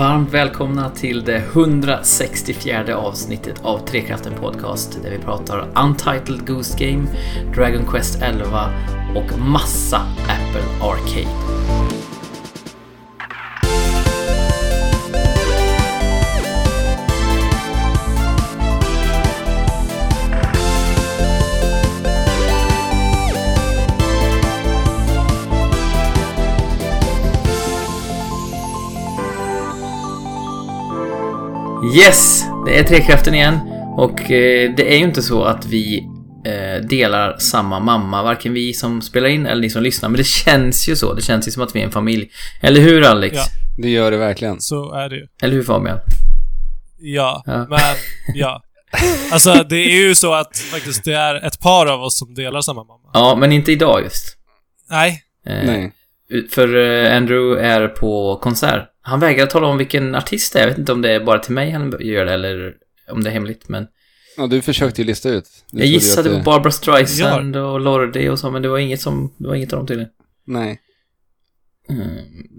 Varmt välkomna till det 164 avsnittet av Trekraften Podcast där vi pratar Untitled Goose Game, Dragon Quest 11 och massa Apple Arcade. Yes! Det är Trekraften igen. Och eh, det är ju inte så att vi eh, delar samma mamma, varken vi som spelar in eller ni som lyssnar. Men det känns ju så. Det känns ju som att vi är en familj. Eller hur Alex? Ja. Det gör det verkligen. Så är det ju. Eller hur Fabian? Ja, Ja. men ja. Alltså det är ju så att faktiskt det är ett par av oss som delar samma mamma. Ja, men inte idag just. Nej. Eh, Nej. För eh, Andrew är på konsert. Han vägrar tala om vilken artist det är. Jag vet inte om det är bara till mig han gör det eller om det är hemligt. Men Ja, du försökte ju lista ut. Du jag gissade på det- Barbara Streisand och Lordi och så, men det var inget som... Det var inget av dem tydligen. Nej. Mm.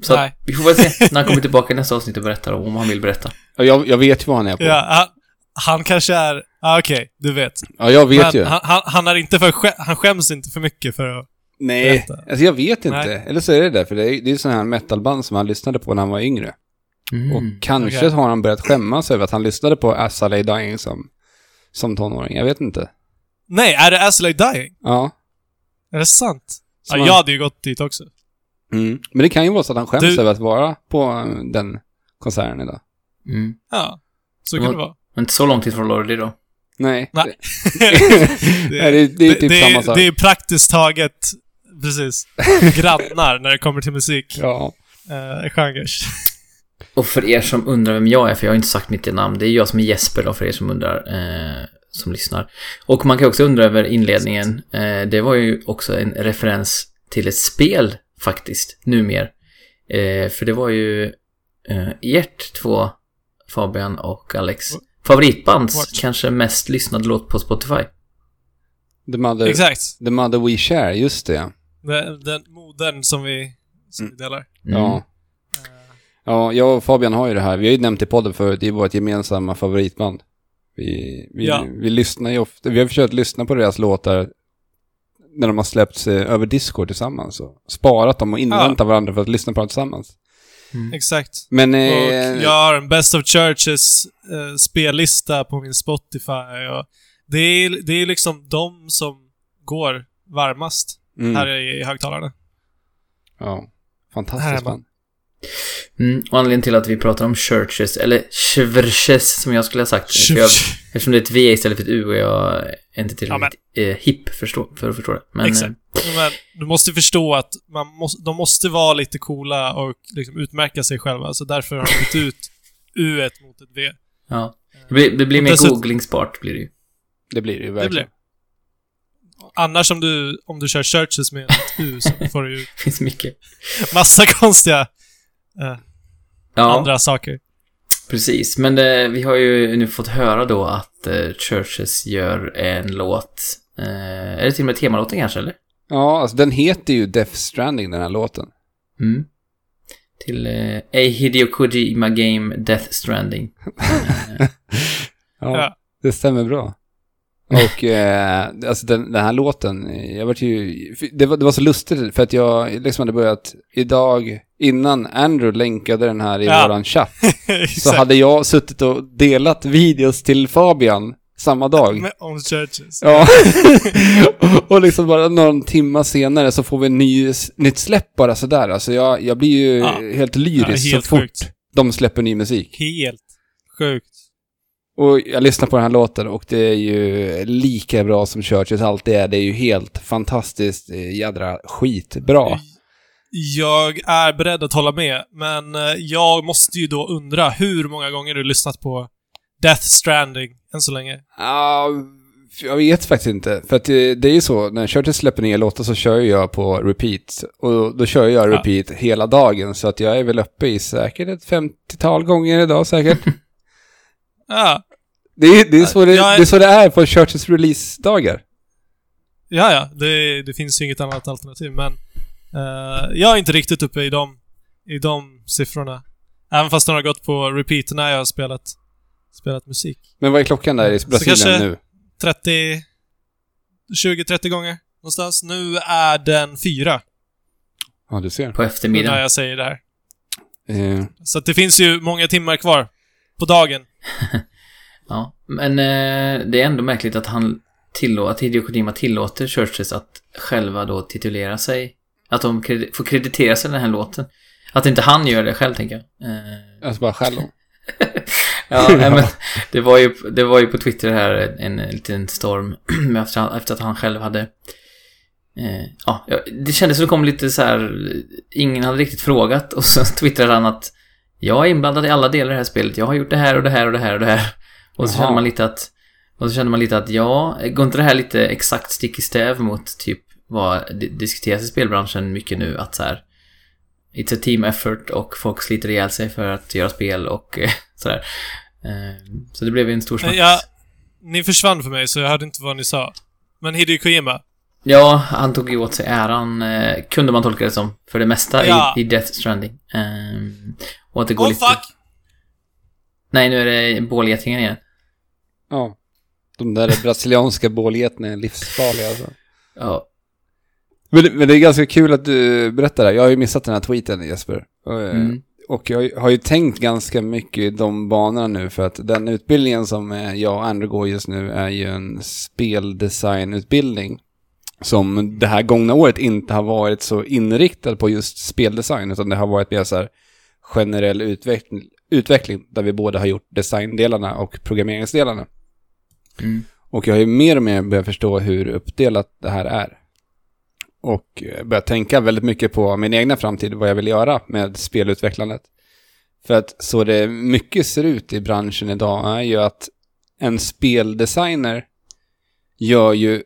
Så Nej. att, vi får väl se när han kommer tillbaka i nästa avsnitt och berättar om han vill berätta. Ja, jag, jag vet ju vad han är på. Ja, han, han kanske är... Ah, Okej, du vet. Ja, jag vet men ju. Han, han, han är inte för... Han skäms inte för mycket för att... Nej, alltså jag vet inte. Nej. Eller så är det det, för det är, det är sådana här metalband som han lyssnade på när han var yngre. Mm. Och kanske okej. har han börjat skämmas över att han lyssnade på As I Lay Dying som, som tonåring. Jag vet inte. Nej, är det As I Lay Dying? Ja. Är det sant? Som ja, han- jag hade ju gått dit också. Mm. Men det kan ju vara så att han skäms Du- över att vara på eh, den konserten idag. Mm. Ja. Så kan det vara. Men inte så långt ifrån Lordi då. Nej. Nej. Nej, det, det är typ det, samma sak. Det är praktiskt taget, precis, grannar när det kommer till musik. Ja. Eh, genres. Och för er som undrar vem jag är, för jag har inte sagt mitt namn, det är jag som är Jesper då, för er som undrar, eh, som lyssnar. Och man kan också undra över inledningen. Eh, det var ju också en referens till ett spel, faktiskt, numer. Eh, för det var ju eh, ert två, Fabian och Alex, favoritbands Watch. kanske mest lyssnade låt på Spotify. The Mother, Exakt. The Mother We Share, just det. Den, den modern som vi, som vi delar. Mm. Ja. Ja, jag och Fabian har ju det här. Vi har ju nämnt i podden förut, det är vårt gemensamma favoritband. Vi, vi, Ja. vi lyssnar ju ofta, vi har försökt lyssna på deras låtar när de har släppts eh, över Discord tillsammans och sparat dem och inväntat varandra för att lyssna på dem tillsammans. Mm. Exakt. Men... Och Eh, jag har en Best of Churches eh, spellista på min Spotify och det är, det är liksom de som går varmast mm, här i, i högtalarna. Ja, fantastiskt band. Mm, och anledningen till att vi pratar om churches, eller chvrches som jag skulle ha sagt. Jag, eftersom det är ett V istället för ett U och jag är inte Ja, tillräckligt eh, hipp förstå, för att förstå det. Men, Exakt. eh, Men du måste förstå att man måste, de måste vara lite coola och liksom utmärka sig själva, så därför har de bytt ut U mot ett V. ja. Det blir, det blir mer googlingsbart blir det ju. Det blir det ju Det verkligen. blir. Annars om du, om du kör churches med ett U så får du ju Det finns mycket. massa konstiga eh, Ja, andra saker. precis. Men eh, vi har ju nu fått höra då att eh, churches gör en låt. Eh, är det till och med temalåten kanske, eller? Ja, alltså den heter ju Death Stranding, den här låten. Mm. Till eh, A Hideo Kojima Game Death Stranding. Ja, Ja. det stämmer bra. Och eh, alltså den, den här låten, jag var ju, det var, det var så lustigt för att jag liksom hade börjat idag, innan Andrew länkade den här i Ja. våran chatt, så hade jag suttit och delat videos till Fabian samma dag. Med- Om churches. Ja. och liksom bara någon timma senare så får vi en ny, nytt släpp bara sådär. Alltså jag, jag blir ju Ja. helt lyrisk Ja, helt så fort sjukt. de släpper ny musik. Helt sjukt. Och jag lyssnar på den här låten och det är ju lika bra som Churches alltid är. Det är ju helt fantastiskt eh, jädra skitbra. Jag är beredd att hålla med, men eh, jag måste ju då undra hur många gånger du lyssnat på Death Stranding än så länge? Ja, jag vet faktiskt inte. För att det, det är ju så, när Churches släpper nya låtar så kör jag på repeat. Och då kör jag Ja. repeat hela dagen. Så att jag är väl uppe i säkert ett 50-tal gånger idag säkert. Ja, Det är, det, är så det, är- det är så det är på Churches release-dagar. ja, ja det, det finns ju inget annat alternativ, men eh, jag är inte riktigt uppe i de, i de siffrorna Även fast den har gått på repeat när jag har spelat, spelat musik. Men vad är klockan där i Brasilien kanske- nu? 30... 20-30 gånger någonstans. Nu är den fyra, Ja, du ser. På när eftermiddagen. jag säger det här. Eh, Så att det finns ju många timmar kvar på dagen. Ja, men eh, det är ändå märkligt att han tillåter, att Hideo Kojima tillåter Churches att själva då titulera sig. Att de kredi- får kreditera sig den här låten. Att inte han gör det själv, tänker jag. Eh, alltså bara själv. ja, men det var, ju, det var ju på Twitter här en, en liten storm efter, efter att han själv hade... Eh, ja, ja, det kändes som det kom lite så här... Ingen hade riktigt frågat och så twittrade han att jag är inblandad i alla delar i det här spelet. Jag har gjort det här och det här och det här och det här. Och så Jaha. kände man lite att... Och så kände man lite att ja, går inte det här lite exakt stick i stäv mot typ vad di- diskuteras i spelbranschen mycket nu att så här It's a team effort och folk sliter ihjäl sig för att göra spel och eh, sådär. Eh, Så det blev ju en stor snackis. Ja, ni försvann för mig, så jag hörde inte vad ni sa. Men Hideo Kojima. Ja, han tog ju åt sig äran, eh, kunde man tolka det som, för det mesta Ja. i, i Death Stranding. Eh, och att det går Oh lite... fuck! Nej, nu är det bålgetingen igen. Ja. De där brasilianska bålgeterna är livsfarliga alltså. Ja. Men, det- men det är ganska kul att du berättar det. här. Jag har ju missat den här tweeten Jesper. Och, eh, Mm. Och jag har ju tänkt ganska mycket i de banorna nu för att den utbildningen som eh, jag och Andrew går just nu är ju en speldesignutbildning. Som det här gångna året inte har varit så inriktad på just speldesign utan det har varit mer så här generell utveckling, utveckling där vi både har gjort designdelarna och programmeringsdelarna. Mm. Och jag har ju mer och mer börjat förstå hur uppdelat det här är. Och eh, börjat tänka väldigt mycket på min egna framtid, vad jag vill göra med spelutvecklandet. För att så det mycket ser ut i branschen idag är ju att en speldesigner gör ju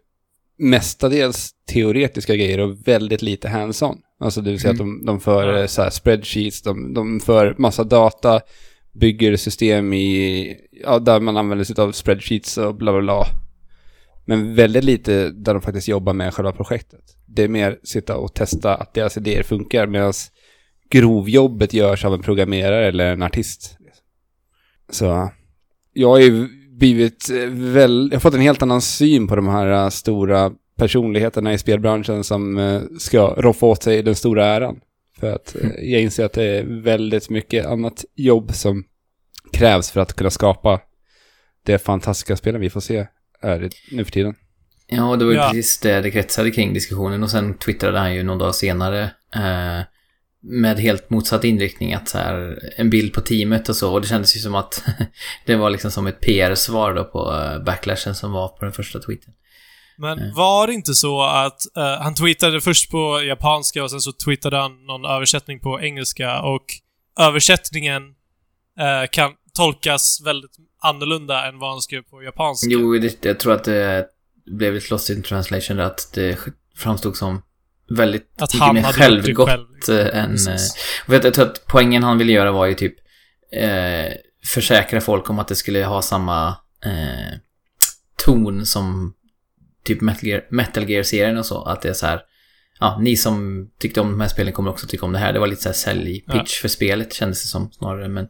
mestadels teoretiska grejer och väldigt lite hands-on. Alltså det vill säga Mm. att de, de för eh, så här spreadsheets, de, de för massa data, bygger system i, ja, där man använder sig av spreadsheets och bla bla bla. Men väldigt lite där de faktiskt jobbar med själva projektet. Det är mer sitta och testa att deras idéer funkar medan grovjobbet görs av en programmerare eller en artist. Så jag har ju blivit eh, väl, jag har fått en helt annan syn på de här eh, stora personligheterna i spelbranschen som eh, ska roffa åt sig den stora äran. För att eh, jag inser att det är väldigt mycket annat jobb som krävs för att kunna skapa det fantastiska spelen vi får se här nu för tiden. Ja, det var ju Ja. precis det det kretsade kring diskussionen och sen twittrade han ju någon dag senare eh, med helt motsatt inriktning att så här, en bild på teamet och så och det kändes ju som att det var liksom som ett PR-svar då på eh, backlashen som var på den första tweeten. Men Mm. var det inte så att eh, han tweetade först på japanska och sen så tweetade han någon översättning på engelska och översättningen eh, kan tolkas väldigt annorlunda än vad han skrev på japanska. Jo, det, jag tror att det blev lite lost in translation att det framstod som väldigt Att mycket han mer självgott själv. eh, än... Precis. eh, jag, jag tror att poängen han ville göra var ju typ eh, försäkra folk om att det skulle ha samma eh, ton som typ Metal Gear- Metal Gear-serien och så. Att det är så här, ja, ni som tyckte om de här spelen kommer också tycka om det här. Det var lite så här sälj-pitch för spelet kändes det som snarare. Men,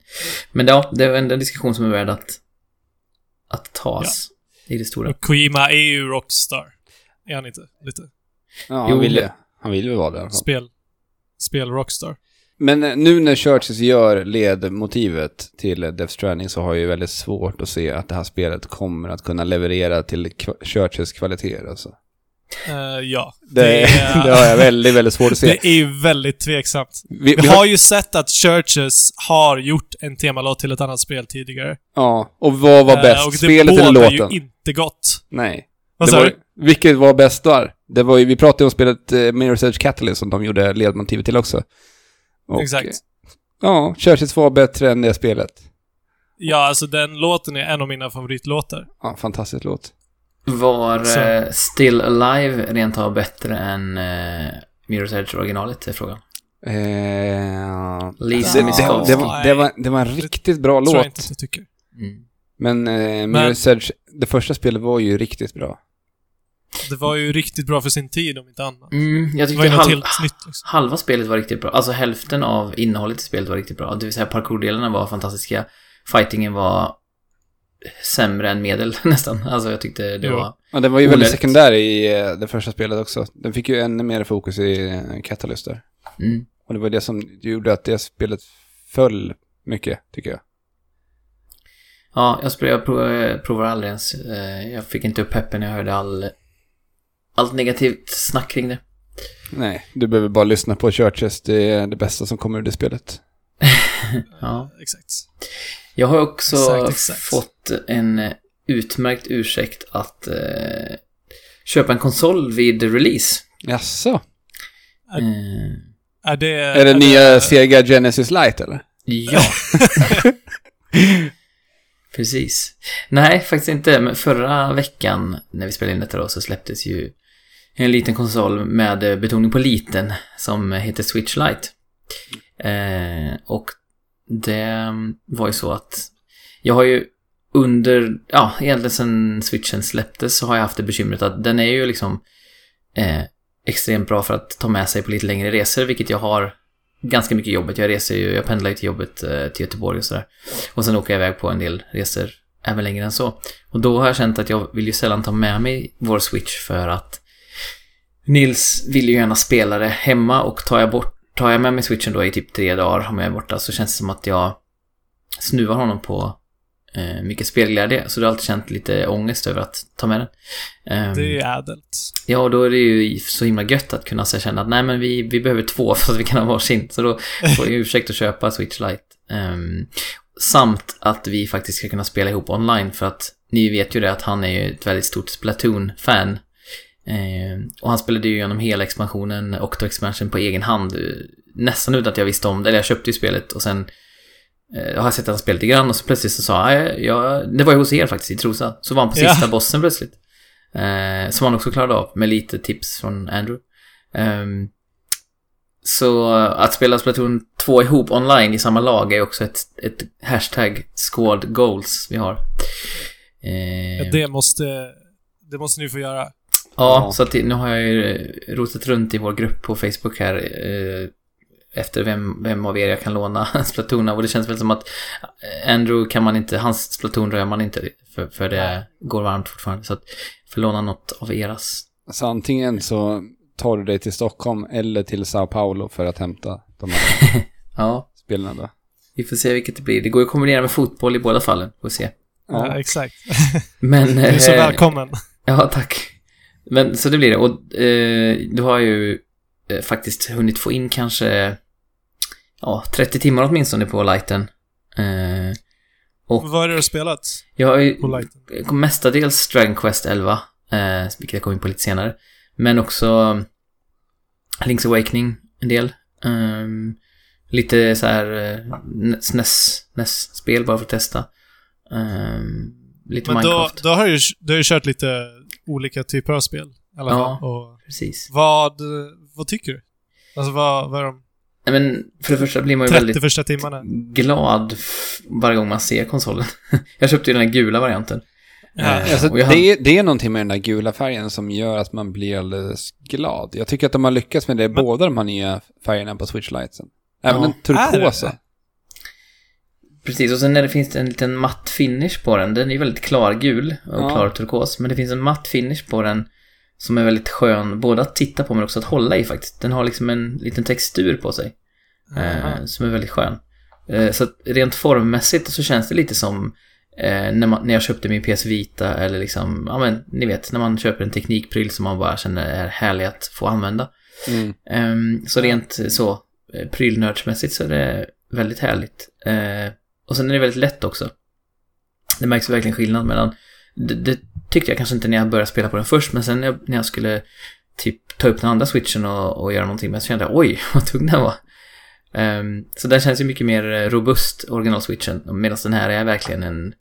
men ja, det är en, en diskussion som är värd att, att tas i det stora. Och Kojima är ju Rockstar. Är han inte? Lite. Ja, han Jo, vill, det- han vill ju vara det. i alla fall. Spel. Spel Rockstar. Men eh, nu när Churches gör ledmotivet till Death Stranding så har jag ju väldigt svårt att se att det här spelet kommer att kunna leverera till Churches kvaliteter. Alltså. Eh, ja. Det, det, har jag väldigt, väldigt svårt att se. Det är väldigt tveksamt. Vi, Vi har har, ju sett att Churches har gjort en temalåt till ett annat spel tidigare. ja, och vad var Eh, bäst? och det Spelet eller låten? ju inte gott. Nej. Vad Det sa du? vilket var bäst där? Det var ju, vi pratade ju om spelet eh, Mirror's Edge Catalyst som de gjorde ledmotivet till också. Och, Exakt. Ja, Churches var bättre än det spelet. Ja, alltså den låten är en av mina favoritlåtar. Ja, fantastisk låt. Var eh, Still Alive rent av bättre än eh, Mirror's Edge originalet är frågan. Eh, Lisa det, det, det, var, det, var, det var en riktigt bra Tror jag låt. inte jag tycker. Mm. Men, eh, Mirror's Edge, det första spelet var ju riktigt bra. Det var ju riktigt bra för sin tid om inte annat. Mm, jag Det var tyckte halv, helt nytt liksom. halva spelet var riktigt bra. Alltså hälften av innehållet i spelet var riktigt bra. Det vill säga parkourdelarna var fantastiska. Fightingen var sämre än medel nästan. Alltså jag tyckte det Jo. var... Ja, den var ju väldigt sekundär i eh, det första spelet också. Den fick ju ännu mer fokus i eh, Catalyst där. Mm. Och det var det som gjorde att det spelet föll mycket, tycker jag. Ja, jag, jag provar, provar aldrig ens. Eh, Jag fick inte upp peppen när jag hörde all, allt negativt snack kring det. Nej, du behöver bara lyssna på Churches. Det är det bästa som kommer ur det spelet. Ja. Exakt. Jag har också Exakt, exakt. fått en utmärkt ursäkt att eh, köpa en konsol vid release. Jaså? Eh, Är det... Är det nya Sega Genesis Lite eller? ja. Precis. Nej, faktiskt inte. Men förra veckan när vi spelade in detta då så släpptes ju en liten konsol med eh, betoning på liten som heter Switch Lite. Eh, och det var ju så att jag har ju under, ja, egentligen sedan switchen släpptes så har jag haft det bekymret att den är ju liksom eh, extremt bra för att ta med sig på lite längre resor, vilket jag har ganska mycket i jobbet. Jag reser ju, jag pendlar ju till jobbet eh, till Göteborg och sådär. Och sen åker jag iväg på en del resor även längre än så. Och då har jag känt att jag vill ju sällan ta med mig vår switch för att Nils vill ju gärna spela det hemma och tar jag bort Tar jag med mig switchen då i typ tre dagar om jag är borta så känns det som att jag snuvar honom på eh, mycket spelglädje. Så du har alltid känt lite ångest över att ta med den. Ehm, Det är ädelt. Ja, och då är det ju så himla gött att kunna så känna att nej men vi, vi behöver två för att vi kan ha varsin. Så då får jag ursäkt att köpa Switch Lite. Ehm, samt att vi faktiskt ska kunna spela ihop online för att ni vet ju det att han är ju ett väldigt stort Splatoon-fan. Ehm, och han spelade ju igenom hela expansionen, Octo Expansion, på egen hand. eh, Nästan utan att jag visste om det. Eller jag köpte ju spelet och sen eh, jag har sett att han spelat lite grann och så plötsligt så sa jag, ja, det var ju hos er faktiskt i Trosa. Så var han på Ja. sista bossen plötsligt. Eh, som han också klarade av med lite tips från Andrew. Ehm, så att spela Splatoon 2 ihop online i samma lag är också ett, ett hashtag squad goals vi har. Eh, Det måste... Det måste ni få göra. Ja, Ja. så att nu har jag ju eh, rotat runt i vår grupp på Facebook här eh, efter vem, vem av er jag kan låna Splatoon av och det känns väl som att eh, Andrew kan man inte, hans Splatoon rör man inte för, för det går varmt fortfarande så att får låna något av eras. Så antingen så tar du dig till Stockholm eller till Sao Paulo för att hämta de här Ja, spelarna då. vi får se vilket det blir. Det går ju att kombinera med fotboll i båda fallen, får se. Ja, Ja. exakt. Men... Du är så eh, välkommen. Ja, tack. Men så det blir det. Och eh, du har ju eh, faktiskt hunnit få in kanske ja, 30 timmar åtminstone på lighten. Eh, och Vad är det du har spelat jag har ju på Lighten? mestadels Dragon Quest 11, eh, vilket jag kommer in på lite senare. Men också Link's Awakening en del. Ehm, lite så här eh, SNES, NES-spel bara för att testa. Ehm, lite Men då, Minecraft. då har du, du har ju kört lite olika typer av spel. I alla Ja. Och Precis. vad, vad tycker du? Alltså vad, vad är de Nej, men för det första blir man ju 30 väldigt första timmarna? glad varje gång man ser konsolen. jag köpte ju den här gula varianten. Ja. Eh, Alltså, jag det, är, det är någonting med den där gula färgen som gör att man blir alldeles glad. Jag tycker att de har lyckats med det, båda de här nya färgerna på Switch Lightsen. Även Ja. den Är det? turkosa. Precis, och sen när det finns en liten matt finish på den. Den är väldigt klargul och Ja. klar turkos. Men det finns en matt finish på den som är väldigt skön både att titta på men också att hålla i faktiskt. Den har liksom en liten textur på sig. Eh, som är väldigt skön. Eh, så rent formmässigt så känns det lite som eh, när, man, när jag köpte min PS Vita eller liksom, ja men ni vet, när man köper en teknikpryl som man bara känner är härlig att få använda. Mm. Ehm, så rent eh, så, eh, prylnördsmässigt så är det väldigt härligt. Och sen är det väldigt lätt också. Det märks verkligen skillnad mellan, det, det tyckte jag kanske inte när jag började spela på den först, men sen när jag, när jag skulle typ ta upp den andra switchen och, och göra någonting med så kände jag oj, vad tung den var. Ehm, så den känns ju mycket mer eh, robust, original-switchen, medan den här är verkligen en...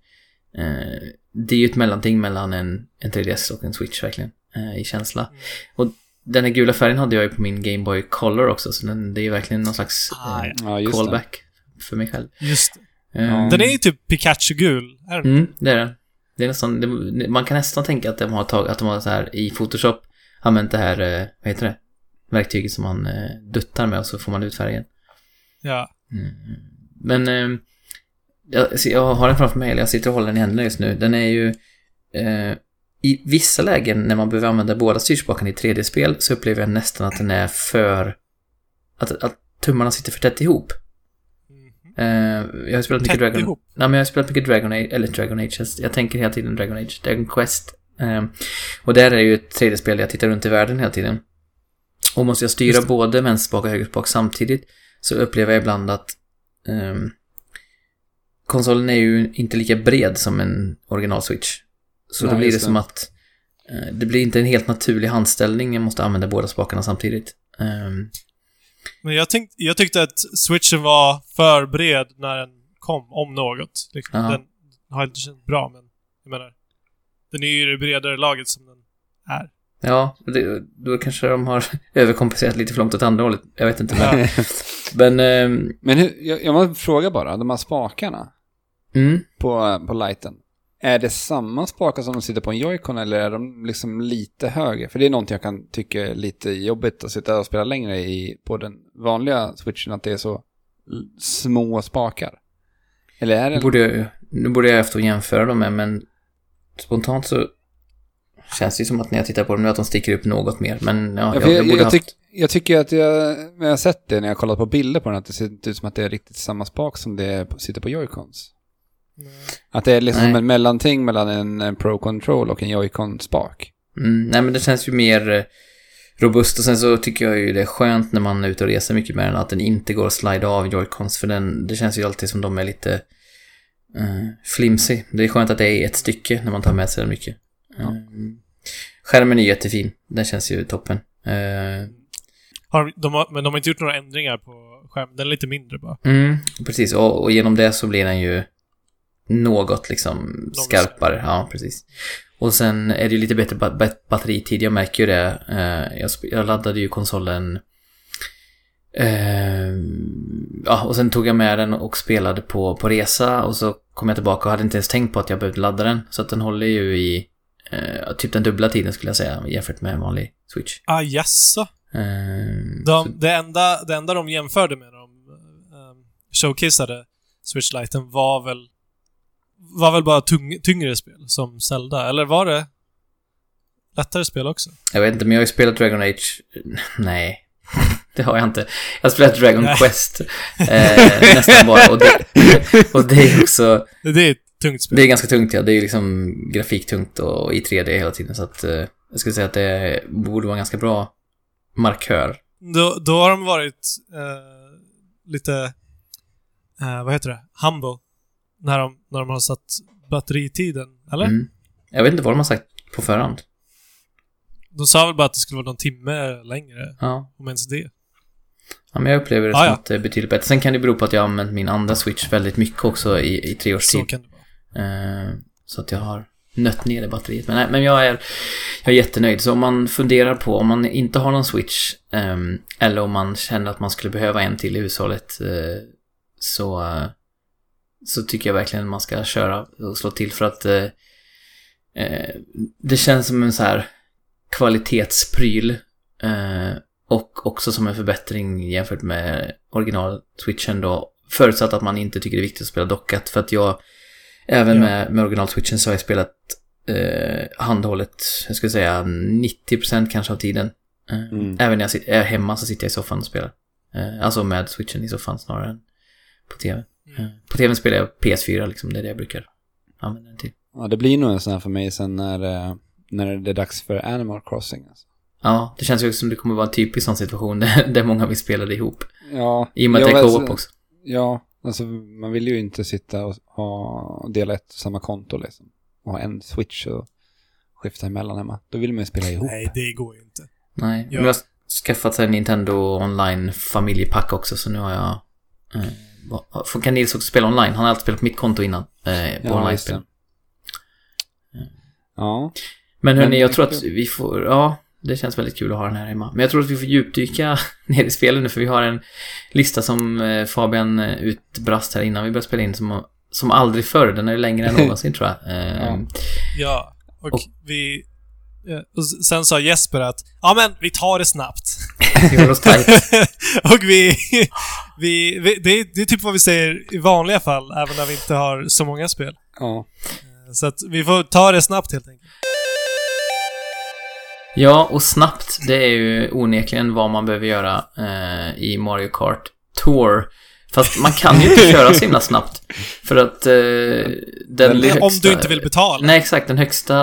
eh, det är ju ett mellanting mellan en, en 3DS och en switch verkligen, eh, i känsla. Och den här gula färgen hade jag ju på min Game Boy Color också, så den, det är ju verkligen någon slags Ah, eh, ja. Ja, just det. callback för mig själv. Just det. Ehm, Den är ju typ Pikachu-gul. Är den? Mm, det är den. Det är nästan, det, man kan nästan tänka att de har tagit, att de har så här i Photoshop använt det här, eh, vad heter det? Verktyget som man eh, duttar med och så får man ut färgen. Ja. Mm. Men eh, jag, jag har den framför mig, eller jag sitter och håller den i händerna just nu. Den är ju... Eh, I vissa lägen när man behöver använda båda styrspakarna i 3D-spel så upplever jag nästan att den är för... Att, att tummarna sitter för tätt ihop. Eh, jag har spelat mycket Dragon... ihop? Nej, men jag har spelat mycket Dragon Age, eller Dragon Age, jag tänker hela tiden Dragon Age, Dragon Quest. Eh, och där är det ju ett 3D-spel där jag tittar runt i världen hela tiden. Och måste jag styra Just både vänsterspak och högerspak samtidigt så upplever jag ibland att ehm, konsolen är ju inte lika bred som en original-switch. Så då Nej, blir det som att eh, det blir inte en helt naturlig handställning, jag måste använda båda spakarna samtidigt. Ehm, Men jag, tänkt, jag tyckte att switchen var för bred när den kom, om något. Liksom, Ja. Den har inte känts bra, men jag menar... Den är ju det bredare laget som den är. ja, det, då kanske de har överkompenserat lite för långt åt andra hållet. Jag vet inte. Men, Ja. men ehm, Men hur, jag, jag måste fråga bara, de här spakarna mm, på, på lighten. Är det samma spakar som de sitter på en Joy-Con eller är de liksom lite högre? För det är någonting jag kan tycka är lite jobbigt att sitta och spela längre i på den vanliga switchen, att det är så små spakar. Eller är det... nu borde jag, nu borde jag efter jämföra dem med, men spontant så känns det som att när jag tittar på dem nu att de sticker upp något mer. Men ja, Ja, jag, jag, jag, haft... tyck, jag tycker att jag, när jag har sett det när jag har kollat på bilder på den, att det ser inte ut som att det är riktigt samma spak som det sitter på Joy-Cons. Att det är liksom Nej. en mellanting mellan en, en Pro Control och en Joy-Con-spak. Mm, nej, men det känns ju mer eh, robust och sen så tycker jag ju det är skönt när man är ute och reser mycket med den att den inte går att slida av Joy-Cons för den, det känns ju alltid som de är lite uh, flimsy. Det är skönt att det är ett stycke när man tar med sig den mycket. Ja. Eh, skärmen är jättefin, den känns ju toppen. Eh, Har, de har, men de har inte gjort några ändringar på skärmen. Den är lite mindre bara. Mm, precis. Och, och genom det så blir den ju något liksom skarpare. Ja, precis. Och sen är det ju lite bättre ba- ba- batteritid. Jag märker ju det. Eh, jag, laddade ju konsolen eh, ja, och sen tog jag med den och spelade på, på resa och så kom jag tillbaka och hade inte ens tänkt på att jag behövde ladda den. Så att den håller ju i eh, typ den dubbla tiden skulle jag säga jämfört med en vanlig Switch. Ah, jaså? Så- De, det, enda, det enda de jämförde med när de um, showcasade Switch-lighten var väl var väl bara tung, tyngre spel som Zelda, eller var det lättare spel också? Jag vet inte, men jag har ju spelat Dragon Age... Nej. Det har jag inte. Jag har spelat Dragon Nej. Quest eh, nästan bara. Och det, och det är också... Det är ett tungt spel. Det är ganska tungt, ja. Det är liksom grafiktungt och i 3D hela tiden. Så att eh, jag skulle säga att det borde vara en ganska bra markör. Då, då har de varit eh, lite, eh, vad heter det, humble. När de, när de har satt batteritiden, eller? Mm. Jag vet inte vad de har sagt på förhand. De sa väl bara att det skulle vara någon timme längre, Ja. om ens det. ja, men jag upplever det Ah, som ja. att det är betydligt bättre. Sen kan det bero på att jag har använt min andra Switch väldigt mycket också i, i tre års Så tid. kan det vara. Eh, Så att jag har nött ner det batteriet. Men, nej, men jag, är, jag är jättenöjd. Så om man funderar på, om man inte har någon Switch ehm, eller om man känner att man skulle behöva en till i hushållet eh, så, eh, så tycker jag verkligen man ska köra och slå till för att eh, eh, det känns som en så här kvalitetspryl eh, och också som en förbättring jämfört med original Switchen då. Förutsatt att man inte tycker det är viktigt att spela dockat. För att jag, även Ja. med, med original Switchen så har jag spelat eh, handhållet, jag skulle säga 90% kanske av tiden. Eh, Mm. Även när jag är hemma så sitter jag i soffan och spelar. Eh, alltså med Switchen i soffan snarare än på TV. Mm. På TV spelar jag PS4 liksom, det är det jag brukar använda den till. Ja, det blir nog en sån här för mig sen när, eh, när det är dags för Animal Crossing. Alltså. Ja, det känns ju också som det kommer vara en typisk sån situation där, där många vill spela det ihop. Ja, I och med att det är alltså, co-op också. Ja, alltså man vill ju inte sitta och ha, dela ett och samma konto liksom. Och ha en switch och skifta emellan hemma. Då vill man ju spela ihop. Nej, det går ju inte. Nej, Ja. men jag har skaffat en Nintendo online familjepack också så nu har jag... Eh, kan Nils också spela online? Han har alltid spelat på mitt konto innan. Eh, på Ja, online-spel. Ja, Men hörni, Men jag tror att vi får... Ja, det känns väldigt kul att ha den här hemma. Men jag tror att vi får djupdyka ner i spelen nu för vi har en lista som eh, Fabian eh, utbrast här innan vi började spela in som, som aldrig förr. Den är längre än någonsin tror jag. Eh, Ja. Ja, och, Och- vi... eh, Och sen sa Jesper att ja men vi tar det snabbt. Och vi, vi, vi det, är, det är typ vad vi säger i vanliga fall, även när vi inte har så många spel. Ja. Så att vi får ta det snabbt helt enkelt. Ja, och snabbt, det är ju onekligen vad man behöver göra eh, i Mario Kart Tour. Fast man kan ju inte köra så himla snabbt. För att eh, den Väldigt- Om du inte vill betala. Nej, exakt. Den högsta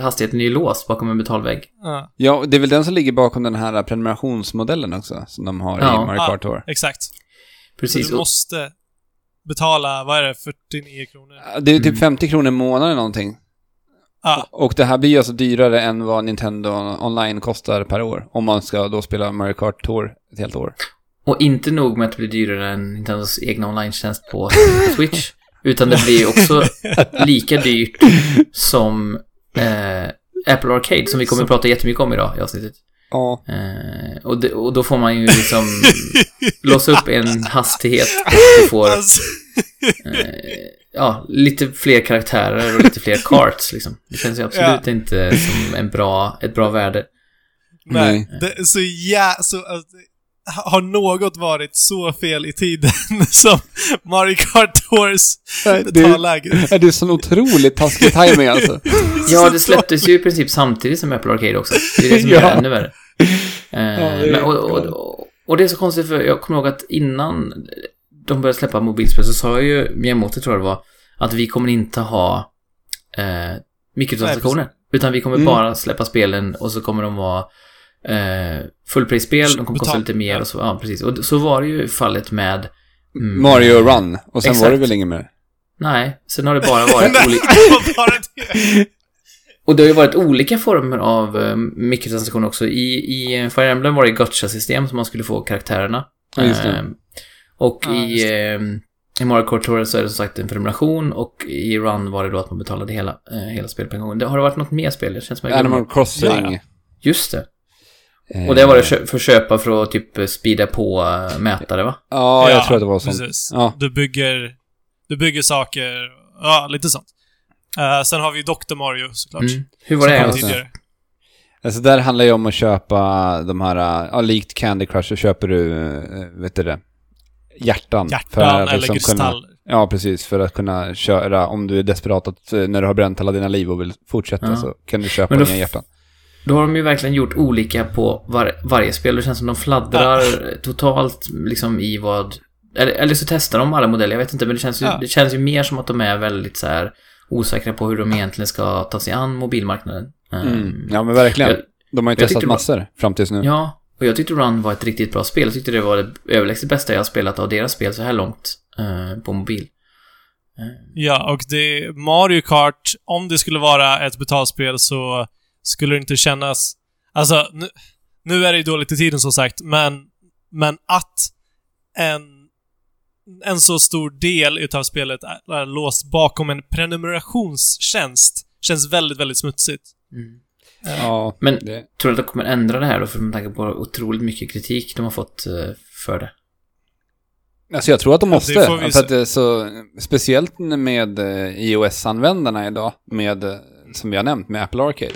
hastigheten är ju låst bakom en betalvägg. Ja, ja, det är väl den som ligger bakom den här prenumerationsmodellen också, som de har Ja. i Mario Ja. Kart Tour. exakt. Så Precis. du måste betala, vad är det, 49 kronor? Det är typ Mm. 50 kronor i månaden någonting. Ja, Och det här blir ju alltså dyrare än vad Nintendo online kostar per år. Om man ska då spela Mario Kart Tour ett helt år. Och inte nog med att det blir dyrare än Nintendos egna online-tjänst på Switch. Utan det blir också lika dyrt som eh, Apple Arcade, som vi kommer att prata jättemycket om idag i avsnittet. Ja. Eh, och, det, och då får man ju liksom låsa upp en hastighet och du får alltså, eh, ja, lite fler karaktärer och lite fler karts liksom. Det känns ju absolut inte som en bra, ett bra värde. nej. Det är så jä... Så, alltså, har något varit så fel i tiden som Mario Kart Tours det- betalläge? Ja, Det är sån otroligt taskig timing alltså. Ja, det släpptes ju i princip samtidigt som Apple Arcade också. Det är det som gör Ja. det ännu värre. Eh, det men, och, och, och, och det är så konstigt för jag kommer ihåg att innan de började släppa mobilspel så sa ju Miyamoto tror jag det var att vi kommer inte ha eh, mikrotransaktioner. Utan vi kommer Mm. bara släppa spelen och så kommer de vara eh, fullpris-spel, de kommer kosta lite mer och så, ja precis. Och så var det ju fallet med mm, Mario Run. Och sen var Exakt. det väl inget mer? Nej, sen har det bara varit olika... Var. Och det har ju varit olika former av uh, mikrotransaktioner också. I, I Fire Emblem var det gacha-system som man skulle få karaktärerna. Ja, just det. Ehm, och Ja, i, just ehm, i Mario Kart Tour så är det som sagt en prenumeration och i Run var det då att man betalade hela, uh, hela spelet på en gång. Det, har det varit något mer spel? Det känns som jag. Animal Crossing. Ja, ja. Just det. Eh, Och det var det kö- för att köpa för att typ speeda på uh, mätare va? Ja, jag tror att det var sånt. Precis. Ja. Du bygger, du bygger saker, ja, lite sånt. Eh, sen har vi Dr. Mario såklart. Mm. Hur var det? Alltså? tidigare. Alltså där handlar ju om att köpa de här, ja, likt Candy Crush så köper du, eh, vet du det, hjärtan. Hjärtan att eller liksom kristaller. ja, precis. För att kunna köra, om du är desperat att, eh, när du har bränt alla dina liv och vill fortsätta Ja. så kan du köpa f- hjärtan. Då har de ju verkligen gjort olika på var, varje spel. Det känns som de fladdrar totalt liksom i vad... Eller, eller så testar de alla modeller, jag vet inte. Men det känns ju, Ja. det känns ju mer som att de är väldigt så här osäkra på hur de egentligen ska ta sig an mobilmarknaden. Mm. Ehm, Ja, men verkligen. jag- de har ju testat massor fram tills nu. Ja, och jag tyckte Run var ett riktigt bra spel. Jag tyckte det var det överlägset bästa jag har spelat av deras spel så här långt eh, på mobil. Ja, och det, Mario Kart, om det skulle vara ett betalspel så skulle det inte kännas... Alltså, nu, nu är det ju dåligt i tiden som sagt, men, men att en, en så stor del utav spelet är, är låst bakom en prenumerationstjänst känns väldigt, väldigt smutsigt. Ja, Men det, tror du att de kommer ändra det här då? För med tanke på otroligt mycket kritik de har fått eh, för det. Alltså jag tror att de Ja, måste. vi för att det är så, speciellt med eh, iOS-användarna idag, med, eh, som vi har nämnt, med Apple Arcade.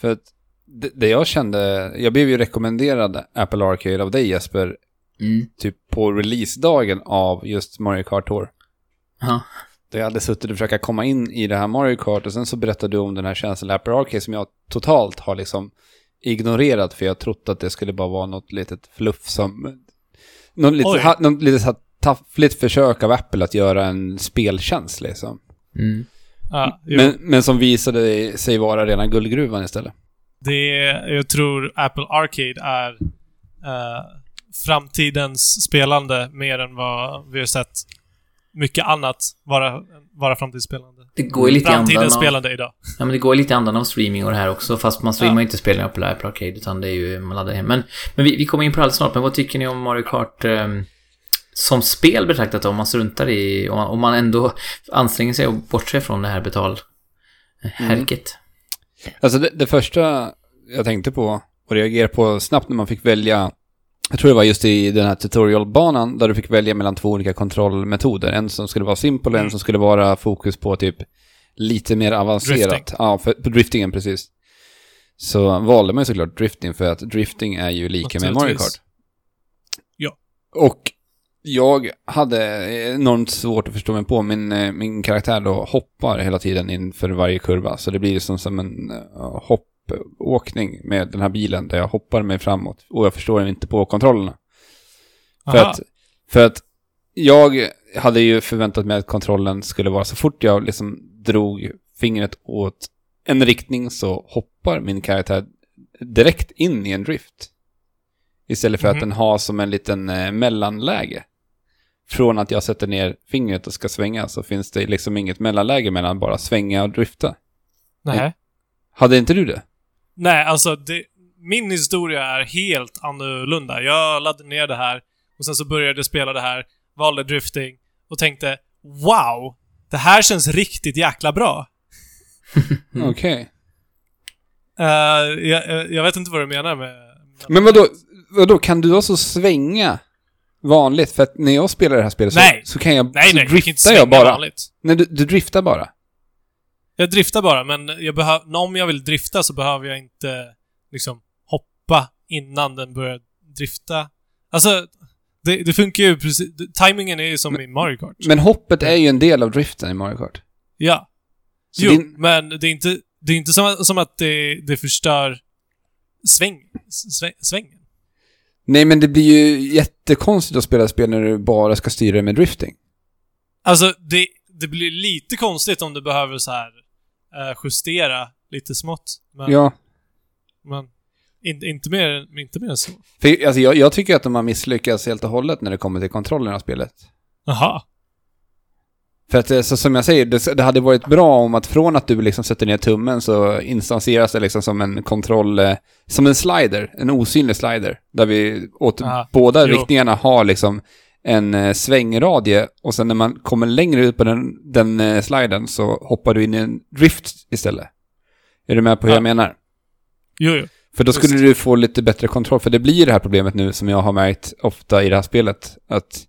För att det, det jag kände, jag blev ju rekommenderad Apple Arcade av dig Jesper, Mm. typ på releasedagen av just Mario Kart Tour. Ja. Där jag hade suttit och försöka komma in i det här Mario Kart och sen så berättade du om den här tjänsten Apple Arcade som jag totalt har liksom ignorerat för jag trott att det skulle bara vara något litet fluff som... Någon lite, ha, någon lite så här taffligt försök av Apple att göra en speltjänst liksom. Mm. Ja, jo. Men, men som visade sig vara rena guldgruvan istället. Det, jag tror Apple Arcade är eh, framtidens spelande mer än vad vi har sett mycket annat vara, vara framtidsspelande. Det går ju lite i andan Framtidens av, spelande idag. Ja, men det går ju lite andan av streaming och det här också, fast man streamar Ja. ju inte spelen på Apple Arcade, utan det är ju, man laddar hem. Men, men vi, vi kommer in på det alldeles snart, men vad tycker ni om Mario Kart ehm, som spel betraktat om man struntar i, om man, om man ändå anstränger sig och bortser från det här betalhärket? Alltså det, det första jag tänkte på och reagerade på snabbt när man fick välja Jag tror det var just i den här tutorialbanan där du fick välja mellan två olika kontrollmetoder. En som skulle vara simpel och en Mm. som skulle vara fokus på typ lite mer avancerat. Drifting. Ja, för, på driftingen precis. Så valde man ju såklart drifting för att drifting är ju lika med Mario. Kart. Ja. Och jag hade enormt svårt att förstå mig på. Min, eh, min karaktär då hoppar hela tiden inför varje kurva. Så det blir som, som en uh, hoppåkning med den här bilen där jag hoppar mig framåt. Och jag förstår inte på kontrollerna. För att, för att jag hade ju förväntat mig att kontrollen skulle vara så fort jag liksom drog fingret åt en riktning så hoppar min karaktär direkt in i en drift. Istället för Mhm. att den har som en liten eh, mellanläge. Från att jag sätter ner fingret och ska svänga så finns det liksom inget mellanläge mellan bara svänga och drifta. Nej. Hade inte du det? Nej, alltså det, min historia är helt annorlunda. Jag laddade ner det här och sen så började jag spela det här, valde drifting och tänkte Wow! Det här känns riktigt jäkla bra. Mm. Okej. Eh, jag, jag- jag vet inte vad du menar med... Men vadå, vadå, kan du också svänga vanligt? För att när jag spelar det här spelet så, Nej. så kan jag, Nej, nej, inte driftar svänga jag bara. vanligt. Nej, du, du driftar bara. Jag driftar bara, men jag behöv, om jag vill drifta så behöver jag inte liksom hoppa innan den börjar drifta. Alltså, det, det funkar ju precis... Timingen är ju som i Mario Kart. Men hoppet är ju en del av driften i Mario Kart. ja. Så jo, din- men det är inte, det är inte som, som att det, det förstör sväng, sväng, svängen. Nej, men det blir ju jättekonstigt att spela spel när du bara ska styra det med drifting. Alltså, det, det blir lite konstigt om du behöver så här eh, justera lite smått. Men, Ja. men in, inte, mer, inte mer än så. För, alltså, jag, jag tycker att de har misslyckats helt och hållet när det kommer till kontrollen av spelet. Jaha. För att, eh, så, som jag säger, det, det hade varit bra om att från att du liksom sätter ner tummen så instanseras det liksom som en kontroll, eh, som en slider, en osynlig slider. Där vi åt Aha. båda Jo. riktningarna har liksom en eh, svängradie och sen när man kommer längre ut på den, den eh, sliden så hoppar du in i en drift istället. Är du med på hur Ja. jag menar? Jo, jo. För då skulle Just. du få lite bättre kontroll, för det blir det här problemet nu som jag har märkt ofta i det här spelet. Att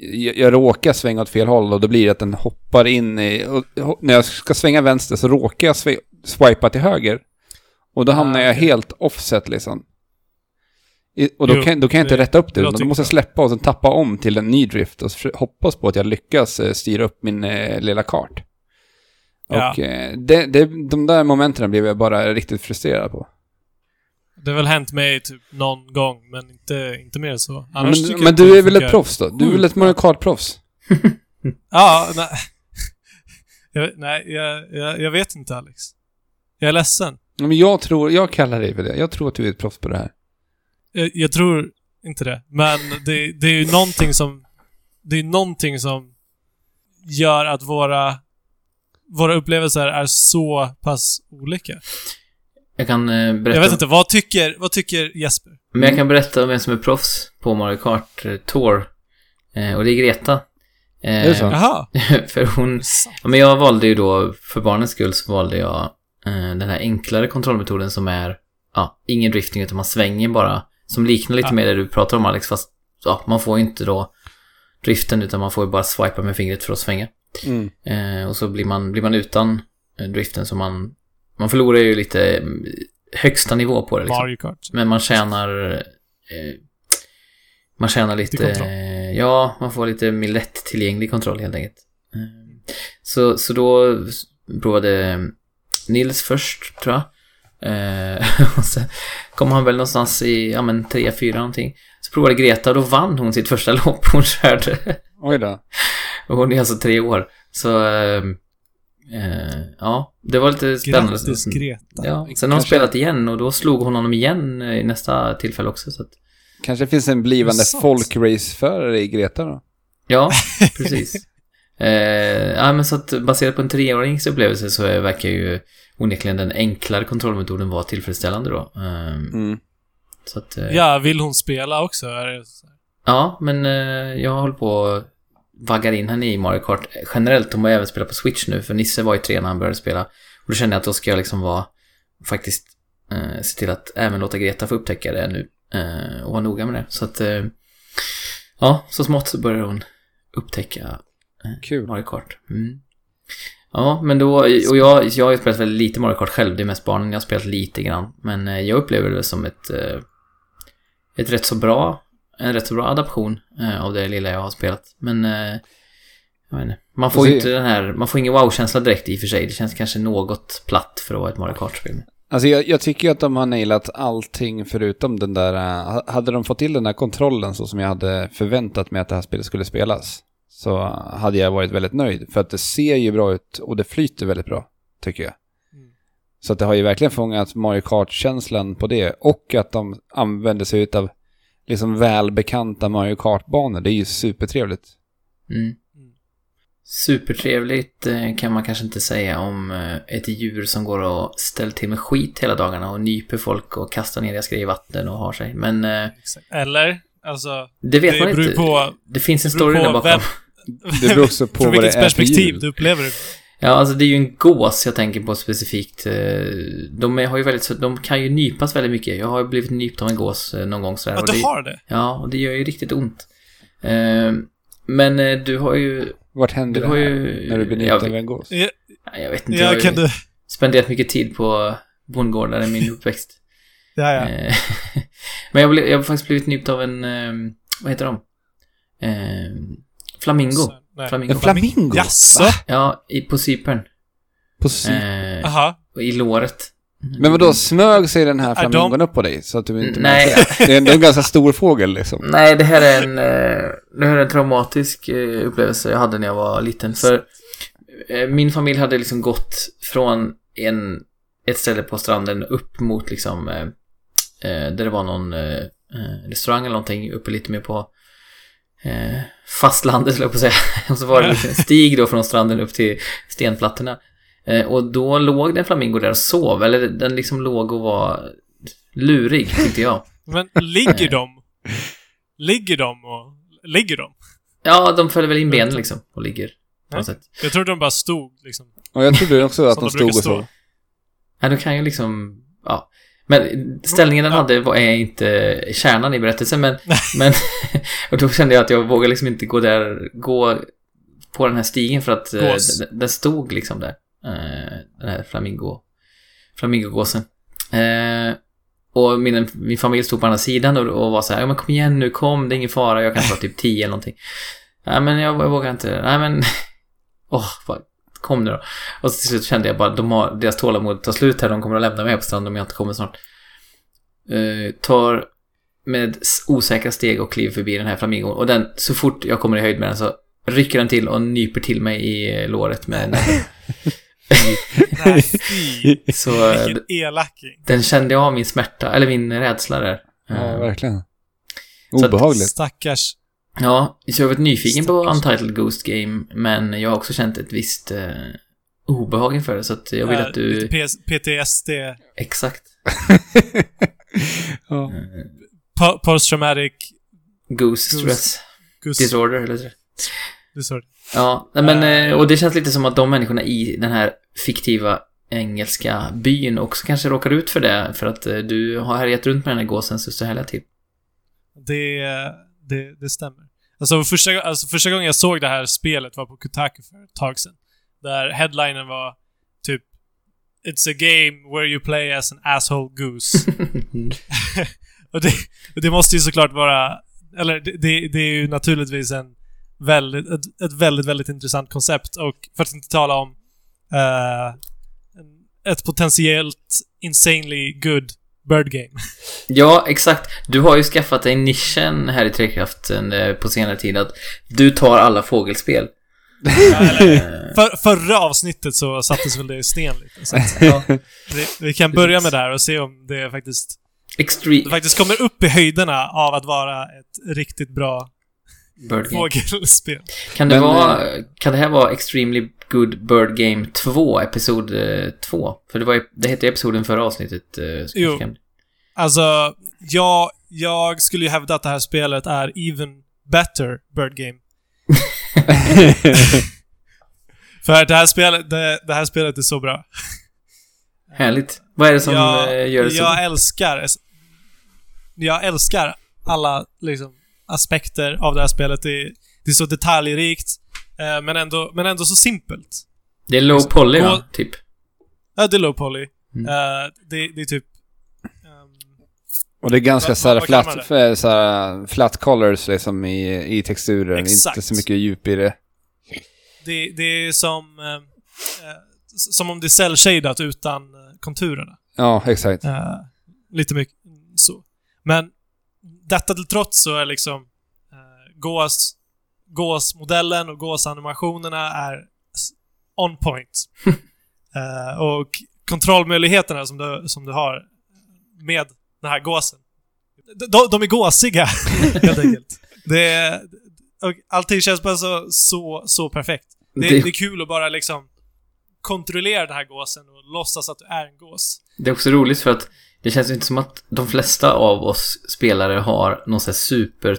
jag, jag råkar svänga åt fel håll och då blir det att den hoppar in i... Och, när jag ska svänga vänster så råkar jag swi- swipa till höger. Och då Ah, hamnar jag helt offset liksom. I, och då, Jo, kan, då kan jag inte det- rätta upp det, utan då måste jag släppa och sen tappa om till en ny drift och hoppas på att jag lyckas eh, styra upp min eh, lilla kart. Ja. Och eh, det, det, de där momenten blev jag bara riktigt frustrerad på. Det har väl hänt mig typ någon gång, men inte, inte mer än så. Annars men men du är väl ett proffs då? Du är väl ett Mario Kart-proffs? Ja, nej. jag, vet- nej, jag, jag, jag vet inte Alex. Jag är ledsen. Men jag tror, jag kallar dig för det. Jag tror att du är ett proffs på det här. Jag, jag tror inte det. Men det, det är ju någonting som... Det är någonting som gör att våra, våra upplevelser är så pass olika. Jag kan eh, berätta... Jag vet inte, vad tycker, vad tycker Jesper? Men jag kan berätta om vem som är proffs på Mario Kart eh, Tour. Eh, och det är Greta. Eh, Är det så? Jaha. för hon... Ja, men jag valde ju då, för barnens skull, så valde jag eh, den här enklare kontrollmetoden som är, ja, ingen drifting utan man svänger bara. Som liknar lite Ja. med det du pratar om Alex, fast ja, man får ju inte då driften utan man får ju bara swipa med fingret för att svänga. Mm. Eh, och så blir man, blir man utan driften så man, man förlorar ju lite mm, högsta nivå på det liksom. Mario Kart. Men man tjänar... Eh, man tjänar lite... Eh, ja, man får lite mer lättillgänglig kontroll helt enkelt. Eh, så, så då provade Nils först, tror jag. Eh, och sen kom han väl någonstans i, ja men 3-4 någonting. Så provade Greta och då vann hon sitt första lopp hon körde. Oj då. Och hon är alltså tre år. Så, eh, eh, ja, det var lite spännande. Grattis Greta. Ja, sen har hon spelat igen och då slog hon honom igen i nästa tillfälle också. Så att, Kanske finns en blivande folkraceförare i Greta då? ja, precis. eh, ja, men så att baserat på en treårings upplevelse så verkar ju onekligen den enklare kontrollmetoden vara tillfredsställande då. Eh, Mm. Så att, eh, Ja, vill hon spela också? Ja, men eh, jag håller på att vaggar in henne i Mario Kart generellt. Hon har även spelat på Switch nu, för Nisse var ju tre när han började spela. Och då kände jag att då ska jag liksom vara, faktiskt, eh, se till att även låta Greta få upptäcka det nu. Eh, och var noga med det. Så att, eh, ja, så smått så började hon upptäcka Kul. Mario Kart. Mm. Ja, men då, och jag, jag har spelat väldigt lite Mario Kart själv, det är mest barnen jag har spelat lite grann. Men eh, jag upplever det som ett, eh, ett rätt så bra, en rätt så bra adaption eh, av det lilla jag har spelat. Men, eh, jag vet inte. Man får ju inte den här, man får ingen wow-känsla direkt i och för sig. Det känns kanske något platt för att vara ett Mario Kart-spel. Alltså jag, jag tycker ju att de har nailat allting förutom den där... eh, hade de fått till den där kontrollen så som jag hade förväntat mig att det här spelet skulle spelas så hade jag varit väldigt nöjd. För att det ser ju bra ut och det flyter väldigt bra, tycker jag. Mm. Så att det har ju verkligen fångat Mario Kart-känslan på det. Och att de använder sig av liksom välbekanta Mario Kart-banor. Det är ju supertrevligt. Mm. Mm. Supertrevligt eh, kan man kanske inte säga om eh, ett djur som går och ställer till med skit hela dagarna och nyper folk och kastar ner deras grejer i vatten och har sig. Men eh. Eller? Alltså, det vet det man inte. på- det finns en story där bakom. vem- Det beror också på vad det vilket är för perspektiv djur. du upplever det. Ja, alltså det är ju en gås jag tänker på specifikt. Eh, De är- har ju väldigt, så- de kan ju nypas väldigt mycket. Jag har ju blivit nypt av en gås eh, någon gång sådär. Ja, du har det? Ja, och det gör ju riktigt ont. Eh, Men du har ju... Vart händer Du det har här? ju... När du blir jag, nypt av en gås? Ja, jag vet inte. jag har ja, ju du... spenderat mycket tid på bondgårdar i min uppväxt. Ja, ja. Men jag, blev, jag har faktiskt blivit nypt av en... Vad heter de? Flamingo. Nej. Flamingo. En flamingo? Jaså? Va? Ja, i, på Cypern. På sy- Eh. I låret. Men vadå, smög sig den här Är flamingon upp på dig så att du inte Nej. det? Det är ändå en ganska stor fågel liksom. Nej, det här är en, eh, det här är en traumatisk eh, upplevelse jag hade när jag var liten. För eh, min familj hade liksom gått från en, ett ställe på stranden upp mot liksom, där det var någon restaurang eller någonting uppe lite mer på eh, fastlandet, skulle jag på säga. Och så var det liksom en stig då från stranden upp till stenplattorna. Eh, och då låg det en flamingo där och sov, eller den liksom låg och var lurig, tyckte jag. Men ligger de? Ligger de och... Ligger de? Ja, de följer väl in benen liksom och ligger på något Ja. sätt. Jag trodde de bara stod liksom. Och jag trodde också att de stod och så. Ja, de kan ju liksom, ja. Men ställningen den hade var, är inte kärnan i berättelsen, men, men och då kände jag att jag vågade liksom inte gå där, gå på den här stigen för att eh, den, den stod liksom där. Eh, den här flamingo, flamingogåsen. Eh, och min, min familj stod på andra sidan och, och var så här, ja men kom igen nu, kom, det är ingen fara, jag kanske var typ 10 eller någonting. Nej men jag, jag vågar inte, nej men, åh, bara, kom nu då. Och så till slut kände jag bara, de har, deras tålamod tar slut här, de kommer att lämna mig här på stranden om jag inte kommer snart. Eh, tar med osäkra steg och kliver förbi den här flamingon. Och den, så fort jag kommer i höjd med den så rycker den till och nyper till mig i eh, låret med näbben. Nej. Så eh, Vilken elaking. den kände jag av min smärta, eller min rädsla där. Ja, Eh, verkligen. Så att- Obehagligt. Stackars. Ja, så jag har varit nyfiken på Stackars. Untitled Ghost Game, men jag har också känt ett visst eh, obehag inför det, så att jag vill eh, att du... lite PTSD. Exakt. ja. Po- Post-traumatic... Ghost Ghost. stress Gus... disorder, eller så. Det. Ja, men Eh, eh, och det känns lite som att de människorna i den här fiktiva engelska byn också kanske råkar ut för det, för att eh, du har härjat runt med den här gåsen så så till. Det, det, det stämmer. Alltså första, alltså första gången jag såg det här spelet var på Kotaku för ett tag sedan. Där headlinen var typ It's a game where you play as an asshole goose. och det, och det måste ju såklart vara... Eller det, det, är ju naturligtvis en väldigt, ett, ett väldigt, väldigt intressant koncept och för att inte tala om en- ett potentiellt insanely good bird game. Ja, exakt. Du har ju skaffat dig nischen här i Trekraften eh, på senare tid att du tar alla fågelspel. Eller, för, förra avsnittet så sattes väl det i sten lite. Så att, Ja. vi, vi kan börja med det här och se om det faktiskt, det Extreme faktiskt kommer upp i höjderna av att vara ett riktigt bra Bird Game. fågelspel. Kan det, Men, vara, kan det här vara Extremely Good Bird Game 2, episod 2? För det, var, det hette ju episoden förra avsnittet. eh, Jo. Alltså, jag, jag skulle ju hävda att det här spelet är even better bird game. För det här spelet, det, det här spelet är så bra. Härligt. Vad är det som jag, eh, gör det så? jag älskar... jag älskar alla liksom, aspekter av det här spelet. Det, det är så detaljrikt, eh, men, ändå, men ändå så simpelt. Det är low poly va? Typ. Ja, det är low poly. Mm. Eh, det, det är typ... ehm, Och det är ganska Vad- så här vad kallar flat, så här, flat colors liksom i, i texturen. Exakt. Inte så mycket djup i det. det, det är som... eh, eh, som om det är cell-shadat utan eh, konturerna. Ja, exakt. Eh, lite mycket så. Men detta till trots så är liksom uh, gås, gåsmodellen och gåsanimationerna är on point. Eh, och kontrollmöjligheterna som du, som du har med den här gåsen. De, de är gåsiga, helt enkelt. Det är, allting känns bara så, så, så perfekt. Det, Det- är kul att bara liksom kontrollera den här gåsen och låtsas att du är en gås. Det är också roligt för att det känns inte som att de flesta av oss spelare har någon sån här super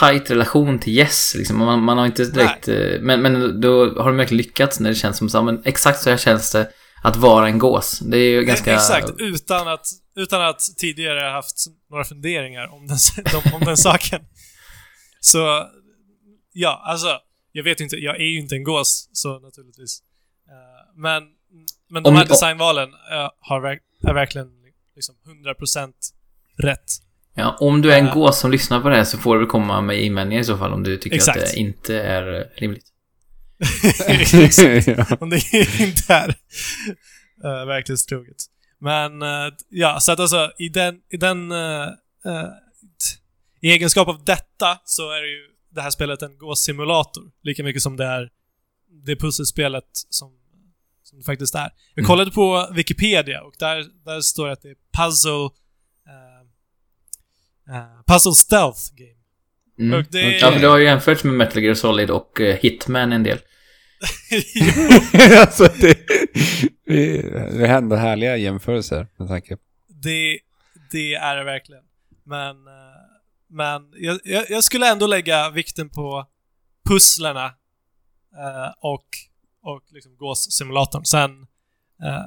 tight relation till Yes. Liksom. Man, man har inte direkt... eh, Men, men då har de verkligen lyckats när det känns som så men exakt så här känns det att vara en gås. Det är ju ganska... Exakt, utan att, utan att tidigare haft några funderingar om den, om, den saken. Så, ja, alltså, jag vet inte, jag är ju inte en gås, så naturligtvis. Eh, men, men de Om- här designvalen eh, har, är verkligen liksom 100% rätt. Ja, om du är en Ja. gås som lyssnar på det här så får du komma med invändningar i så fall om du tycker Exakt. att det inte är rimligt. Exakt. om det inte är uh, verklighetstroget. Men eh, ja, så att alltså i den, i den t- i egenskap av detta så är det ju det här spelet en gåssimulator. Lika mycket som det är det pusselspelet som, som det faktiskt är. Jag Mm. kollade på Wikipedia och där, där står det att det är puzzle eh, Puzzle Stealth Game. Mm. Och det- Ja, för det har ju jämförts med Metal Gear Solid och eh, Hitman en del. alltså det, det, händer härliga jämförelser med tanke på. Det, det är det verkligen. Men, eh, men jag, jag, jag skulle ändå lägga vikten på pusslerna eh, och, och liksom gåssimulatorn. Sen... eh,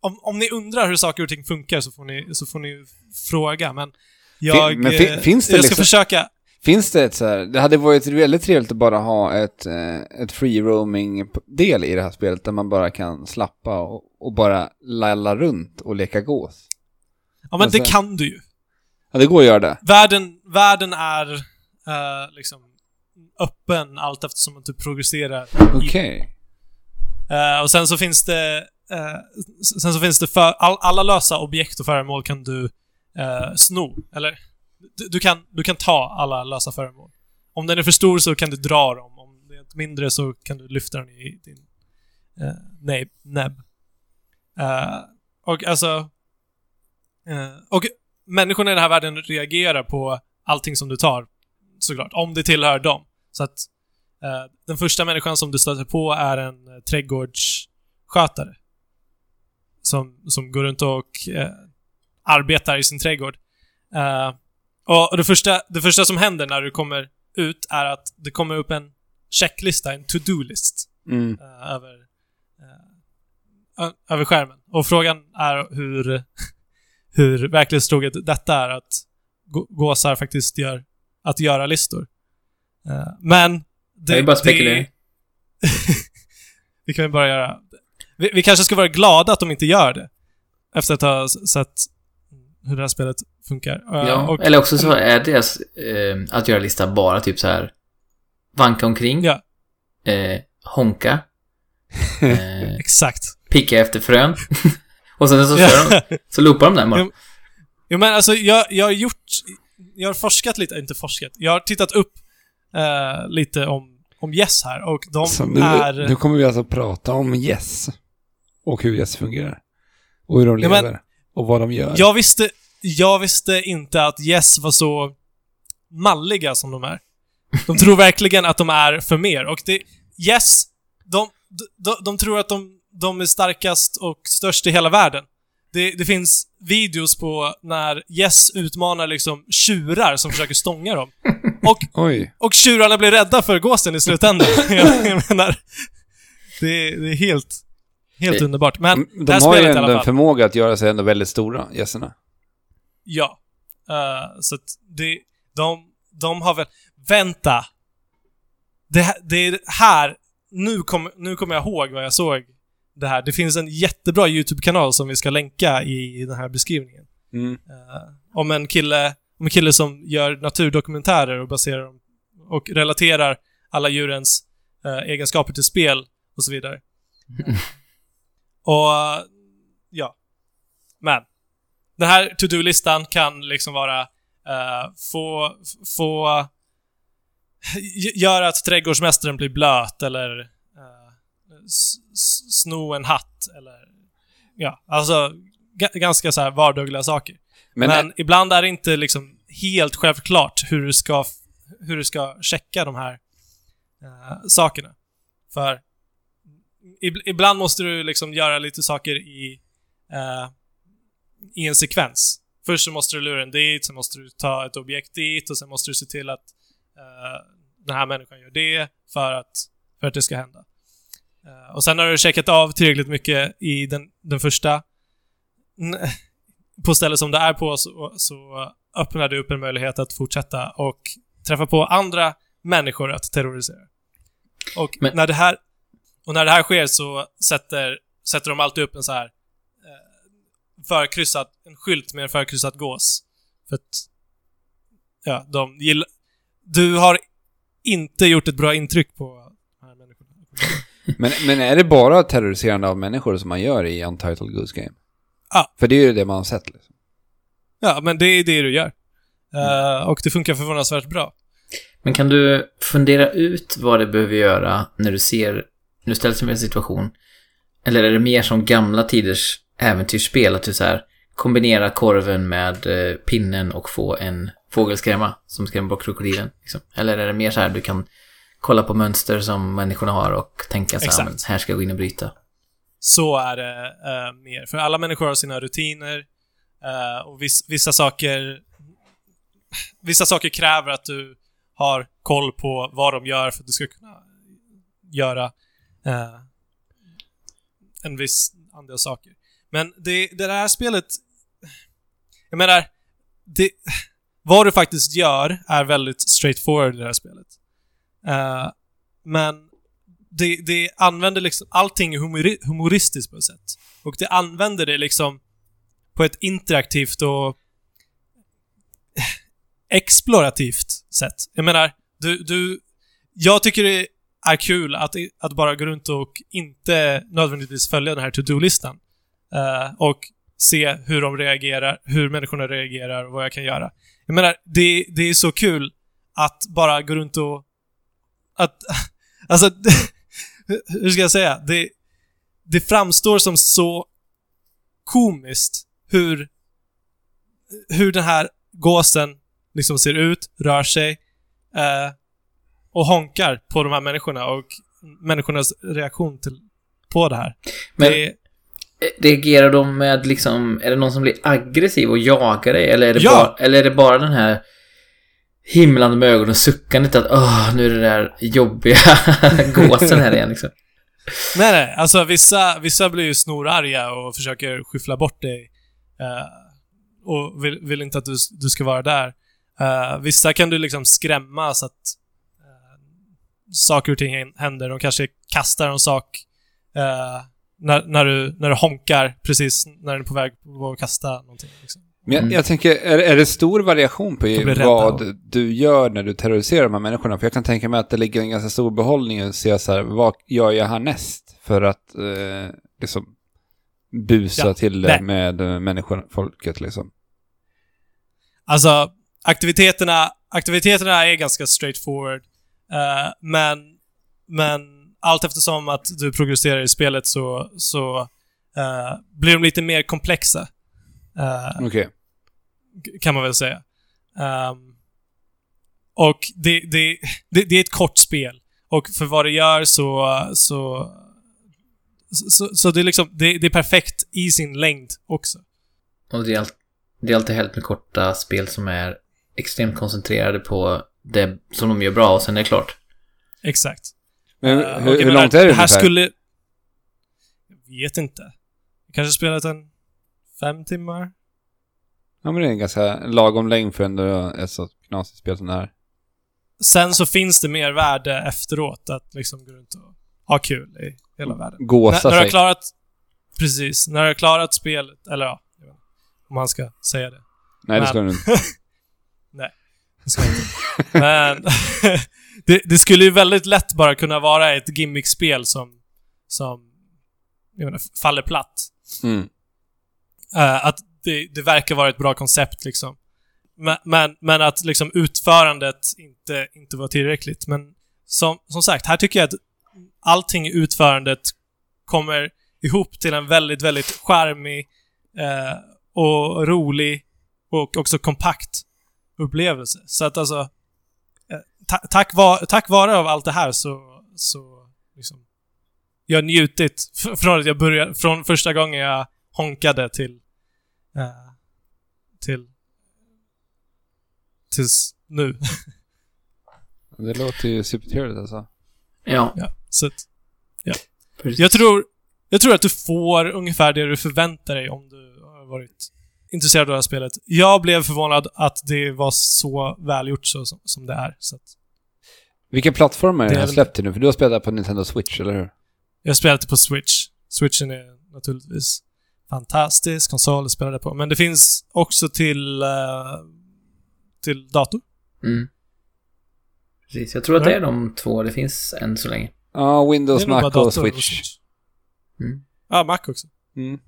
om, om ni undrar hur saker och ting funkar så får ni, så får ni fråga, men jag... men fin- eh, finns det jag ska liksom- försöka... Finns det ett så här, det hade varit väldigt trevligt att bara ha ett, eh, ett free roaming del i det här spelet där man bara kan slappa och, och bara lalla runt och leka gås. Ja, men det alltså- kan du ju. Ja, det går att göra det. Världen, världen är eh, liksom öppen allt eftersom att du progresserar Okej. Eh, och sen så finns det eh, sen så finns det för... All, alla lösa objekt och föremål kan du eh, sno. Eller... Du, du, kan, du kan ta alla lösa föremål. Om den är för stor så kan du dra dem. Om den är mindre så kan du lyfta den i din eh, näbb. näbb. Eh, och alltså... eh, och människorna i den här världen reagerar på allting som du tar, såklart. Om det tillhör dem. Så att Eh, den första människan som du stöter på är en eh, trädgårdsskötare. Som, som går runt och eh, arbetar i sin trädgård. Eh, och det, första, det första som händer när du kommer ut är att det kommer upp en checklista, en to-do-list, Mm. eh, över, eh, över skärmen. Och frågan är hur, hur verklighetstroget detta är att gå- gåsar faktiskt gör att göra-listor. Eh, men Det är bara spekulering. vi kan ju bara göra... Vi, vi kanske ska vara glada att de inte gör det. Efter att ha sett hur det här spelet funkar. Ja, och, eller också så är deras eh, att göra-lista bara typ så här vanka omkring, Ja, eh, honka, eh, exakt. picka efter frön. och sen så, kör de, så loopar de den bara. Jo, Jo men alltså, jag, jag har gjort... Jag har forskat lite, inte forskat. Jag har tittat upp eh, lite om, om Yes här och de Så nu, är... nu kommer vi alltså prata om Yes. Och hur Yes fungerar. Och hur de Ja, lever. men- och vad de gör. Jag visste, jag visste inte att Yes var så malliga som de är. De tror verkligen att de är för mer. Och det... Yes, de, de, de tror att de, de är starkast och störst i hela världen. Det, det finns videos på när Yes utmanar liksom tjurar som försöker stånga dem. Och, Oj. och tjurarna blir rädda för gåsen i slutändan. jag, menar... Det, det är helt... Helt Det- underbart. Men De, det de här har ju i ändå en förmåga att göra sig ändå väldigt stora, gässerna. Ja. Uh, så att det, de, de har väl... Vänta! Det, det är här... Nu kommer nu kom jag ihåg vad jag såg det här. Det finns en jättebra YouTube-kanal som vi ska länka i den här beskrivningen. Mm. Uh, om en kille, om en kille som gör naturdokumentärer och baserar dem och relaterar alla djurens uh, egenskaper till spel och så vidare. och, ja. Men. Den här to-do-listan kan liksom vara uh, få, få göra att trädgårdsmästaren blir blöt eller uh, sno en hatt eller ja, alltså ganska så här vardagliga saker. Men, Men ibland är det inte liksom helt självklart hur du ska, hur du ska checka de här uh, sakerna. För ibland måste du liksom göra lite saker i, uh, i en sekvens. Först så måste du lura den dit, sen måste du ta ett objekt dit och sen måste du se till att uh, den här människan gör det för att, för att det ska hända. Uh, och sen har du checkat av tillräckligt mycket i den, den första på stället som det är på så, så öppnar det upp en möjlighet att fortsätta och träffa på andra människor att terrorisera. Och Men... när det här och när det här sker så sätter, sätter de alltid upp en så här eh, förkryssad, en skylt med en förkryssad gås. För att, ja, de gillar... Du har inte gjort ett bra intryck på de här människorna. men, men är det bara terroriserande av människor som man gör i Untitled Goose Game? Ja. För det är ju det man har sett liksom. Ja, men det är det du gör. Mm. Uh, och det funkar förvånansvärt bra. Men kan du fundera ut vad det behöver göra när du ser, du ställs inför en situation? Eller är det mer som gamla tiders äventyrsspel, att du så här kombinera korven med eh, pinnen och få en fågelskrämma som skrämmer bort krokodilen? Liksom? Eller är det mer så här, du kan kolla på mönster som människorna har och tänka så här, men här ska jag gå in och bryta? Så är det uh, mer. För alla människor har sina rutiner uh, och viss, vissa saker Vissa saker kräver att du har koll på vad de gör för att du ska kunna göra eh, en viss andel saker. Men det, det där spelet... Jag menar, det, vad du faktiskt gör är väldigt straightforward i det här spelet. Eh, men det, det använder liksom, allting är humori humoristiskt på ett sätt. Och det använder det liksom på ett interaktivt och explorativt sätt. Jag menar, du, du... Jag tycker det är kul att, att bara gå runt och inte nödvändigtvis följa den här to-do-listan. Uh, och se hur de reagerar, hur människorna reagerar och vad jag kan göra. Jag menar, det, det är så kul att bara gå runt och... Att... Alltså, hur ska jag säga? Det, det framstår som så komiskt hur, hur den här gåsen liksom ser ut, rör sig eh, och honkar på de här människorna och människornas reaktion till, på det här. Men det, reagerar de med liksom, är det någon som blir aggressiv och jagar dig? Eller är det, ja. bara, eller är det bara den här himlande med ögonen och suckandet att åh, nu är det där jobbiga gåsen här igen liksom. Nej, nej. Alltså vissa, vissa blir ju snorarga och försöker skyffla bort dig. Uh, och vill, vill, inte att du, du ska vara där. Uh, vissa kan du liksom skrämma så att saker och ting händer. De kanske kastar en sak när, när, du, när du honkar precis när den är på väg att kasta någonting. Liksom. Men jag, mm. jag, tänker, är, är det stor variation på vad du gör när du terroriserar de här människorna? För jag kan tänka mig att det ligger en ganska stor behållning i att se så här, vad gör jag härnäst? För att eh, liksom busa ja, till det med eh, människorna, folket liksom. Alltså, aktiviteterna, aktiviteterna är ganska straightforward. Uh, men, men allt eftersom att du progresserar i spelet så, så uh, blir de lite mer komplexa. Uh, Okej. Okay kan man väl säga. Um, och det, det, det, det, är ett kort spel. Och för vad det gör så... Så, så, så det är liksom... Det, det, är perfekt i sin längd också. Och det är, all, det är alltid helt med korta spel som är extremt koncentrerade på det som de gör bra och sen är det klart. Exakt. Men uh, hur, hur långt är det, det här ungefär? skulle... Jag vet inte. Jag kanske spelat en fem timmar. Ja, men det är en ganska lagom längd för ändå ett så knasigt spel som det här. Sen så finns det mer värde efteråt att liksom gå runt och ha kul i hela världen. Gåsa när, när du har sig. klarat... Precis. När du har klarat spelet, eller ja, om man ska säga det. Nej, det ska du inte. Det ska jag inte. Men det, det skulle ju väldigt lätt bara kunna vara ett gimmickspel som, som jag menar, faller platt. Mm. Eh, att det, det verkar vara ett bra koncept liksom. Men, men, men att liksom utförandet inte, inte var tillräckligt. Men som, som sagt, här tycker jag att allting i utförandet kommer ihop till en väldigt, väldigt charmig eh, och rolig och också kompakt upplevelse. Så att alltså, eh, ta, tack, va, tack vare av allt det här så, så liksom, jag har njutit från att jag började, från första gången jag honkade till, eh, till, tills nu. Det låter ju supertrevligt alltså. Ja, ja, så att, precis. jag tror, jag tror att du får ungefär det du förväntar dig om du har varit intresserad av det här spelet. Jag blev förvånad att det var så välgjort så, som, det är. Så att Vilka plattformar är Det det är här släppt till nu? För du har spelat på Nintendo Switch, eller hur? jag spelade på Switch. Switchen är naturligtvis fantastisk konsol att spela det på. Men det finns också till, eh, till dator. Mm. Precis, jag tror att det är de två det finns än så länge. Ja, Windows, är nog Mac och dator Switch. Mm. Ja, Mac också. Mm.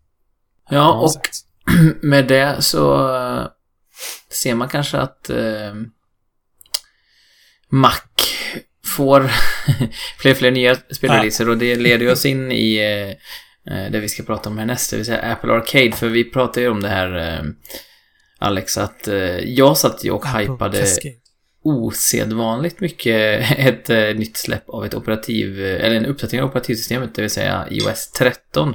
Ja, och Exakt. med det så eh, ser man kanske att eh, Mac får fler och fler nya spelreleaser och det leder oss in i eh, eh, det vi ska prata om härnäst, det vill säga Apple Arcade, för vi pratade ju om det här eh, Alex, att eh, jag satt ju och hypade Cascade. osedvanligt mycket ett nytt släpp av ett operativ, eller en uppdatering av operativsystemet, det vill säga iOS 13.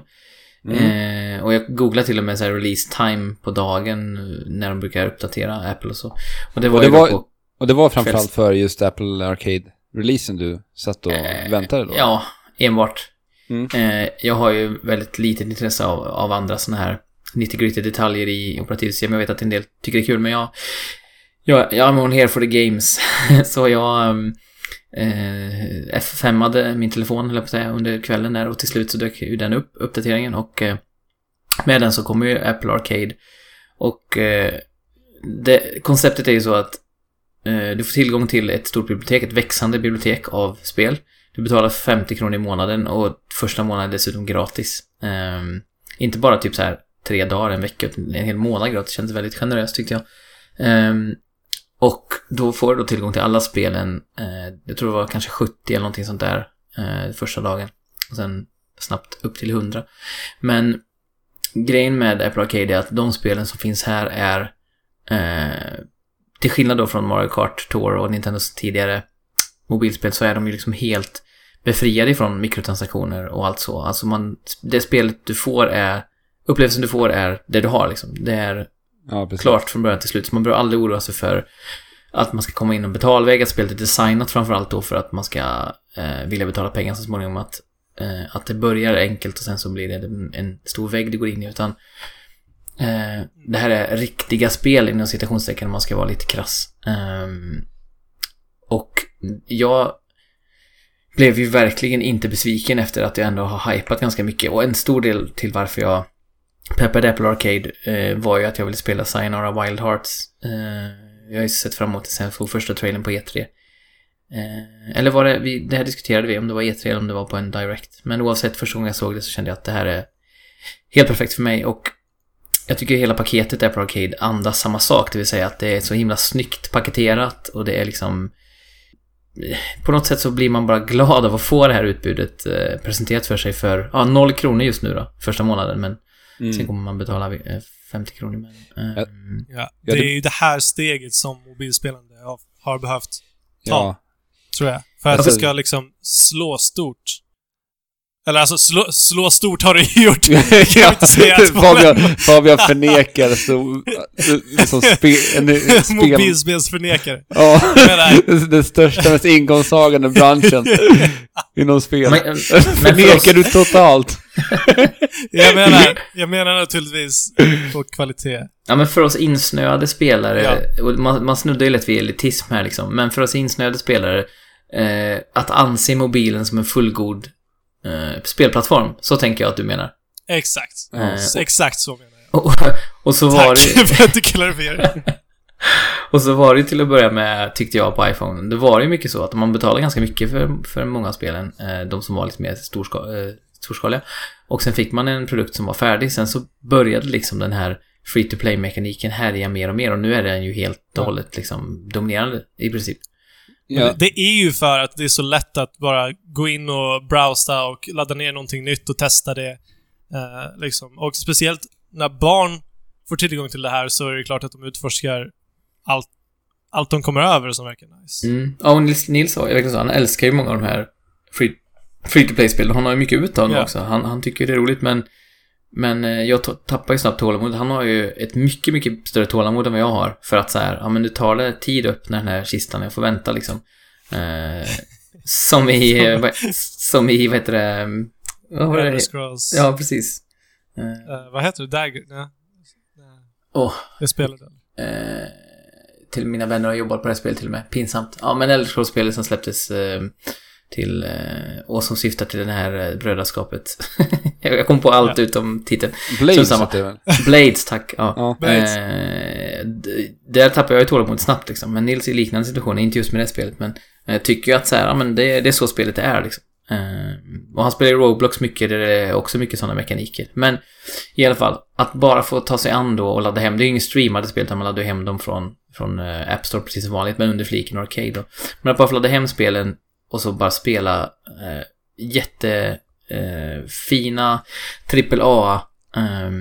Mm. Eh, och jag googlade till och med så release time på dagen eh, när de brukar uppdatera Apple och så. Och det var Och det var- Och det var framförallt Kvälls- för just Apple Arcade-releasen du satt och Eh, väntade då? Ja, enbart. Mm. Eh, jag har ju väldigt litet intresse av, av andra sådana här 90 detaljer i operativsystem. Jag vet att en del tycker det är kul, men jag... Jag, jag I'm on here for the games. så jag... um, Eh, F5-ade min telefon, höll jag på att säga, under kvällen där och till slut så dök ju den upp, uppdateringen och eh, med den så kommer ju Apple Arcade och eh, det, konceptet är ju så att eh, du får tillgång till ett stort bibliotek, ett växande bibliotek av spel. Du betalar 50 kronor i månaden och första månaden är dessutom gratis. Ehm, inte bara typ så här tre dagar, en vecka, utan en hel månad gratis. Kändes väldigt generöst tyckte jag. Ehm, och då får du då tillgång till alla spelen. Eh, jag tror det var kanske 70 eller någonting sånt där eh, första dagen. Och sen snabbt upp till 100. Men grejen med Apple Arcade är att de spelen som finns här är eh, till skillnad då från Mario Kart Tour och Nintendos tidigare mobilspel så är de ju liksom helt befriade från mikrotransaktioner och allt så. Alltså man, det spelet du får är, upplevelsen du får är det du har liksom. Det är Ja, klart från början till slut. Så man behöver aldrig oroa sig för att man ska komma in och betalväg. Att spelet är designat framförallt då för att man ska eh, vilja betala pengar så småningom. Att, eh, att det börjar enkelt och sen så blir det en, en stor vägg du går in i. Utan eh, det här är riktiga spel inom citationstecken om man ska vara lite krass. Eh, och jag blev ju verkligen inte besviken efter att jag ändå har hypat ganska mycket. Och en stor del till varför jag peppade Apple Arcade eh, var ju att jag ville spela Sayonara Wild Hearts. Eh, jag har ju sett fram emot det sen jag såg första trailern på E3. Eh, eller var det, vi, det här diskuterade vi om det var E3 eller om det var på en Direct. Men oavsett, första gången jag såg det så kände jag att det här är helt perfekt för mig och jag tycker hela paketet Apple Arcade andas samma sak, det vill säga att det är så himla snyggt paketerat och det är liksom eh, på något sätt så blir man bara glad av att få det här utbudet eh, presenterat för sig för, ja, noll kronor just nu då, första månaden, men Mm. sen kommer man betala eh, 50 kronor. Men, Ja. ehm, Ja, Ja, det det- är ju det här steget som mobilspelande har, har behövt ta, Ja. tror jag. För att Alltså- det ska liksom slå stort. Eller alltså, slå, slå stort har du gjort. Kan jag inte säga att Fabian, Fabian förnekar så, som spe, en, en spel... Mobilspelsförnekare. Ja, den största, mest ingångssagande branschen inom spel. Men- men Förnekar för du totalt? Jag menar, jag menar naturligtvis på kvalitet. Ja, men för oss insnöade spelare, och man, man snuddar ju lätt vid elitism här liksom, men för oss insnöade spelare, eh, att anse mobilen som en fullgod eh, spelplattform, så tänker jag att du menar. Exakt. Eh, Exakt så menar jag. och, och, så var Tack det, för att du klarifierar. och så var det till att börja med, tyckte jag, på iPhone. Det var ju mycket så att man betalade ganska mycket för, för många av spelen, eh, de som var lite mer storska, eh, storskaliga. Och sen fick man en produkt som var färdig, sen så började liksom den här free to play-mekaniken härja mer och mer och nu är den ju helt och hållet liksom dominerande i princip. Ja, Det är ju för att det är så lätt att bara gå in och browsa och ladda ner någonting nytt och testa det. Eh, liksom. Och speciellt när barn får tillgång till det här så är det klart att de utforskar allt, allt de kommer över som verkar nice. Mm. Ja, och Nils, Nils verkligen så, han älskar ju många av de här free, free to play-spelen. Han har ju mycket ut av dem Ja. också. Han, han tycker det är roligt, men men eh, jag ta- tappar ju snabbt tålamod. Han har ju ett mycket, mycket större tålamod än vad jag har. För att så här, ja men nu tar det tid att öppna den här kistan, jag får vänta liksom. Eh, som i, eh, som i, vad heter det, vad var det? Scrolls. Ja, precis. Eh, Eh, vad heter det? Dagger? Nej. Åh, Jag spelade den. Eh, till mina vänner har jobbat på det här spelet till och med. Pinsamt. Ja, men Elder Scrolls-spelet som släpptes till, eh, och som syftar till det här eh, brödraskapet. jag kom på allt Ja. utom titeln. Blades samma. heter det väl? Blades, tack. Ja. Ja. Blades. Eh, där tappar jag ju tålamod snabbt liksom. Men Nils i liknande situationer, inte just med det spelet, men jag tycker ju att så här, ja, men det, det är så spelet är liksom. Eh, och han spelar ju Roblox mycket, där det är också mycket sådana mekaniker. Men i alla fall, att bara få ta sig an då och ladda hem, det är ju inget streamade spel, utan man laddar hem dem från, från eh, App Store precis som vanligt, men under fliken Arcade då. Men att bara få ladda hem spelen och så bara spela eh, jättefina eh, AAA eh,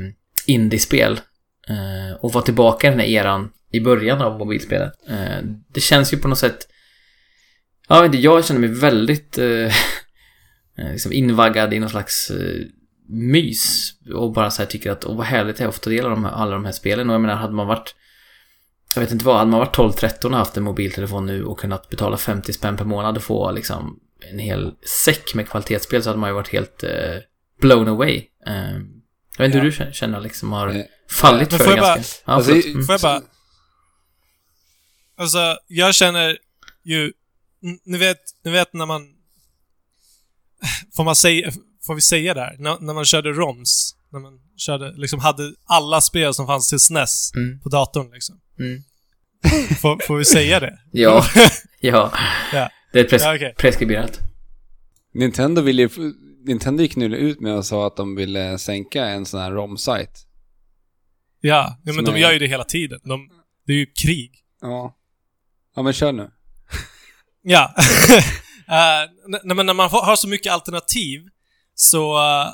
indiespel eh, och vara tillbaka i den här eran i början av mobilspelet. Eh, det känns ju på något sätt jag vet inte, jag känner mig väldigt eh, eh, liksom invaggad i någon slags eh, mys och bara så här tycker att åh vad härligt det är att få ta del av de här, alla de här spelen och jag menar hade man varit jag vet inte vad, hade man varit 12-13 och haft en mobiltelefon nu och kunnat betala 50 spänn per månad och få liksom en hel säck med kvalitetsspel så hade man ju varit helt eh, blown away. Eh, jag vet inte Ja. hur du känner- liksom har Eh, fallit för det jag bara- ganska. Ja, Alltså, Mm. Får jag bara... Alltså, jag känner ju... Ni vet, ni vet när man... Får man säga... Får vi säga det här? När, när man körde ROMs. När man körde, liksom hade alla spel som fanns till SNES Mm. på datorn liksom. Mm. Får, får vi säga det? Ja, ja. Ja. Det är pres- Ja, okej. preskriberat. Nintendo ville ju... Nintendo gick nu ut med och sa att de ville sänka en sån här ROM-sajt. Ja, ja men de är- gör ju det hela tiden. De, det är ju krig. Ja. Ja men kör nu. Ja. N- nej, men när man har så mycket alternativ så, eh,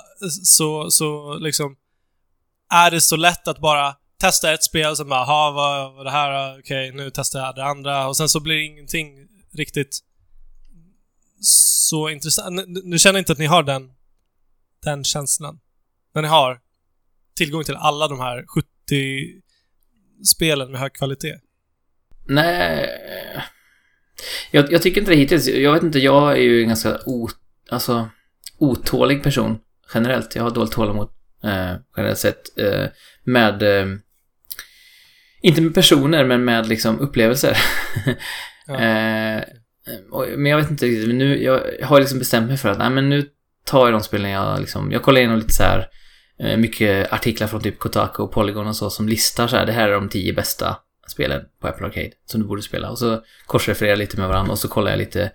så, så liksom är det så lätt att bara testa ett spel, sen bara, ha vad var det här, okej, nu testar jag det andra och sen så blir det ingenting riktigt så intressant. Nu, nu känner jag inte att ni har den, den känslan. När ni har tillgång till alla de här 70 spelen med hög kvalitet. Nej. Jag, jag tycker inte det hittills. Jag vet inte, jag är ju en ganska o, alltså, otålig person generellt. Jag har dåligt tålamod eh, generellt sett. Eh, med, eh, inte med personer, men med liksom upplevelser. Ja. eh, och, men jag vet inte riktigt, nu, jag har liksom bestämt mig för att, nej men nu tar jag de spelen jag liksom, jag kollar igenom lite så här eh, mycket artiklar från typ Kotaku och Polygon och så som listar så här, det här är de tio bästa spelen på Apple Arcade som du borde spela. Och så korsrefererar jag lite med varandra och så kollar jag lite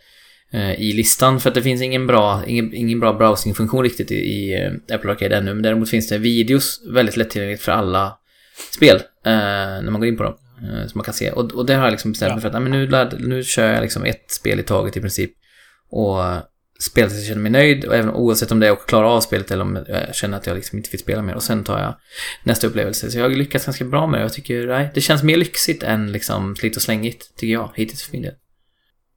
eh, i listan för att det finns ingen bra, ingen, ingen bra browsingfunktion riktigt i, i eh, Apple Arcade ännu. Men däremot finns det videos väldigt lättillgängligt för alla spel eh, när man går in på dem. Eh, som man kan se. Och, och det har jag liksom bestämt mig Ja. för att men nu, ladd- nu kör jag liksom ett spel i taget i princip. Och spelar tills jag känner mig nöjd. Och även oavsett om det är att klara av spelet eller om jag känner att jag liksom inte vill spela mer. Och sen tar jag nästa upplevelse. Så jag har lyckats ganska bra med det. Jag tycker, nej, det känns mer lyxigt än liksom slit och slängigt, tycker jag, hittills för min del.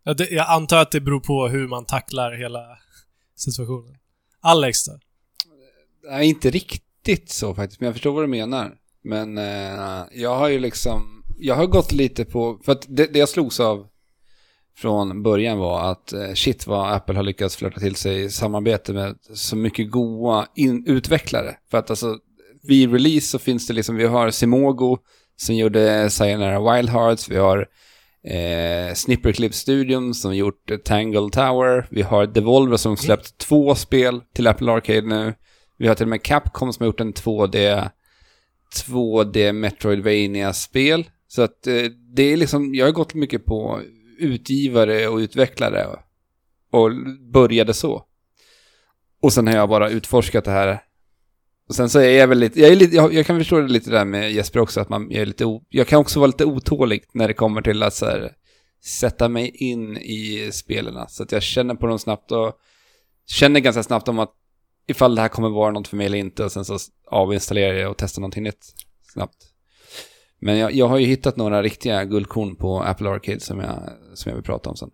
Ja, det, jag antar att det beror på hur man tacklar hela situationen. Alex då? Nej, inte riktigt så faktiskt, men jag förstår vad du menar. Men eh, jag har ju liksom, jag har gått lite på, för att det, det jag slogs av från början var att eh, shit vad Apple har lyckats flörta till sig samarbete med så mycket goa in, utvecklare. För att alltså, vid release så finns det liksom, vi har Simogo som gjorde Sayonara Wild Hearts, vi har eh, Snipperclip Studium som gjort Tangle Tower, vi har Devolver som släppt två spel till Apple Arcade nu, vi har till och med Capcom som har gjort en 2D 2D Metroidvania-spel. Så att eh, det är liksom, jag har gått mycket på utgivare och utvecklare och började så. Och sen har jag bara utforskat det här. Och sen så är jag väl lite, jag, är lite, jag, jag kan förstå det lite där med Jesper också, att man är lite, o, jag kan också vara lite otålig när det kommer till att så här, sätta mig in i spelen. Så att jag känner på dem snabbt och känner ganska snabbt om att ifall det här kommer vara något för mig eller inte och sen så avinstallerar jag och testar någonting nytt snabbt. Men jag, jag har ju hittat några riktiga guldkorn på Apple Arcade som jag, som jag vill prata om sen.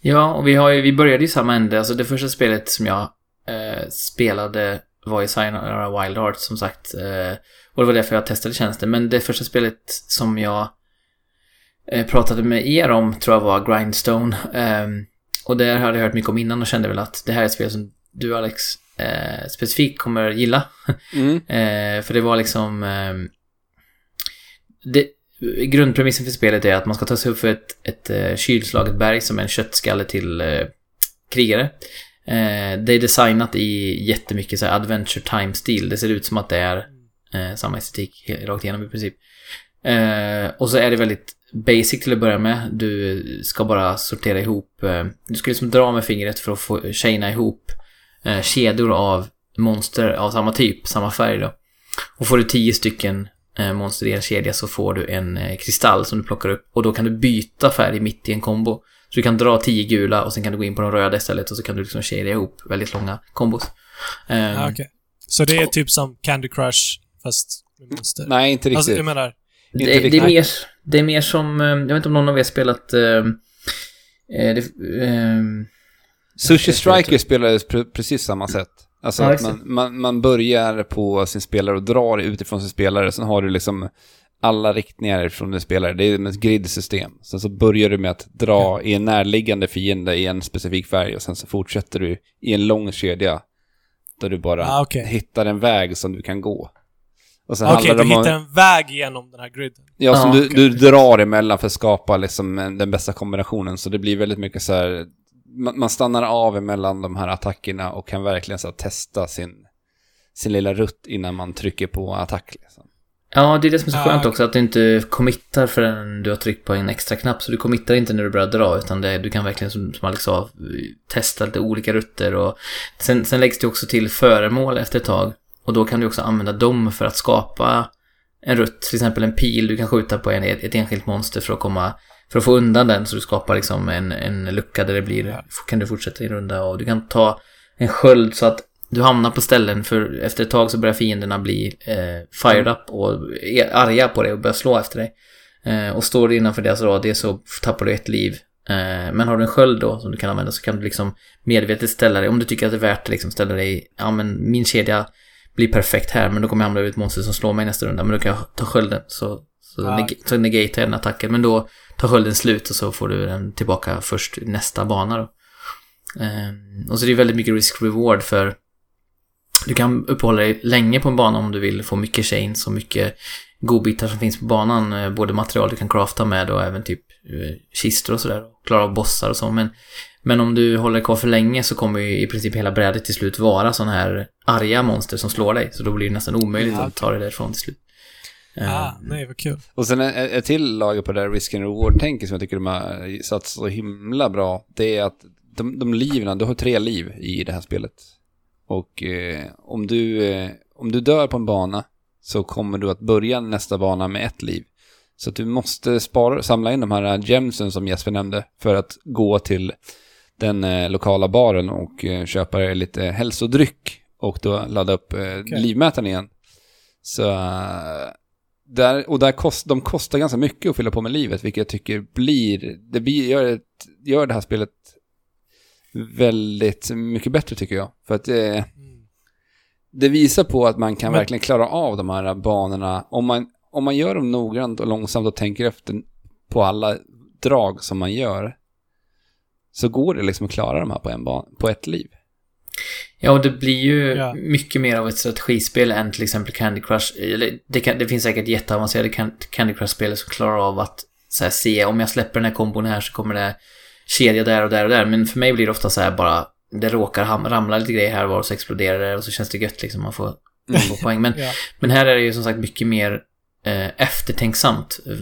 Ja, och vi, har ju, vi började i samma ände. Alltså det första spelet som jag eh, spelade var ju Sayonara Wild Hearts som sagt. Eh, och det var därför jag testade tjänsten. Men det första spelet som jag eh, pratade med er om tror jag var Grindstone. Ehm, och det hade jag hört mycket om innan och kände väl att det här är ett spel som du Alex eh, specifikt kommer gilla. Mm. eh, för det var liksom... Eh, det, grundpremissen för spelet är att man ska ta sig upp för ett, ett eh, kylslaget berg som är en köttskalle till eh, krigare. Eh, det är designat i jättemycket så här Adventure Time-stil. Det ser ut som att det är samma estetik rakt igenom i princip. Och så är det väldigt basic till att börja med. Du ska bara sortera ihop. Du ska liksom dra med fingret för att få chaina ihop eh, kedjor av monster av samma typ, samma färg då. Och får du tio stycken eh, monster i en kedja så får du en eh, kristall som du plockar upp. Och då kan du byta färg mitt i en kombo. Så du kan dra tio gula och sen kan du gå in på de röda istället och så kan du liksom kedja ihop väldigt långa kombos. Eh, Ah, okej. Så det är typ som Candy Crush, fast med monster? Nej, inte riktigt. Alltså, jag menar... Inte det, det, är mer, det är mer som, eh, jag vet inte om någon av er spelat... Eh, eh, det, eh, Sushi Striker spelades på precis samma sätt. Alltså Ja, att man, man, man börjar på sin spelare och drar utifrån sin spelare. Sen har du liksom alla riktningar från din spelare. Det är ett gridsystem. Sen så börjar du med att dra i en närliggande fiende i en specifik färg och sen så fortsätter du i en lång kedja. Där du bara Ah, okej. hittar en väg som du kan gå. Okej, handlar du om hittar en väg genom den här griden. ja, som Ja, du, okej. du drar emellan för att skapa liksom en- den bästa kombinationen. Så det blir väldigt mycket så här, man, man stannar av emellan de här attackerna och kan verkligen så här, testa sin, sin lilla rutt innan man trycker på attack. Liksom. Ja, det är det som är så skönt också, att du inte committar förrän du har tryckt på en extra knapp. Så du committar inte när du börjar dra, utan det, du kan verkligen, som, som Alex sa, testa lite olika rutter. Och sen, sen läggs det också till föremål efter ett tag. Och då kan du också använda dem för att skapa en rutt. Till exempel en pil du kan skjuta på en, ett enskilt monster för att komma för att få undan den så du skapar liksom en, en lucka där det blir, kan du fortsätta din runda och du kan ta en sköld så att du hamnar på ställen för efter ett tag så börjar fienderna bli eh, fired up och är arga på dig och börjar slå efter dig. Eh, och står du innanför deras radie så tappar du ett liv. Eh, men har du en sköld då som du kan använda så kan du liksom medvetet ställa dig, om du tycker att det är värt det, liksom ställa dig, ja men min kedja blir perfekt här men då kommer jag hamna över ett monster som slår mig nästa runda men då kan jag ta skölden så, så, Ja. neg- så negatar jag den attacken men då tar skölden slut och så får du den tillbaka först nästa bana då. Eh, och så är det väldigt mycket risk-reward för du kan uppehålla dig länge på en bana om du vill få mycket chains och mycket godbitar som finns på banan. eh, Både material du kan crafta med och även typ eh, kistor och sådär. och Klara av bossar och så. Men, men om du håller kvar för länge så kommer ju i princip hela brädet till slut vara sådana här arga monster som slår dig. Så då blir det nästan omöjligt Ja, att ta dig därifrån till slut. Eh, Ah, nej, vad kul. Och sen ett, till lager på det där risk and reward-tänket som jag tycker de har satt så himla bra. Det är att de, de liven, du har tre liv i det här spelet. Och eh, om, du, eh, om du dör på en bana så kommer du att börja nästa bana med ett liv. Så att du måste spara, samla in de här gemsen som Jesper nämnde för att gå till den eh, lokala baren och eh, köpa lite hälsodryck och då ladda upp eh, livmätaren igen. Så där, och där kost, de kostar ganska mycket att fylla på med livet, vilket jag tycker blir, det blir, gör, ett, gör det här spelet väldigt mycket bättre tycker jag. För att det, Mm. det visar på att man kan Men- verkligen klara av de här banorna. Om man, om man gör dem noggrant och långsamt och tänker efter på alla drag som man gör. Så går det liksom att klara de här på, en ban, på ett liv. Ja, och det blir ju Ja. mycket mer av ett strategispel än till exempel Candy Crush. Det, kan, det finns säkert jätteavancerade Can- Candy Crush-spel som klarar av att här, se om jag släpper den här kombon här så kommer det kedja där och där och där. Men för mig blir det ofta så här bara, det råkar ramla lite grejer här och var och så exploderar det och så känns det gött liksom. Man får, man får poäng. Men, Ja. men här är det ju som sagt mycket mer eh, eftertänksamt. Eh,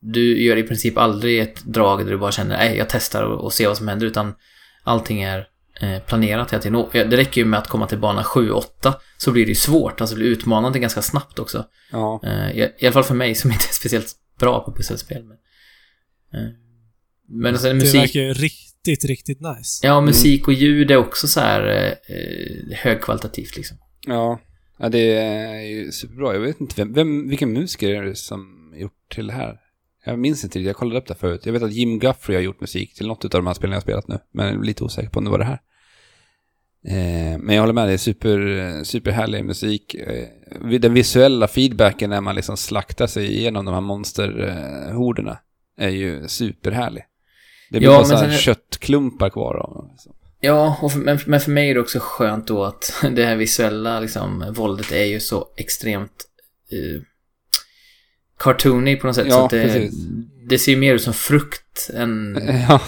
Du gör i princip aldrig ett drag där du bara känner nej jag testar och, och ser vad som händer utan allting är planerat hela tiden. Och, eh, det räcker ju med att komma till bana 7-8 så blir det ju svårt, alltså det blir utmanande ganska snabbt också. Ja, Eh, i, I alla fall för mig som inte är speciellt bra på pusselspel. Men, eh, men alltså Det musik, verkar ju riktigt, riktigt nice. ja musik och ljud är också så här eh, högkvalitativt liksom. ja. ja det är ju superbra. Jag vet inte vem, vem, vilken musiker är det som gjort till det här? Jag minns inte Men jag. Eh, men jag håller med, det är super, superhärlig musik. Eh, den visuella feedbacken när man liksom slaktar sig igenom de här monsterhorderna är ju superhärlig. Det blir Ja, bara så här köttklumpar kvar av liksom. Ja, och för, men, men för mig är det också skönt då att det här visuella liksom, våldet är ju så extremt eh, cartoony på något sätt. Ja, så att det, det ser ju mer ut som frukt än, Ja,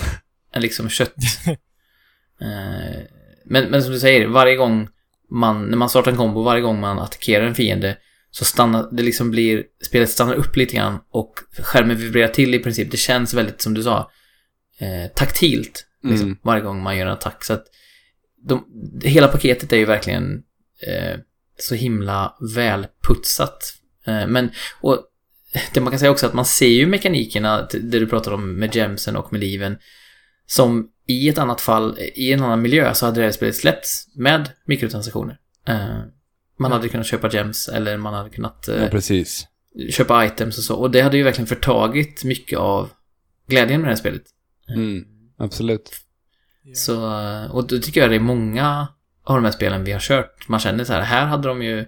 än liksom kött. eh, men, men som du säger, varje gång man, när man startar en kombo, varje gång man attackerar en fiende så stannar, det liksom blir, spelet stannar upp lite grann och skärmen vibrerar till i princip. Det känns väldigt, som du sa, eh, taktilt. Liksom, Mm. Varje gång man gör en attack. Så att de, hela paketet är ju verkligen eh, så himla välputsat. Eh, men, och det man kan säga också är att man ser ju mekanikerna, det du pratar om med gemsen och med liven, som i ett annat fall, i en annan miljö, så hade det här spelet släppts med mikrotransaktioner. Eh, man hade kunnat köpa gems eller man hade kunnat eh, ja precis. köpa items och så. Och det hade ju verkligen förtagit mycket av glädjen med det här spelet. Mm, absolut. Så, eh, och då tycker jag det är många av de här spelen vi har kört. Man känner så här, här hade de ju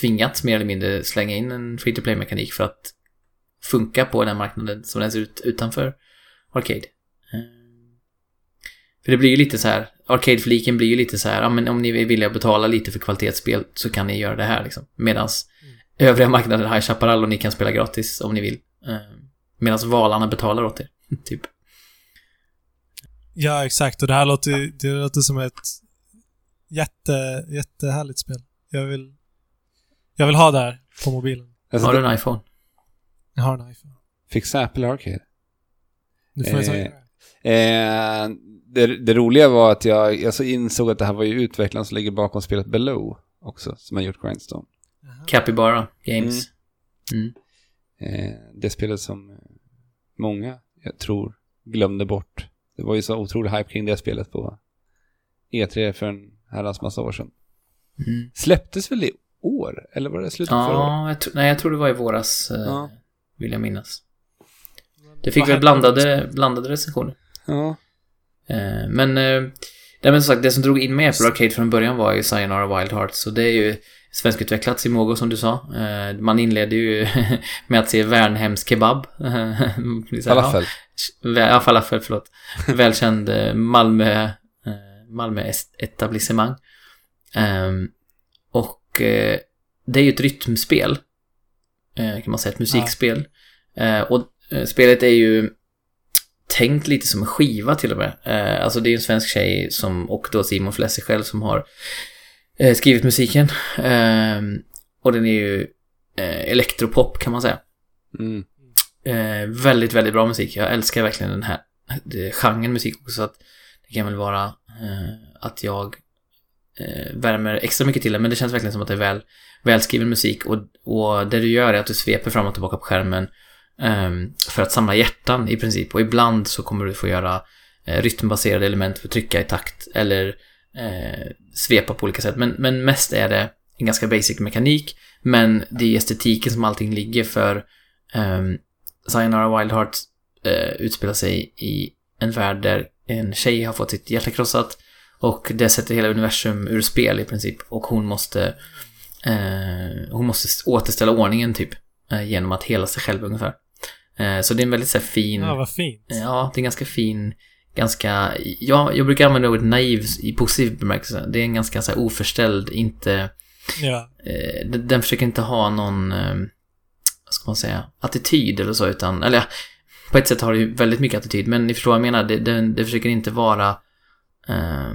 tvingats mer eller mindre slänga in en free to play-mekanik för att funka på den marknaden som den ser ut utanför Arcade. Eh, För det blir ju lite så här, Arcade-fliken blir ju lite så här, ja men om ni är villiga att betala lite för kvalitetsspel så kan ni göra det här liksom. Medans övriga marknaden High Chaparral och ni kan spela gratis om ni vill. Medan valarna betalar åt er, typ. Ja, exakt. Och det här låter, det låter som ett jätte, jättehärligt spel. Jag vill, jag vill ha det här på mobilen. Alltså, Har du en iPhone? Jag har en iPhone. Fixa Apple Arcade. Nu får Eh. Eh, det, det roliga var att jag, jag så insåg att det här var ju utvecklaren som ligger bakom spelet Below också, som har gjort Grindstone. Capybara Games. Mm. Eh, det spelet som många, jag tror, glömde bort. Det var ju så otrolig hype kring det spelet på E3 för en herrans massa år sedan. Mm. Släpptes väl i år? Eller var det slutet på förra året? Ja, nej, jag tror det var i våras, eh, Ja. vill jag minnas. Det fick Vad väl blandade, blandade recensioner. Ja. Eh, men, eh, nej, men som sagt, det som drog in mig Apple Arcade från början var ju Sayonara Wild Hearts. Så det är ju svenskutvecklat Simogo som du sa. Eh, man inledde ju med att se Värnhems kebab. Falafel. Ja, ja, falafel, förlåt. Välkänd Malmö, eh, Malmö est- etablissemang. Ehm, och det är ju ett rytmspel. Kan man säga, ett musikspel. Eh, och spelet är ju tänkt lite som en skiva till och med. Eh, alltså det är ju en svensk tjej som, och då Simon Flesser själv som har eh, skrivit musiken. Ehm, och den är ju eh, elektropop kan man säga. Mm. Eh, väldigt, väldigt bra musik. Jag älskar verkligen den här eh, genren musik också. Så att det kan väl vara eh, att jag eh, värmer extra mycket till det. Men det känns verkligen som att det är väl, välskriven musik. Och, och det du gör är att du sveper fram och tillbaka på skärmen Ehm, för att samla hjärtan i princip. Och ibland så kommer du få göra eh, rytmbaserade element för att trycka i takt. Eller eh, svepa på olika sätt. Men, men mest är det en ganska basic mekanik. Men det är estetiken som allting ligger för Eh, Sayonara Wildheart eh, utspelar sig i en värld där en tjej har fått sitt hjärta krossat och det sätter hela universum ur spel i princip och hon måste eh, hon måste återställa ordningen typ eh, genom att hela sig själv ungefär. Eh, så det är en väldigt så här, fin Ja, vad fint. Ja, det är en ganska fin, ganska, ja, jag brukar använda ordet naiv i positiv bemärkelse. Det är en ganska så här, oförställd, inte, Ja. eh, den, den försöker inte ha någon, eh, vad ska man säga, attityd eller så, utan, eller ja, på ett sätt har det ju väldigt mycket attityd, men ni förstår vad jag menar, det, det, det försöker inte vara, eh,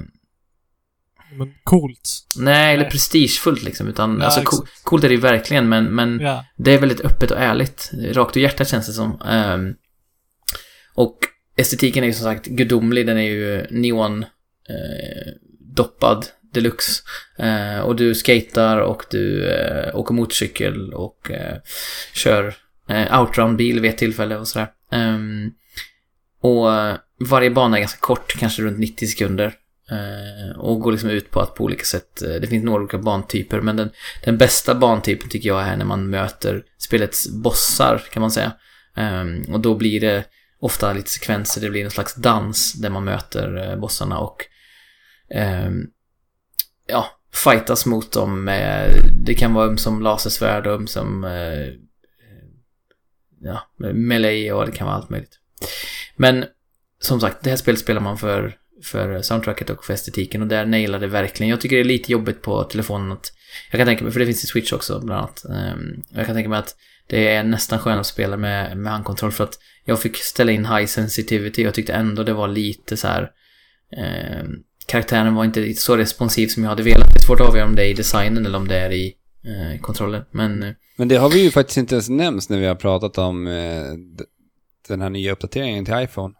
Men coolt. nej, eller Nej. prestigefullt liksom, utan, Ja, alltså exakt. co- coolt är det ju verkligen, men, men Ja. det är väldigt öppet och ärligt. Rakt ur hjärtat känns det som. Ehm, och estetiken är ju som sagt gudomlig. Den är ju neon eh, doppad deluxe. Eh, och du skatar och du eh, åker motorcykel och eh, kör eh, outrun-bil vid ett tillfälle och sådär. Ehm, och varje bana är ganska kort, kanske runt 90 sekunder. Eh, och går liksom ut på att på olika sätt, eh, det finns några olika bantyper, men den, den bästa bantypen tycker jag är när man möter spelets bossar, kan man säga. Ehm, och då blir det ofta lite sekvenser, det blir en slags dans där man möter eh, bossarna och ehm, ja, fightas mot dem med, det kan vara um som lasersvärd och um som ja, melee och det kan vara allt möjligt. Men som sagt, det här spelet spelar man för, för soundtracket och för estetiken och där nailar det verkligen. Jag tycker det är lite jobbigt på telefonen att jag kan tänka mig, för det finns i Switch också bland annat. Ehm, jag kan tänka mig att det är nästan skönare att spela med, med handkontroll för att jag fick ställa in high sensitivity och jag tyckte ändå det var lite så här ehm, karaktären var inte så responsiv som jag hade velat. Det är svårt att avgöra om det är i designen eller om det är i eh, kontrollen. Men eh, Men det har vi ju faktiskt inte ens nämnt när vi har pratat om eh, den här nya uppdateringen till iPhone.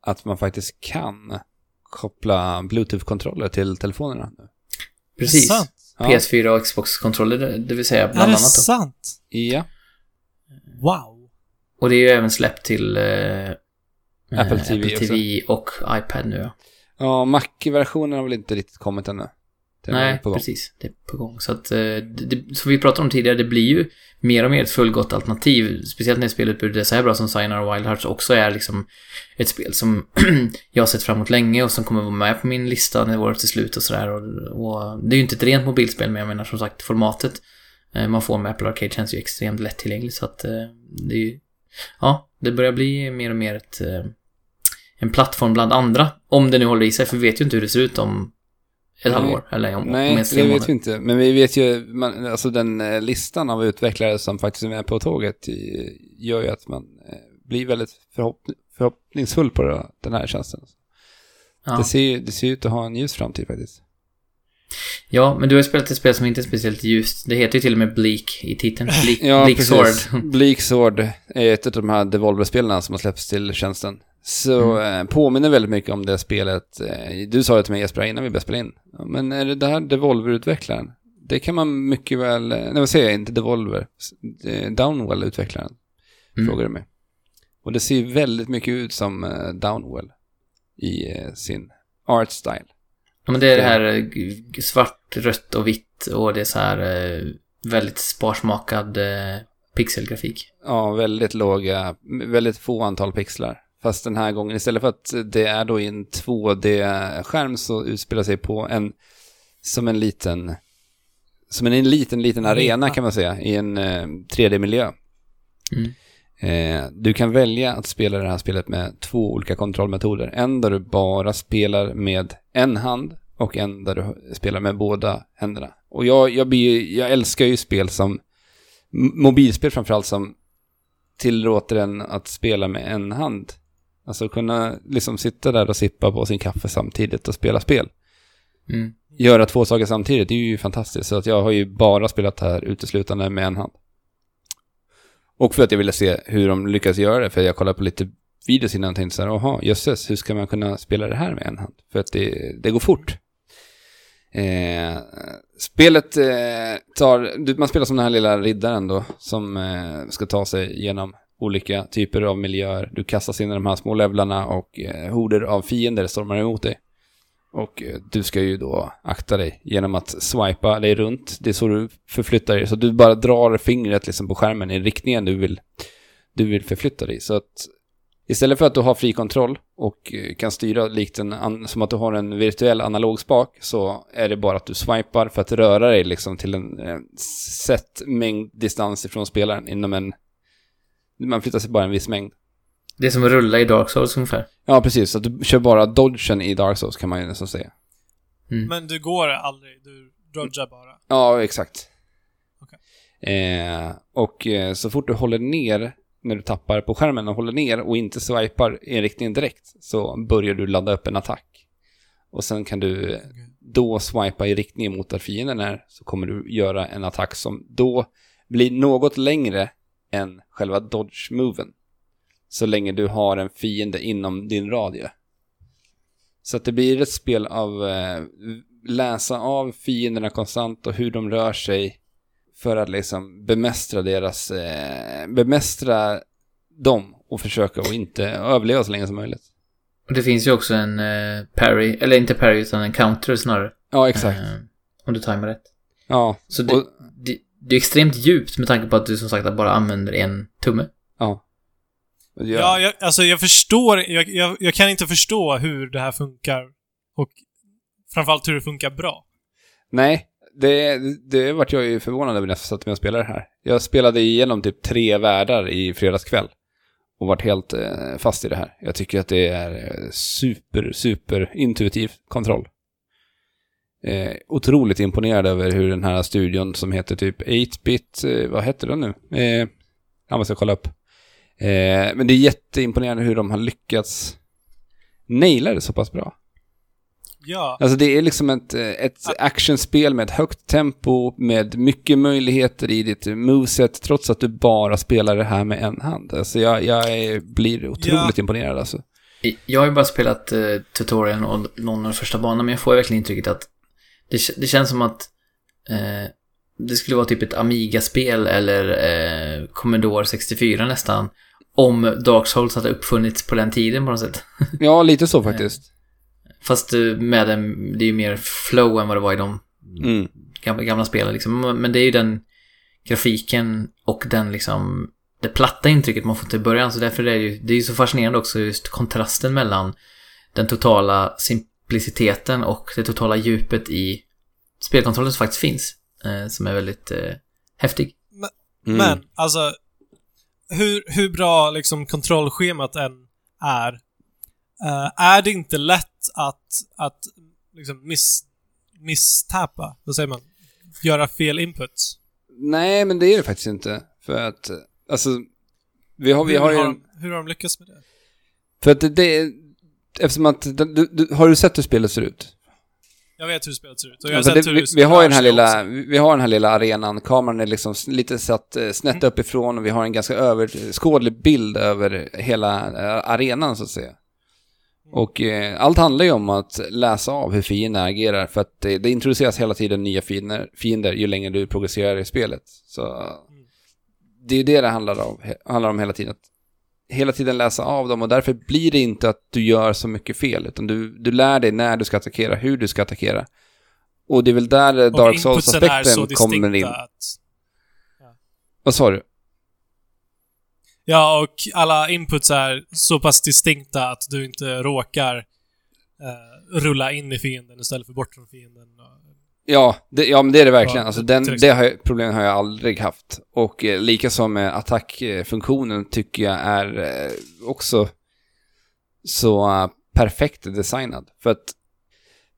Att man faktiskt kan koppla Bluetooth-kontroller till telefonerna. nu. precis. Är det sant? Ja. PS4 och Xbox-kontroller, det vill säga Är bland det annat. Sant? Ja. Wow. Och det är ju även släppt till eh, Apple TV Apple TV och iPad nu ja. Ja, Mac-versionen har väl inte riktigt kommit ännu. Nej, precis. Det är på gång. Så att, eh, det, som vi pratade om tidigare, det blir ju mer och mer ett fullgott alternativ. Speciellt när spelutbudet är så här bra som Signar och Wild Hearts också är liksom ett spel som jag har sett fram emot länge och som kommer vara med på min lista när året är slut och sådär. Och, och det är ju inte ett rent mobilspel, men jag menar som sagt formatet eh, man får med Apple Arcade känns ju extremt lättillgängligt så att eh, det är ju, ja, det börjar bli mer och mer ett, en plattform bland andra. Om det nu håller i sig, för vi vet ju inte hur det ser ut om ett halvår eller om, Nej, det vet vi inte. Men vi vet ju, man, alltså den eh, listan av utvecklare som faktiskt är med på tåget i, gör ju att man eh, blir väldigt förhopp, förhoppningsfull på det, den här tjänsten. Ja. Det, ser, det ser ut att ha en ljus framtid faktiskt. ja, men du har ju spelat ett spel som inte är speciellt ljust. Det heter ju till och med Bleak i titeln. Bleak, Ja, Bleak. Sword. Bleak Sword är ett av de här Devolver-spelen som har släppts till tjänsten. Så Mm. eh, påminner väldigt mycket om det spelet. Eh, du sa det till mig Jesper innan vi började spela in. Men är det där Devolver-utvecklaren? Det kan man mycket väl, eh, nej vad säger jag, inte Devolver, eh, Downwell-utvecklaren, Mm. frågar du mig. Och det ser väldigt mycket ut som eh, Downwell i sin art style. Ja, men det är det här svart, rött och vitt och det är så här väldigt sparsmakad pixelgrafik. Ja, väldigt låga, väldigt få antal pixlar. Fast den här gången, istället för att det är då i en 2D-skärm så utspelar sig på en, som en liten, som en liten, liten arena kan man säga, i en eh, 3D-miljö. Mm. Eh, du kan välja att spela det här spelet med två olika kontrollmetoder. En där du bara spelar med en hand och en där du spelar med båda händerna. Och jag, jag, blir, jag älskar ju spel som, mobilspel framförallt som tillåter en att spela med en hand. Alltså kunna liksom sitta där och sippa på sin kaffe samtidigt och spela spel. Mm. Göra två saker samtidigt, det är ju fantastiskt. Så att jag har ju bara spelat det här uteslutande med en hand. Och för att jag ville se hur de lyckas göra det, för jag kollade på lite videos innan och tänkte så här, jaha, jösses, hur ska man kunna spela det här med en hand? För att det, det går fort. Eh, spelet eh, tar, man spelar som den här lilla riddaren då, som eh, ska ta sig genom olika typer av miljöer. Du kastas in i de här små levlarna och eh, horder av fiender stormar emot dig. Och eh, du ska ju då akta dig genom att swipa dig runt. Det är så du förflyttar dig. Så du bara drar fingret liksom på skärmen i riktningen du vill, du vill förflytta dig. Så att Istället för att du har fri kontroll och eh, kan styra likt en, an- som att du har en virtuell analog spak så är det bara att du swipar för att röra dig liksom till en eh, mängd distans ifrån spelaren inom en... Man flyttar sig bara en viss mängd. Det är som att rulla i Dark Souls ungefär. Ja, precis. Så att du kör bara dodgen i Dark Souls kan man ju nästan säga. Men du går aldrig, du dodgar bara. Ja, exakt. Okej. Eh, och eh, så fort du håller ner när du tappar på skärmen och håller ner och inte swipar i en riktning direkt så börjar du ladda upp en attack. Och sen kan du eh, då swipa i riktning mot där fienden är så kommer du göra en attack som då blir något längre än själva dodge-moven. Så länge du har en fiende inom din radie. Så att det blir ett spel av eh, läsa av fienderna konstant och hur de rör sig för att liksom bemästra deras, eh, bemästra dem och försöka att inte överleva så länge som möjligt. Och det finns ju också en eh, parry, eller inte parry utan en counter snarare. Ja, exakt. Eh, om du tajmar rätt. Ja, Så det, och, det, är extremt djupt med tanke på att du som sagt bara använder en tumme. Ja, Ja, jag, alltså jag förstår, jag, jag, jag kan inte förstå hur det här funkar. Och framförallt hur det funkar bra. Nej, det, det vart jag ju förvånad över när jag satt med och spelade det här. Jag spelade igenom typ tre världar i fredagskväll. Och vart helt eh, fast i det här. Jag tycker att det är eh, super, super intuitiv kontroll. Eh, otroligt imponerad över hur den här studion som heter typ 8-bit, eh, vad heter den nu? Eh, jag måste kolla upp. Eh, men det är jätteimponerande hur de har lyckats naila det så pass bra. Ja. Alltså det är liksom ett, eh, ett actionspel med ett högt tempo, med mycket möjligheter i ditt moveset, trots att du bara spelar det här med en hand. Alltså jag, jag är, blir otroligt imponerad alltså. Jag har ju bara spelat eh, tutorialen och någon av de första banorna, men jag får verkligen intrycket att det, det känns som att eh, det skulle vara typ ett Amiga-spel eller eh, Commodore 64 nästan. Om Dark Souls hade uppfunnits på den tiden på något sätt. Ja, lite så faktiskt. Fast eh, med en, det är ju mer flow än vad det var i de Mm. gamla, gamla spelen liksom. Men det är ju den grafiken och den liksom det platta intrycket man får till början. Så därför är det ju, det är ju så fascinerande också just kontrasten mellan den totala simpliciteten och det totala djupet i spelkontrollen som faktiskt finns. Eh, som är väldigt eh, häftig. Mm. Men, alltså, hur, hur bra liksom kontrollschemat än är, eh, är det inte lätt att, att liksom miss, misstappa? Vad säger man? Göra fel inputs? Nej, men det är det faktiskt inte. För att, alltså, vi har, vi hur, har ju... har en- de, hur har de lyckats med det? För att det, det eftersom att, du, du, har du sett hur spelet ser ut? Jag vet hur spelet ser ut. Och jag har Alltså sett det, hur vi, vi har den här lilla, också. vi har den här lilla arenan, kameran är liksom lite satt eh, snett Mm. uppifrån och vi har en ganska överskådlig bild över hela eh, arenan så att säga. Och eh, allt handlar ju om att läsa av hur fienden agerar för att det, det introduceras hela tiden nya fiender, fiender ju längre du progresserar i spelet. Så det är ju det det handlar om, handlar om hela tiden. Hela tiden läsa av dem och därför blir det inte att du gör så mycket fel utan du, du lär dig när du ska attackera, hur du ska attackera. Och det är väl där eh, Dark Souls-aspekten kommer in. Att, Vad sa du? ja, och alla inputs är så pass distinkta att du inte råkar eh, rulla in i fienden istället för bort från fienden. Ja, det, ja men det är det verkligen. Ja, alltså den, det har jag, problemet har jag aldrig haft. Och eh, likaså med attackfunktionen tycker jag är eh, också så eh, perfekt designad. För att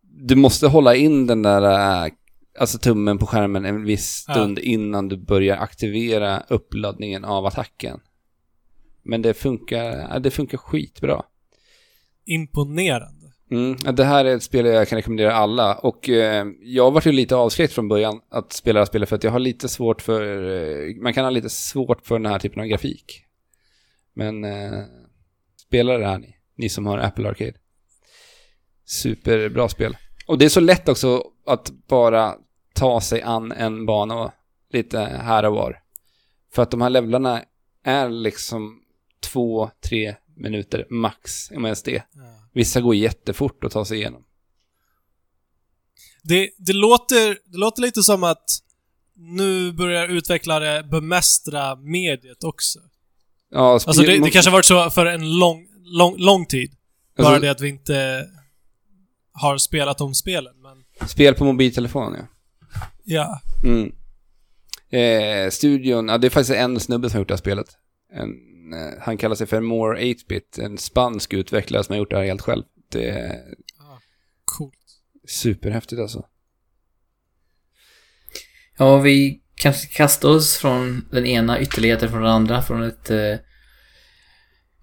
du måste hålla in den där, eh, alltså tummen på skärmen en viss Ja. stund innan du börjar aktivera uppladdningen av attacken. Men det funkar, ja, det funkar skitbra. Imponerande. Mm, det här är ett spel jag kan rekommendera alla. Och eh, jag var ju lite avskräckt från början att spela det här spelet för att jag har lite svårt för... Eh, man kan ha lite svårt för den här typen av grafik. Men eh, spela det här ni, ni som har Apple Arcade. Superbra spel. Och det är så lätt också att bara ta sig an en bana lite här och var. För att de här levlarna är liksom två, tre minuter max, om ens det. Vissa går jättefort att ta sig igenom. Det, det, låter, det låter lite som att nu börjar utvecklare bemästra mediet också. Ja, sp- Alltså det, det kanske har varit så för en lång, lång, lång tid. Bara alltså, det att vi inte har spelat om spelen, men Spel på mobiltelefon, ja. ja. Mm. Eh, studion, ja det är faktiskt en snubbe som har gjort det här spelet. En, han kallar sig för More 8-bit, en spansk utvecklare som har gjort det här helt själv. Det är Coolt. superhäftigt alltså. Ja, vi kanske ska kasta oss från den ena ytterligheten från den andra. Från ett eh,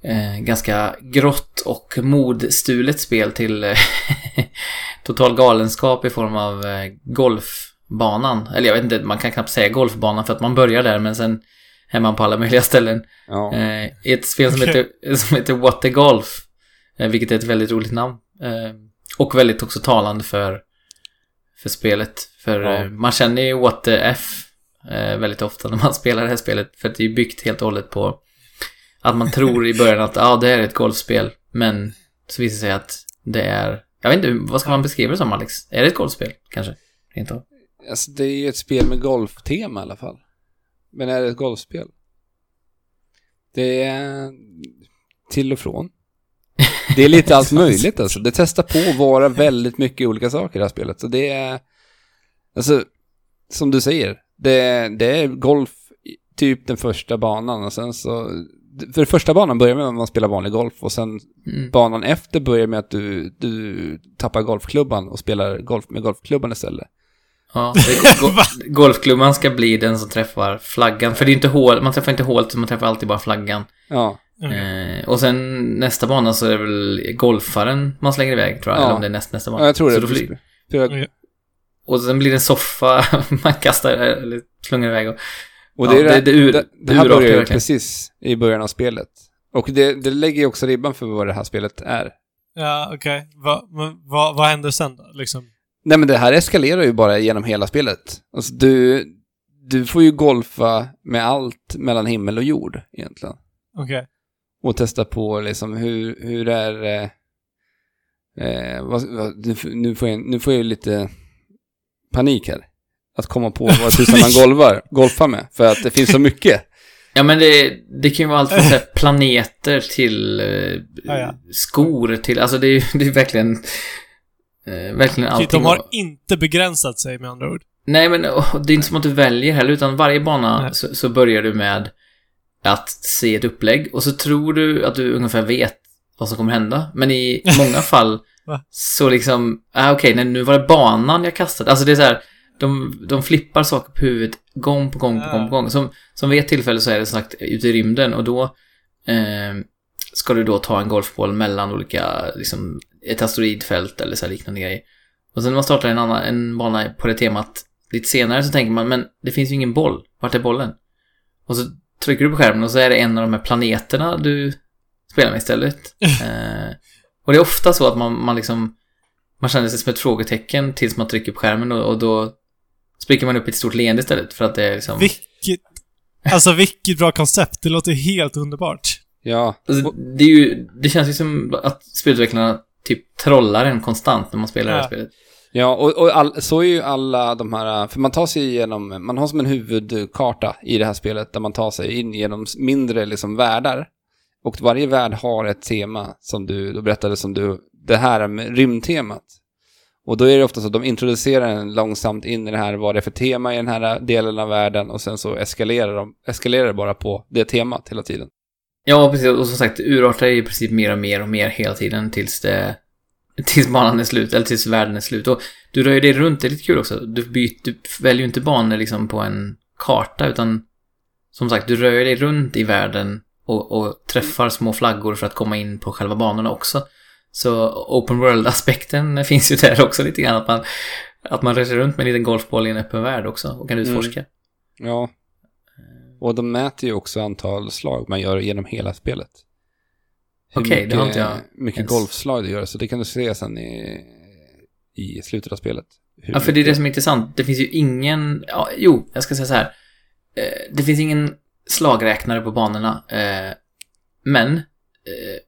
eh, ganska grått och modstulet spel till eh, total galenskap i form av eh, golfbanan. Eller jag vet inte, man kan knappt säga golfbanan för att man börjar där men sen man på alla möjliga ställen. Ja. Eh, i ett spel som, Okej. heter, som heter What the Golf. Eh, vilket är ett väldigt roligt namn. Eh, och väldigt också talande för, för spelet. För Ja. eh, man känner ju What the F eh, väldigt ofta när man spelar det här spelet. För att det är byggt helt och hållet på att man tror i början att ah, det här är ett golfspel. Men så visar det sig att det är... Jag vet inte, vad ska man beskriva det som Alex? Är det ett golfspel kanske? Av. Alltså det är ju ett spel med golftema i alla fall. Men är det ett golfspel? Det är till och från. Det är lite allt möjligt alltså. Det testar på att vara väldigt mycket olika saker i det här spelet. Så det är, alltså, som du säger, det, det är golf, typ den första banan och sen så, för första banan börjar med att man spelar vanlig golf och sen Mm. banan efter börjar med att du, du tappar golfklubban och spelar golf med golfklubban istället. Ja, golfklubban ska bli den som träffar flaggan. För det är inte hål, man träffar inte hålet, man träffar alltid bara flaggan. Ja. Eh, och sen nästa bana så är det väl golfaren man slänger iväg tror jag. Ja. Eller om det är näst, nästa bana. ja jag tror så det. Spelar- Okej. och sen blir det en soffa man kastar eller slungar iväg. Och, Och det, är Ja, det- det ur- det, det här börjar ju precis i början av spelet. Och det, det lägger ju också ribban för vad det här spelet är. Ja, okej. Va, men vad, vad händer sen då? Liksom? Nej men det här eskalerar ju bara genom hela spelet. Alltså du, du får ju golfa med allt mellan himmel och jord egentligen. Okej. Och testa på liksom hur, hur är... Eh, eh, vad, vad, nu, får jag, nu får jag ju lite panik här. Att komma på vad tusan man golvar, golfar med. För att det finns så mycket. ja men det, det kan ju vara allt från här planeter till eh, skor till, alltså det är ju det är verkligen, eh, verkligen allting. De har inte begränsat sig med andra ord. Nej, men det är inte som att du väljer heller, utan varje bana så, så börjar du med att se ett upplägg och så tror du att du ungefär vet vad som kommer hända. Men i många fall så liksom, ah, okej, nej, nu var det banan jag kastade. Alltså det är så här, de, de flippar saker på huvudet gång på gång på gång på gång. Som, som vid ett tillfälle så är det som sagt ute i rymden och då eh, ska du då ta en golfboll mellan olika, liksom, ett asteroidfält eller så här liknande grejer. Och sen när man startar en, annan, en bana på det temat lite senare så tänker man, men det finns ju ingen boll. Vart är bollen? Och så trycker du på skärmen och så är det en av de här planeterna du spelar med istället. eh, och det är ofta så att man, man liksom man känner sig som ett frågetecken tills man trycker på skärmen och, och då spricker man upp i ett stort leende istället för att det är liksom... Vilket... Alltså vilket bra koncept. Det låter helt underbart. Ja. Alltså, det, är ju, det känns ju som att spelutvecklarna typ trollar en konstant när man spelar det här Ja. spelet. Ja, och, och all, så är ju alla de här, för man tar sig igenom, man har som en huvudkarta i det här spelet där man tar sig in genom mindre liksom världar. Och varje värld har ett tema som du, då berättade som du, det här med rymdtemat. Och då är det ofta så att de introducerar en långsamt in i det här, vad det är för tema i den här delen av världen och sen så eskalerar de, eskalerar det bara på det temat hela tiden. Ja, precis. Och som sagt, urartar i princip mer och mer och mer hela tiden tills det... Tills banan är slut, eller tills världen är slut. Och du rör ju dig runt, det är lite kul också. Du, byter, du väljer ju inte banor liksom på en karta, utan... Som sagt, du rör dig runt i världen och, och träffar små flaggor för att komma in på själva banorna också. Så open world-aspekten finns ju där också lite grann. Att man, att man rör sig runt med en liten golfboll i en öppen värld också och kan utforska. Ja. Och de mäter ju också antal slag man gör genom hela spelet. Okej, det har inte jag mycket ens- golfslag du gör, så det kan du se sen i, i slutet av spelet. Ja, för det är det som är intressant. Det finns ju ingen... Ja, jo, jag ska säga så här. Eh, Det finns ingen slagräknare på banorna. eh, Men eh,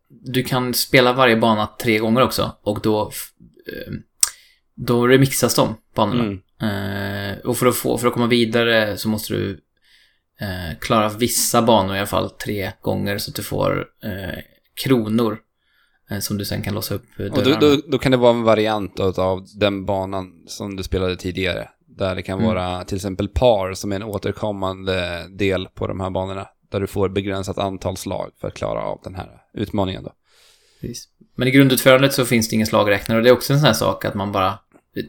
du kan spela varje bana tre gånger också. Och då... Då remixas de, banorna. Mm. Och för att, få, för att komma vidare så måste du eh, klara vissa banor i alla fall tre gånger så att du får eh, kronor eh, som du sen kan låsa upp eh, Och då, då, då kan det vara en variant av, av den banan som du spelade tidigare. Där det kan Mm. vara till exempel par som är en återkommande del på de här banorna. Där du får begränsat antal slag för att klara av den här utmaningen då. Precis. Men i grundutförandet så finns det ingen slagräknare och det är också en sån här sak att man bara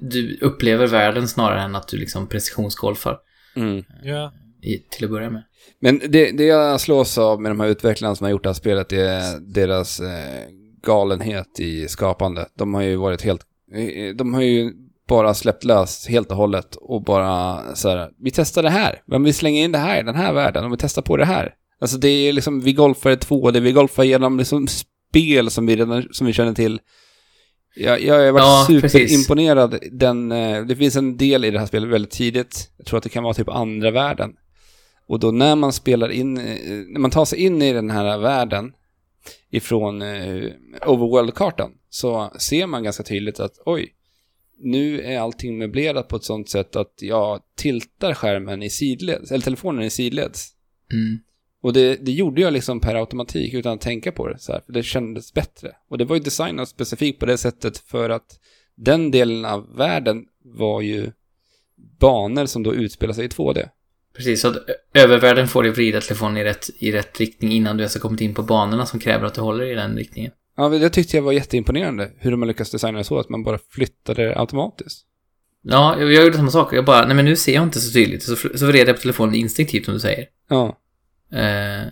du upplever världen snarare än att du liksom precisionsgolfar Mm. Ja. I, till att börja med. Men det, det jag slås av med de här utvecklarna som har gjort det här spelet är deras eh, galenhet i skapande. De har ju varit helt... eh, De har ju bara släppt lös helt och hållet och bara så här, vi testar det här. Men vi slänger in det här i den här världen och vi testar på det här. Alltså det är liksom, vi golfar i 2D, vi golfar genom liksom spel som vi redan, som vi känner till. Jag, jag har varit Ja, superimponerad. Den, eh, det finns en del i det här spelet väldigt tidigt. Jag tror att det kan vara typ andra världen. Och då när man spelar in, eh, när man tar sig in i den här världen ifrån eh, overworld-kartan så ser man ganska tydligt att oj, nu är allting möblerat på ett sånt sätt att jag tiltar skärmen i sidleds, eller telefonen i sidleds. Mm. Och det, det gjorde jag liksom per automatik utan att tänka på det så här, för det kändes bättre. Och det var ju designat specifikt på det sättet för att den delen av världen var ju banor som då utspelar sig i 2D. Precis, så att övervärlden får dig vrida telefonen i rätt, i rätt riktning innan du ens har kommit in på banorna som kräver att du håller i den riktningen. Ja, det tyckte jag var jätteimponerande, hur de har lyckats designa det så att man bara flyttade det automatiskt. Ja, jag, gjorde samma sak. Jag bara, nej men nu ser jag inte så tydligt. Så, så vred jag på telefonen instinktivt som du säger. Ja, Eh,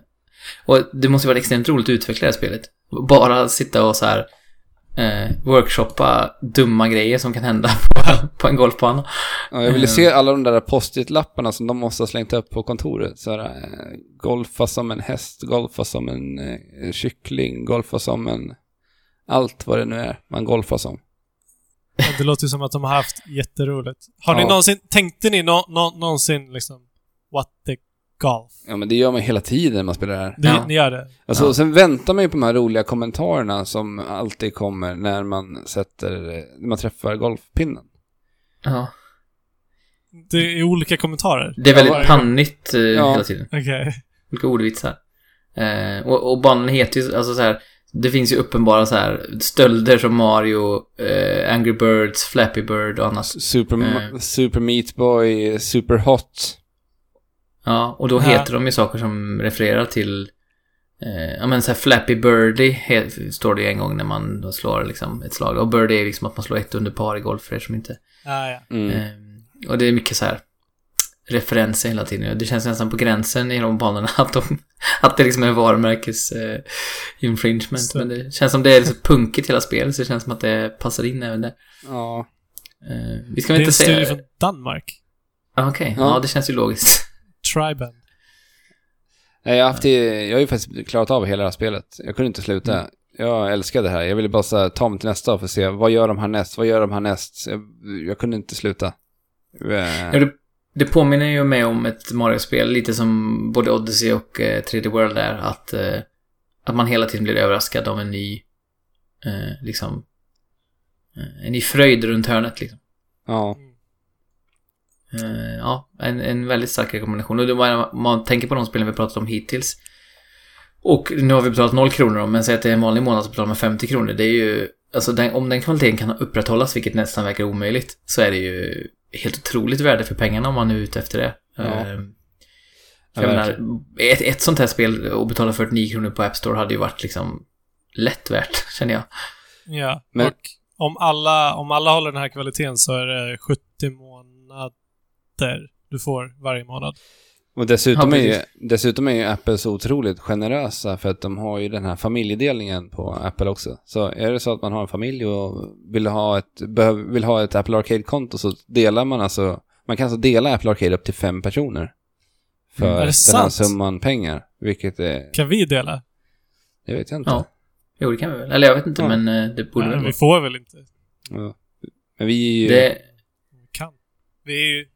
och det måste ju vara extremt roligt att utveckla det här spelet. Bara sitta och så här eh, workshoppa dumma grejer som kan hända på, på en golfbana. ja jag ville Mm. se alla de där post-it-lapparna som de måste ha slängt upp på kontoret. Så här, eh, golfa som en häst, golfa som en eh, kyckling, golfa som en... Allt vad det nu är man golfar som. Ja, Det låter ju som att de har haft jätteroligt. Har ni Ja. någonsin, tänkte ni nå, nå, någonsin liksom, what the golf? Ja, men det gör man hela tiden när man spelar det här. Det, Ja. Ni gör det? Alltså, Ja. sen väntar man ju på de här roliga kommentarerna som alltid kommer när man sätter, när man träffar golfpinnen. Ja. Det är olika kommentarer? Det är Ja, väldigt varje- pannigt eh, Ja. hela tiden. Okej. Olika ordvitsar. Eh, och, och banan heter ju, alltså så här, det finns ju uppenbara så här stölder som Mario, eh, Angry Birds, Flappy Bird och annat. Super, Mm. super Meat Boy, Super Hot. Ja, och då Ja. heter de ju saker som refererar till eh, ja men så här Flappy Birdie he, står det ju en gång när man slår liksom ett slag. Och Birdie är liksom att man slår ett under par i golf för er som inte... Ah, ja. Mm. Eh, och det är mycket så här referenser hela tiden. Det känns nästan på gränsen i de banorna att, de, att det liksom är varumärkes eh, infringement. Så. Men det känns som det är så punkigt hela spelet så det känns som att det passar in även där. Ja. Eh, vi ska Det väl är en inte studie säga... från Danmark. Ah, Okej, Ja. ja. det känns ju logiskt. Triben. Nej, Jag har, haft, jag har ju faktiskt klarat av hela det här spelet. Jag kunde inte sluta. Mm. Jag älskar det här. Jag ville bara så här, ta mig till nästa för att se vad gör de här näst, vad gör de här näst. Jag, jag kunde inte sluta. Eh, Ja, det, det påminner ju mig om ett Mario-spel, lite som både Odyssey och eh, 3D World är, att, eh, att man hela tiden blir överraskad av en ny, eh, liksom, eh, en ny fröjd runt hörnet liksom. Ja. Eh, ja, en, en väldigt stark rekommendation. Och det var, om man tänker på de spelen vi pratat om hittills, och nu har vi betalat 0 kronor om, men säg att det är en vanlig månad så betalar man 50 kronor. Det är ju, alltså den, om den kvaliteten kan upprätthållas, vilket nästan verkar omöjligt, så är det ju helt otroligt värde för pengarna om man är ute efter det. Ja. Eh, Ja, jag menar, ett, ett sånt här spel och betala 49 kronor på App Store hade ju varit liksom lätt värt, känner jag. Ja, Men- och om alla, om alla håller den här kvaliteten så är det 70 månader du får varje månad. Och dessutom, Ja, är ju, dessutom är ju Apple så otroligt generösa för att de har ju den här familjedelningen på Apple också. Så är det så att man har en familj och vill ha ett, behöv, vill ha ett Apple Arcade-konto så delar man alltså, man kan alltså dela Apple Arcade upp till fem personer. För Mm, är det den här sant? summan pengar. Vilket är, Kan vi dela? det vet jag inte. Ja. Jo, det kan vi väl. Eller jag vet inte, Ja. men eh, det borde Nej, väl vi får väl inte. Ja. Men vi är ju, Det, Vi kan. Vi är ju...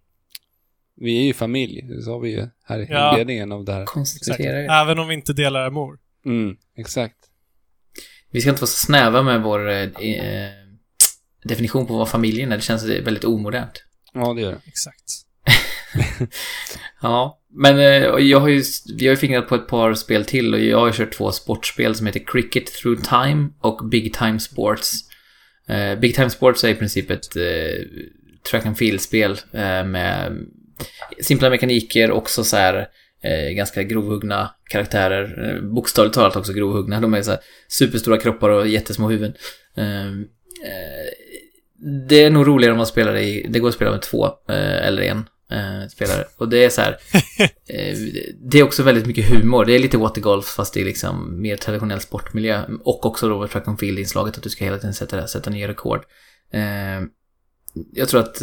vi är ju familj, det sa vi ju här i Ja. inledningen av det här. Exakt. konstaterar ju. Även om vi inte delar mor. Mm, exakt. Vi ska inte vara så snäva med vår eh, eh, definition på vad familjen är. Det känns väldigt omodernt. Ja, det gör det. Exakt. ja, men eh, jag har ju, vi har ju fingrat på ett par spel till och jag har kört två sportspel som heter Cricket Through Time och Big Time Sports. Eh, Big Time Sports är i princip ett eh, track and field-spel eh, med simpla mekaniker, också så här eh, ganska grovhuggna karaktärer. Eh, bokstavligt talat också grovhuggna. De är så här superstora kroppar och jättesmå huvuden. Eh, eh, det är nog roligare om man spelar i, det går att spela med två eh, eller en eh, spelare. Och det är så här, eh, det är också väldigt mycket humor. Det är lite watergolf fast det är liksom mer traditionell sportmiljö. Och också då track and field-inslaget att du ska hela tiden sätta, sätta nya rekord. Eh, jag tror att,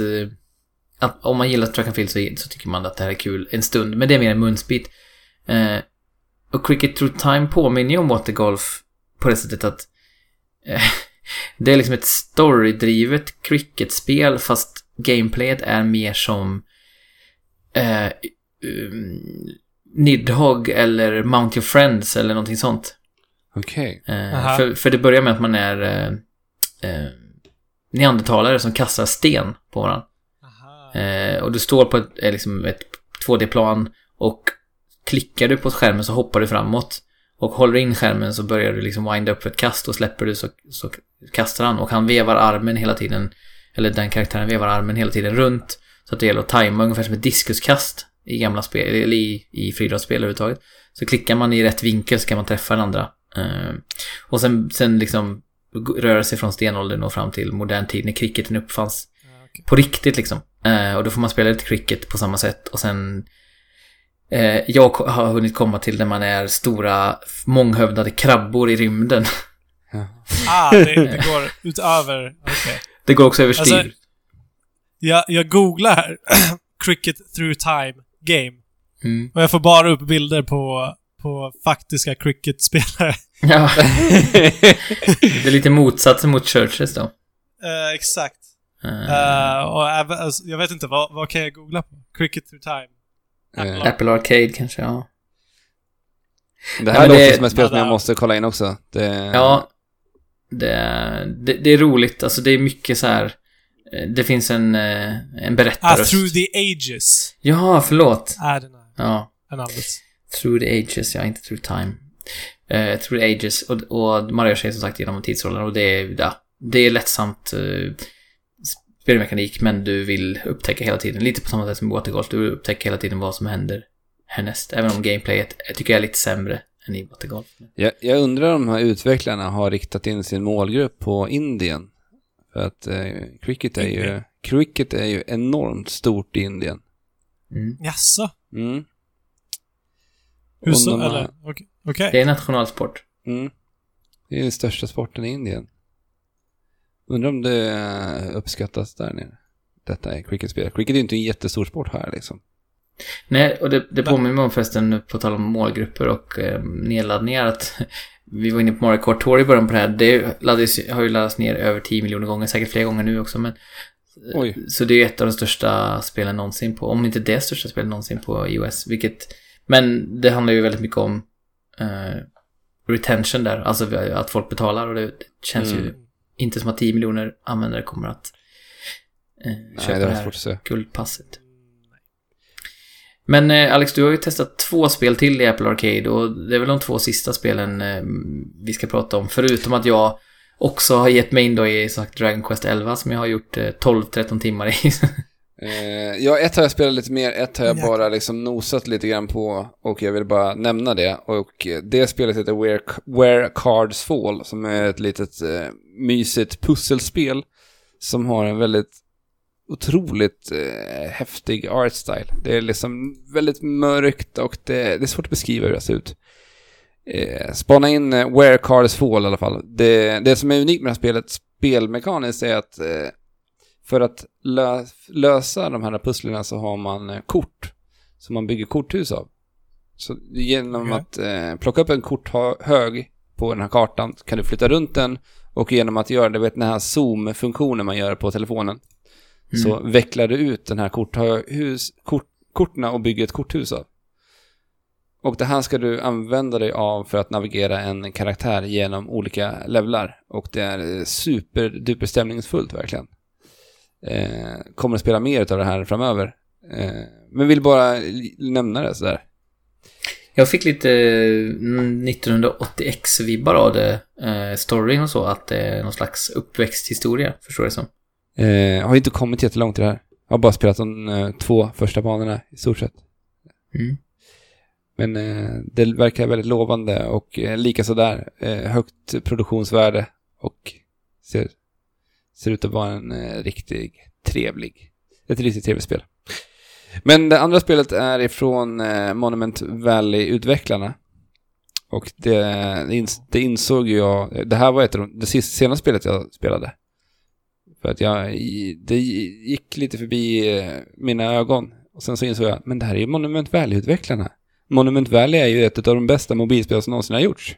att om man gillar track and field så, så, tycker man att det här är kul en stund. Men det är mer en munsbit. Eh, och Cricket Through Time påminner ju om watergolf på det sättet att eh, det är liksom ett storydrivet cricketspel fast gameplayet är mer som eh, um, Nidhogg eller Mount Your Friends eller någonting sånt. Okej. Eh, för, för det börjar med att man är eh, eh, neandertalare som kastar sten på varandra. Eh, och du står på ett, eh, liksom ett 2D-plan och klickar du på skärmen så hoppar du framåt. Och håller du in skärmen så börjar du liksom winda upp för ett kast och släpper du så, så kastar han. Och han vevar armen hela tiden, eller den karaktären vevar armen hela tiden runt. Så att det gäller att tajma ungefär som ett diskuskast i gamla spel, eller i, i friidrottsspel överhuvudtaget. Så klickar man i rätt vinkel så kan man träffa den andra. Eh, och sen, sen liksom röra sig från stenåldern och fram till modern tid när cricketen uppfanns okay. På riktigt liksom. Eh, och då får man spela lite cricket på samma sätt och sen eh, jag har hunnit komma till där man är stora månghövdade krabbor i rymden. Ah, det, det går utöver... Okej. Det går också överstyr. Alltså- Jag, jag googlar här. Cricket through time game. Mm. Och jag får bara upp bilder på, på faktiska cricketspelare. Ja. det är lite motsatsen mot Churches då. Eh, exakt. Eh, och även, alltså, jag vet inte, vad, vad kan jag googla på? Cricket through time. Eh, Apple Arcade kanske, ja. Det här Ja, låter det- som ett spel som jag Ja, måste kolla in också. Det, Ja. Det, det, det är roligt, alltså det är mycket så här. Det finns en, en Ah, berättarröst. through the ages. Ja, förlåt. Är den här. Ja. Är namnet. Through the ages, ja, inte through time. Eh, through the ages, och, och man rör sig som sagt genom tidsrollen och det är, ja, det är lättsamt uh, spelmekanik, men du vill upptäcka hela tiden. Lite på samma sätt som i Watergolf, du vill upptäcka hela tiden vad som händer härnäst. Även om gameplayet jag tycker jag är lite sämre än i Watergolf. Jag, jag undrar om de här utvecklarna har riktat in sin målgrupp på Indien. För att eh, cricket, är ju, cricket är ju enormt stort i Indien. Mm. Jaså? Mm. Hur så? Eller? Okej. Okej. Det är nationalsport. Mm. Det är den största sporten i Indien. Undrar om det eh, uppskattas där nere. Detta är cricketspel. Cricket är ju inte en jättestor sport här liksom. Nej, och det, det påminner mig om förresten, på tal om målgrupper och eh, nedladdningar, att vi var inne på Mario Kart Tour i början på det här. Det laddades, har ju laddats ner över 10 miljoner gånger, säkert flera gånger nu också, men Oj. Så det är ett av de största spelen någonsin på, om inte det största spelet någonsin på iOS, vilket, men det handlar ju väldigt mycket om eh, retention där, alltså att folk betalar och det känns ju Mm. Inte som att 10 miljoner användare kommer att eh, Nej, köpa det det var här guldpasset. Men eh, Alex, du har ju testat två spel till i Apple Arcade och det är väl de två sista spelen eh, vi ska prata om. Förutom att jag också har gett mig in då i sagt, Dragon Quest 11 som jag har gjort eh, 12-13 timmar i. Eh, ja, ett har jag spelat lite mer, ett har jag bara liksom nosat lite grann på och jag vill bara nämna det. Och eh, det spelet heter Where, Where Cards Fall som är ett litet eh, mysigt pusselspel som har en väldigt otroligt eh, häftig art style. Det är liksom väldigt mörkt och det, det är svårt att beskriva hur det ser ut. Eh, spana in eh, Where Cards Fall i alla fall. Det, det som är unikt med det här spelet spelmekaniskt är att eh, för att lö lösa de här pusslerna så har man eh, kort som man bygger korthus av. Så genom Okej. att eh, plocka upp en korthög på den här kartan kan du flytta runt den och genom att göra det, vet den här zoom-funktionen man gör på telefonen så vecklar du ut den här korthus, kort, kortna och bygger ett korthus av. Och det här ska du använda dig av för att navigera en karaktär genom olika levlar. Och det är superduper stämningsfullt verkligen. Eh, kommer att spela mer av det här framöver. Eh, men vill bara nämna det sådär. Jag fick lite mm, 1980X-vibbar av det. Eh, storyn och så, att det är någon slags uppväxthistoria, förstår jag det som. Eh, har inte kommit jättelångt i det här. Jag har bara spelat de eh, två första banorna i stort sett. Mm. Men eh, det verkar väldigt lovande och eh, lika sådär eh, högt produktionsvärde och ser, ser ut att vara en eh, riktigt trevlig, ett riktigt trevligt spel. Men det andra spelet är ifrån eh, Monument Valley-utvecklarna. Och det, det, ins, det insåg jag, det här var ett av de, det sista, senaste spelet jag spelade. För att jag, det gick lite förbi eh, mina ögon. Och sen så insåg jag, men det här är ju Monument Valley-utvecklarna. Monument Valley är ju ett av de bästa mobilspel som någonsin har gjorts.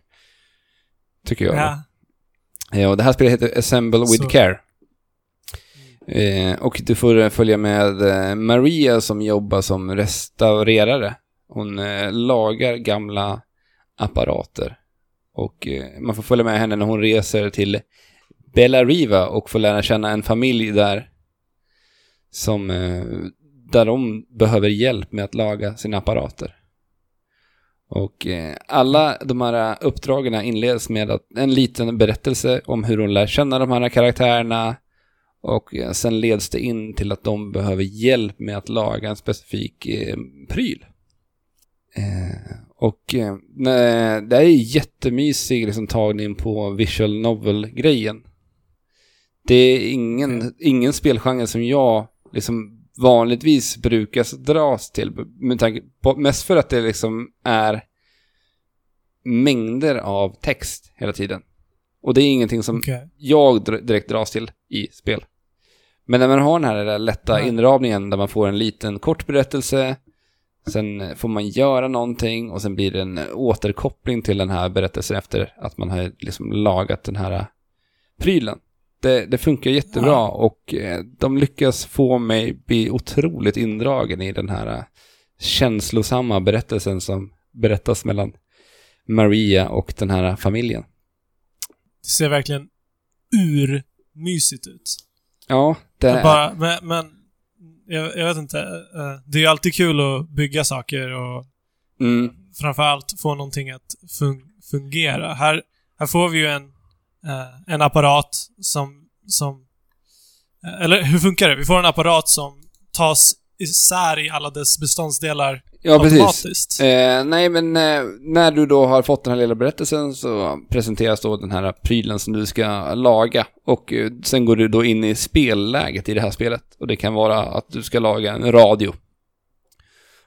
Tycker jag. Ja. Ja, och det här spelet heter Assemble with Så. Care. Eh, och du får eh, följa med eh, Maria som jobbar som restaurerare. Hon eh, lagar gamla apparater. Och eh, man får följa med henne när hon reser till Bella Riva och får lära känna en familj där. Som, eh, där de behöver hjälp med att laga sina apparater. Och alla de här uppdragen inleds med att en liten berättelse om hur hon lär känna de här karaktärerna. Och eh, sen leds det in till att de behöver hjälp med att laga en specifik eh, pryl. Eh, och eh, det är jättemysig liksom, tagning på visual novel-grejen. Det är ingen, ingen spelgenre som jag liksom vanligtvis brukar dras till. Med tanke på, mest för att det liksom är mängder av text hela tiden. Och det är ingenting som Okej. jag direkt dras till i spel. Men när man har den här lätta Ja. inramningen där man får en liten kort berättelse, sen får man göra någonting och sen blir det en återkoppling till den här berättelsen efter att man har liksom lagat den här prylen. Det, det funkar jättebra Ja. och eh, de lyckas få mig bli otroligt indragen i den här eh, känslosamma berättelsen som berättas mellan Maria och den här familjen. Det ser verkligen urmysigt ut. Ja, det Jag bara, men, men jag, jag vet inte. eh, Det är ju alltid kul att bygga saker och Mm, framförallt få någonting att fun fungera. Här, här får vi ju en, eh, en apparat som, som... eh, Eller hur funkar det? Vi får en apparat som tas isär i alla dess beståndsdelar ja, precis. Eh, nej, men eh, när du då har fått den här lilla berättelsen så presenteras då den här prylen som du ska laga. Och eh, sen går du då in i spelläget i det här spelet. Och det kan vara att du ska laga en radio.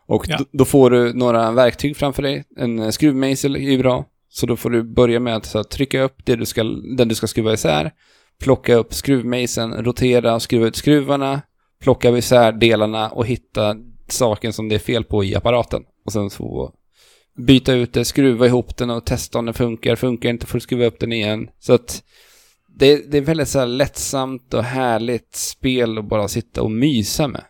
Och Ja. då får du några verktyg framför dig. En eh, skruvmejsel är ju bra. Så då får du börja med att här, trycka upp det du ska, den du ska skruva isär. Plocka upp skruvmejseln, rotera, skruva ut skruvarna. Plocka isär delarna och hitta saken som det är fel på i apparaten. Och sen få byta ut det, skruva ihop den och testa om den funkar. Funkar inte får du skruva upp den igen. Så att det, det är väldigt så här lättsamt och härligt spel att bara sitta och mysa med.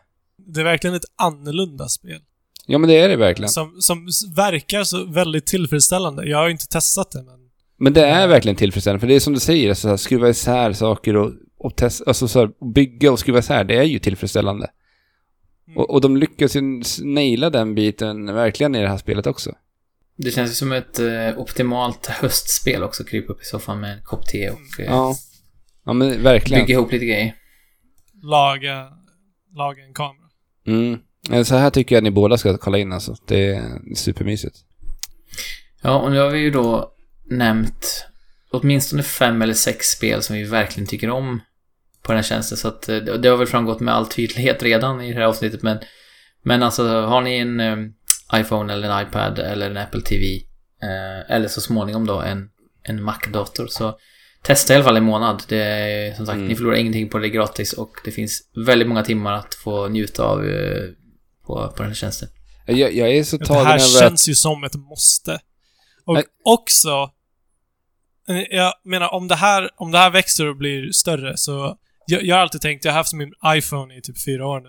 Det är verkligen ett annorlunda spel. Ja men det är det verkligen. Som, som verkar så väldigt tillfredsställande. Jag har ju inte testat det, men... Men det är verkligen tillfredsställande, för det är som du säger, så här, skruva isär saker och, och testa, alltså så här, bygga och skruva isär, det är ju tillfredsställande. Mm. Och, och de lyckas ju naila den biten verkligen i det här spelet också. Det känns ju som ett eh, optimalt höstspel också, krypa upp i soffan med en kopp te och eh, Ja. Ja men verkligen. bygga ihop lite grejer. Laga, laga en kamera. Mm. Så här tycker jag att ni båda ska kolla in alltså. Det är supermysigt. Ja, och nu har vi ju då nämnt åtminstone fem eller sex spel som vi verkligen tycker om på den här tjänsten. Så att eh, det det har väl framgått med all tydlighet redan i det här avsnittet. Men, men alltså, har ni en eh, iPhone eller en iPad eller en Apple TV eh, eller så småningom då en, en Mac-dator så testa i alla fall en månad. Det är som sagt, Mm. ni förlorar ingenting på det, det är gratis och det finns väldigt många timmar att få njuta av eh, på, på den här tjänsten. Jag, jag är så Det tagen här över känns att... ju som ett måste. Och Nej. också... eh, Jag menar, om det, här, om det här växer och blir större så... Jag, jag har alltid tänkt, jag har haft min iPhone i typ fyra år nu.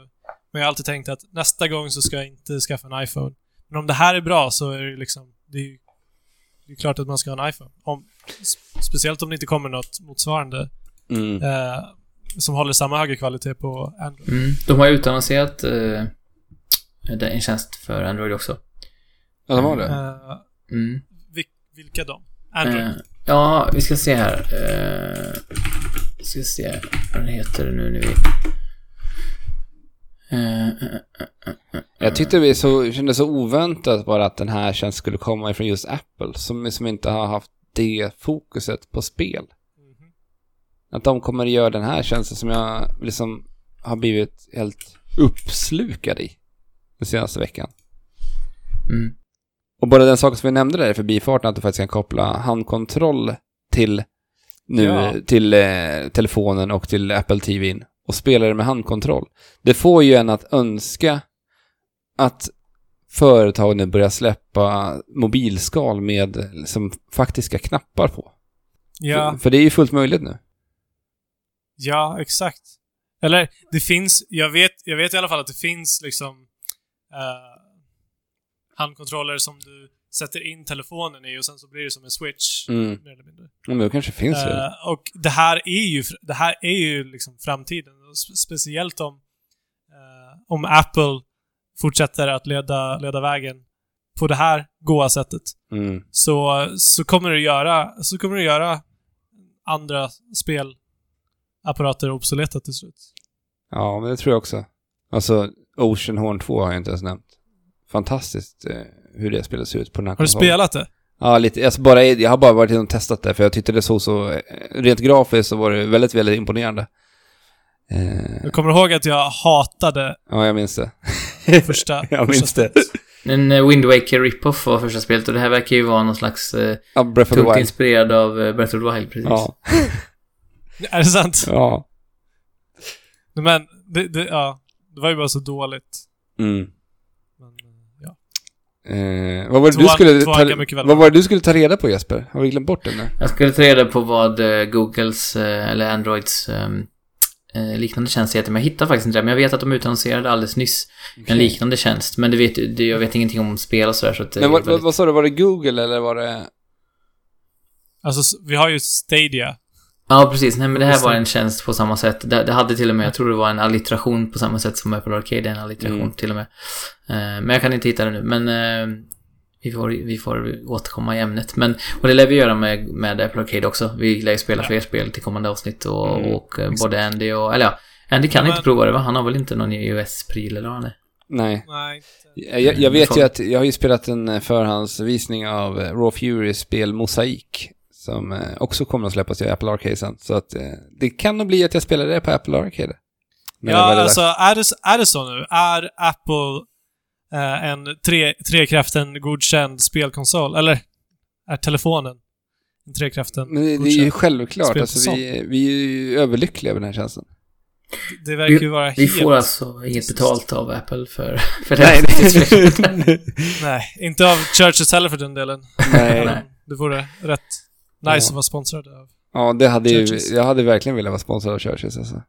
Men jag har alltid tänkt att nästa gång så ska jag inte skaffa en iPhone. Men om det här är bra så är det liksom... Det är ju det är klart att man ska ha en iPhone. Om, speciellt om det inte kommer något motsvarande Mm. eh, som håller samma höga kvalitet på Android. Mm. De har ju utannonserat eh, Det är en tjänst för Android också. Ja, de har det. Eh, Mm. vil- vilka de? Android? Eh, ja, vi ska se här. Uh, ska se vad den heter nu när vi... Eh, eh, eh, Jag tyckte det så, kändes så oväntat bara att den här tjänsten skulle komma ifrån just Apple, som, som inte har haft det fokuset på spel. Mhm. Att de kommer att göra den här tjänsten som jag liksom har blivit helt uppslukad i den senaste veckan. mm. Och bara den saken som vi nämnde där i förbifarten, att du faktiskt kan koppla handkontroll till, nu, Ja. till eh, telefonen och till Apple TVn och spela det med handkontroll. Det får ju en att önska att företagen nu börjar släppa mobilskal med liksom, faktiska knappar på. Ja, För, för det är ju fullt möjligt nu. ja, exakt. Eller, det finns, jag vet, jag vet i alla fall att det finns liksom eh, handkontroller som du sätter in telefonen i och sen så blir det som en switch. Mm. Mer eller mindre. Men det kanske finns det. Eh, och det här är ju, det här är ju liksom framtiden. Speciellt om, eh, om Apple fortsätter att leda, leda vägen på det här goa sättet. Mm. Så, så kommer det göra, så kommer det göra andra spelapparater obsoleta till slut. Ja, men det tror jag också. Alltså, Ocean Horn 2 har jag inte ens nämnt. Fantastiskt eh, hur det spelet ser ut på den här Har du konsolen. spelat det? Ja, lite. Alltså bara, jag har bara varit inne och testat det, för jag tyckte det såg så... Rent grafiskt så var det väldigt, väldigt imponerande. Eh, Jag kommer ihåg att jag hatade ja, jag minns det. första, Jag minns första det. En eh, Wind Waker rip-off var första spelet och det här verkar ju vara någon slags eh, Ja, Breath of the Wild. inspirerad av eh, Breath of the Wild, precis. Ja. Är det sant? ja. Men, det, det, ja. Det var ju bara så dåligt. Mm. Eh, vad var det du skulle ta, vad var det du skulle ta reda på Jesper? Har vi glömt bort det nu? Jag skulle ta reda på vad eh, Googles, eh, eller Androids, ehm, eh, liknande tjänst heter. Men jag hittar faktiskt inte det. Men jag vet att de utannonserade alldeles nyss en liknande tjänst. Men det vet, det, jag vet ingenting om spel och sådär. Så Men vad, väldigt- vad sa du, var det Google eller var det... Alltså, vi har ju Stadia. Ja, precis. Nej, men det här var en tjänst på samma sätt. Det, det hade till och med, jag tror det var en allitteration på samma sätt som Apple Arcade är en allitteration Mm. till och med. Eh, men jag kan inte hitta det nu. Men eh, vi, får, vi får återkomma i ämnet. Men, och det lär vi göra med, med Apple Arcade också. Vi lär ju spela Ja. fler spel till kommande avsnitt och, Mm, och eh, både Andy och, eller ja, Andy kan Ja, inte men- prova det va? Han har väl inte någon iOS-pryl eller vad han är? Nej. Nej. Jag, jag, jag vet ju att jag har ju spelat en förhandsvisning av Raw Furys spel Mosaik. Som eh, också kommer att släppas i Apple Arcade sen. Så att eh, det kan nog bli att jag spelar det på Apple Arcade. Det Ja, är alltså är det, är det så nu? Är Apple eh, en tre, trekraften godkänd spelkonsol? Eller är telefonen en trekraften Men det, det är ju självklart. Alltså, vi, vi är ju överlyckliga över den här tjänsten. Det verkar ju vara Vi helt... får alltså inget betalt av Apple för, för det Nej, nej. Nej, inte av Churches heller för den delen. nej. Nej. Det vore rätt nice Ja. att vara sponsrad av. Ja, det hade ju, jag hade verkligen velat vara sponsrad av Churches alltså.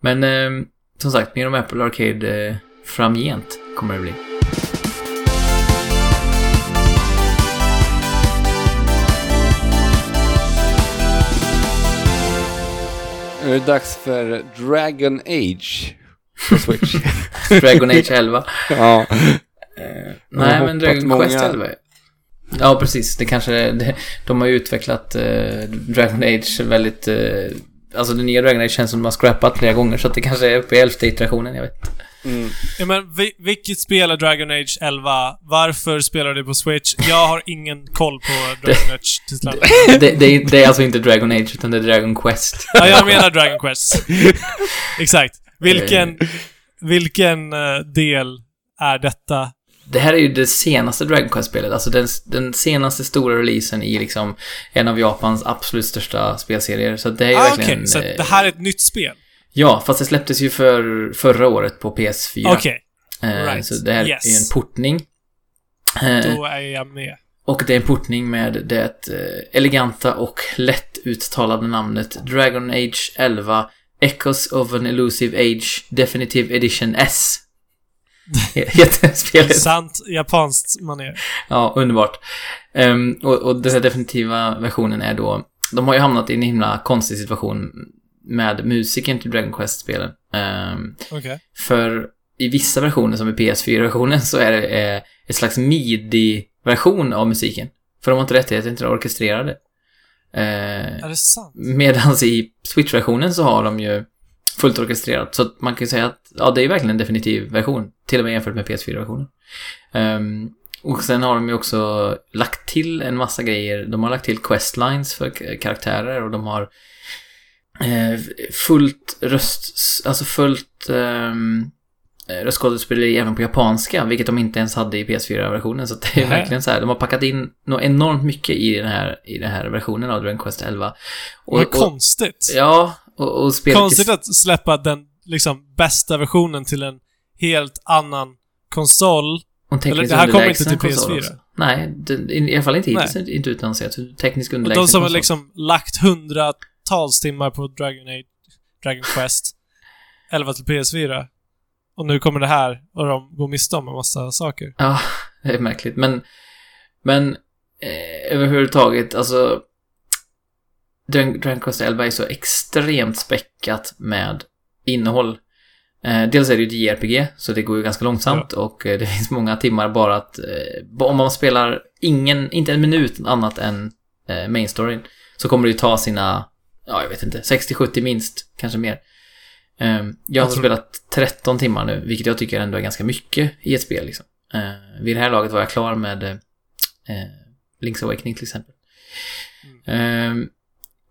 Men eh, som sagt, mer om Apple Arcade eh, framgent kommer det bli. Nu är det dags för Dragon Age på Switch. Dragon Age 11. ja. Eh, nej, men Dragon många- Quest 11. Ja, precis. Det kanske... Det, de har ju utvecklat eh, Dragon Age väldigt... Eh, alltså den nya Dragon Age känns som de har scrappat flera gånger, så att det kanske är uppe i elfte iterationen, jag vet. Mm. Ja, men vi, vilket spel är Dragon Age 11? Varför spelar du på Switch? Jag har ingen koll på Dragon Age-titlarna. Det, det, är, det är alltså inte Dragon Age, utan det är Dragon Quest. Ja, jag menar Dragon Quest. Exakt. Vilken, vilken eh, del är detta? Det här är ju det senaste Dragon Quest-spelet, alltså den, den senaste stora releasen i liksom en av Japans absolut största spelserier. Så det är ju Ah, Okej, verkligen... så eh, det här är ett nytt spel? Ja, fast det släpptes ju för förra året på PS4. Okej, Eh, right. Så det här Yes. är ju en portning. Eh, då är jag med. Och det är en portning med det eh, eleganta och lätt uttalade namnet Dragon Age 11 Echoes of an Elusive Age Definitive Edition S. Heter spelet. Sant japanskt manér. Ja, underbart. Ehm, och, och den här definitiva versionen är då... De har ju hamnat i en himla konstig situation med musiken till Dragon Quest-spelen. Ehm, Okej. för i vissa versioner, som i PS4-versionen, så är det eh, ett slags midi-version av musiken. För de har inte rättigheten till att orkestrera det. Eh, Är det sant? Medan i Switch-versionen så har de ju fullt orkestrerat. Så man kan ju säga att ja, det är verkligen en definitiv version. Till och med jämfört med PS4-versionen. Ehm, och sen har de ju också lagt till en massa grejer. De har lagt till questlines för karaktärer och de har eh, fullt röst... Alltså fullt um, röstskådespeleri även på japanska, vilket de inte ens hade i PS4-versionen. Så det är Nej. verkligen så här, de har packat in något enormt mycket i den här, i den här versionen av Dragon Quest 11. Och, Vad och, konstigt. ja, och, och spelet... Konstigt att släppa den liksom bästa versionen till en helt annan konsol. Eller det här kommer inte till konsol PS4. också. Nej, det, i, i alla fall inte hittills Nej. inte utannonserat. Tekniskt Och underlägsen de som har konsol. liksom lagt hundratals timmar på Dragon Age, Dragon Quest 11 till PS4. Och nu kommer det här och de går miste om en massa saker. Ja, det är märkligt. Men, men eh, överhuvudtaget, alltså Dragon Quest 11 är så extremt späckat med innehåll. Eh, dels är det ju JRPG, så det går ju ganska långsamt och eh, det finns många timmar bara att eh, om man spelar ingen, inte en minut annat än eh, main storyn så kommer det ju ta sina, ja jag vet inte, 60-70 minst, kanske mer. Eh, jag har tror- spelat 13 timmar nu, vilket jag tycker ändå är ganska mycket i ett spel liksom. Eh, vid det här laget var jag klar med eh, Link's Awakening till exempel. Eh,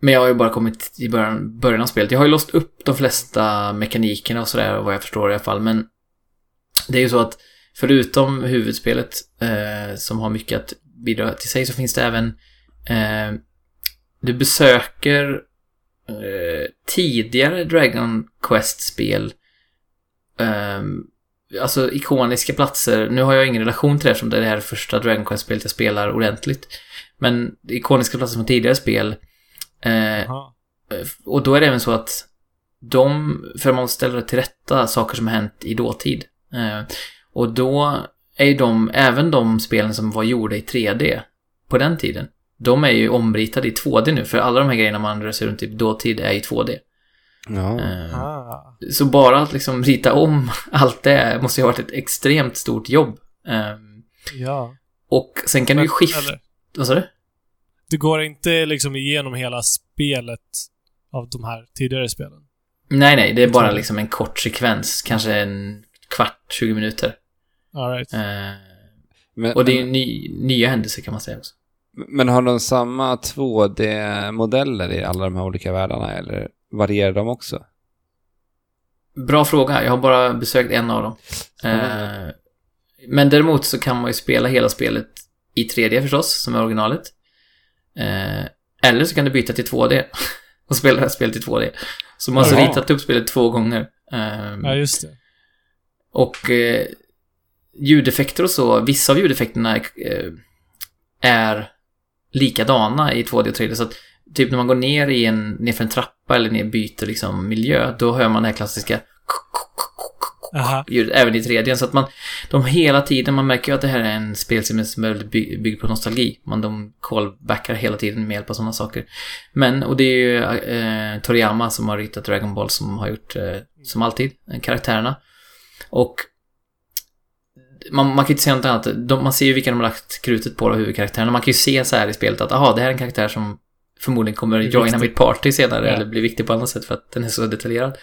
men jag har ju bara kommit i början, början av spelet. Jag har ju låst upp de flesta mekanikerna och sådär, vad jag förstår i alla fall. Men det är ju så att förutom huvudspelet eh, som har mycket att bidra till sig så finns det även eh, du besöker eh, tidigare Dragon Quest-spel eh, alltså ikoniska platser. Nu har jag ingen relation till det eftersom det är det här första Dragon Quest-spelet jag spelar ordentligt. Men ikoniska platser från tidigare spel eh, Jaha. och då är det även så att de, för man ställa till rätta saker som har hänt i dåtid. Eh, och då är ju de, även de spelen som var gjorda i 3D på den tiden, de är ju omritade i 2D nu, för alla de här grejerna man rör sig runt i dåtid är i 2D. Ja. Eh, Ah. så bara att liksom rita om allt det måste ju ha varit ett extremt stort jobb. Eh, Ja. och sen kan du ju skifta... Vad sa du? Det går inte liksom igenom hela spelet av de här tidigare spelen. Nej, nej, det är bara 2D. liksom en kort sekvens, kanske en kvart, 20 minuter. All right. Eh, Men, Och det är ju ny, nya händelser kan man säga också. men har de samma 2D-modeller i alla de här olika världarna eller varierar de också? Bra fråga. Jag har bara besökt en av dem. Spännande. Eh, men däremot så kan man ju spela hela spelet i 3D förstås, som är originalet. Eh, eller så kan du byta till 2D och spela det här spelet i 2D. Så man har alltså ritat upp spelet två gånger. Eh, Ja, just det. Och eh, ljudeffekter och så, vissa av ljudeffekterna eh, är likadana i 2D och 3D. Så att typ när man går ner i en, ner för en trappa eller ner byter liksom miljö, då hör man det här klassiska Aha. ljudet även i 3D. Så att man, de hela tiden, man märker ju att det här är en spelserie som är väldigt by- byggd på nostalgi. Man, de callbackar hela tiden med hjälp av sådana saker. Men, och det är ju eh, Toriyama som har ritat Dragon Ball som har gjort, eh, som alltid, eh, karaktärerna. Och man, man kan ju inte säga något annat. De, man ser ju vilka de har lagt krutet på, då, huvudkaraktärerna. Man kan ju se så här i spelet att, aha, det här är en karaktär som förmodligen kommer joina mitt party senare, Ja. eller bli viktig på annat sätt för att den är så detaljerad.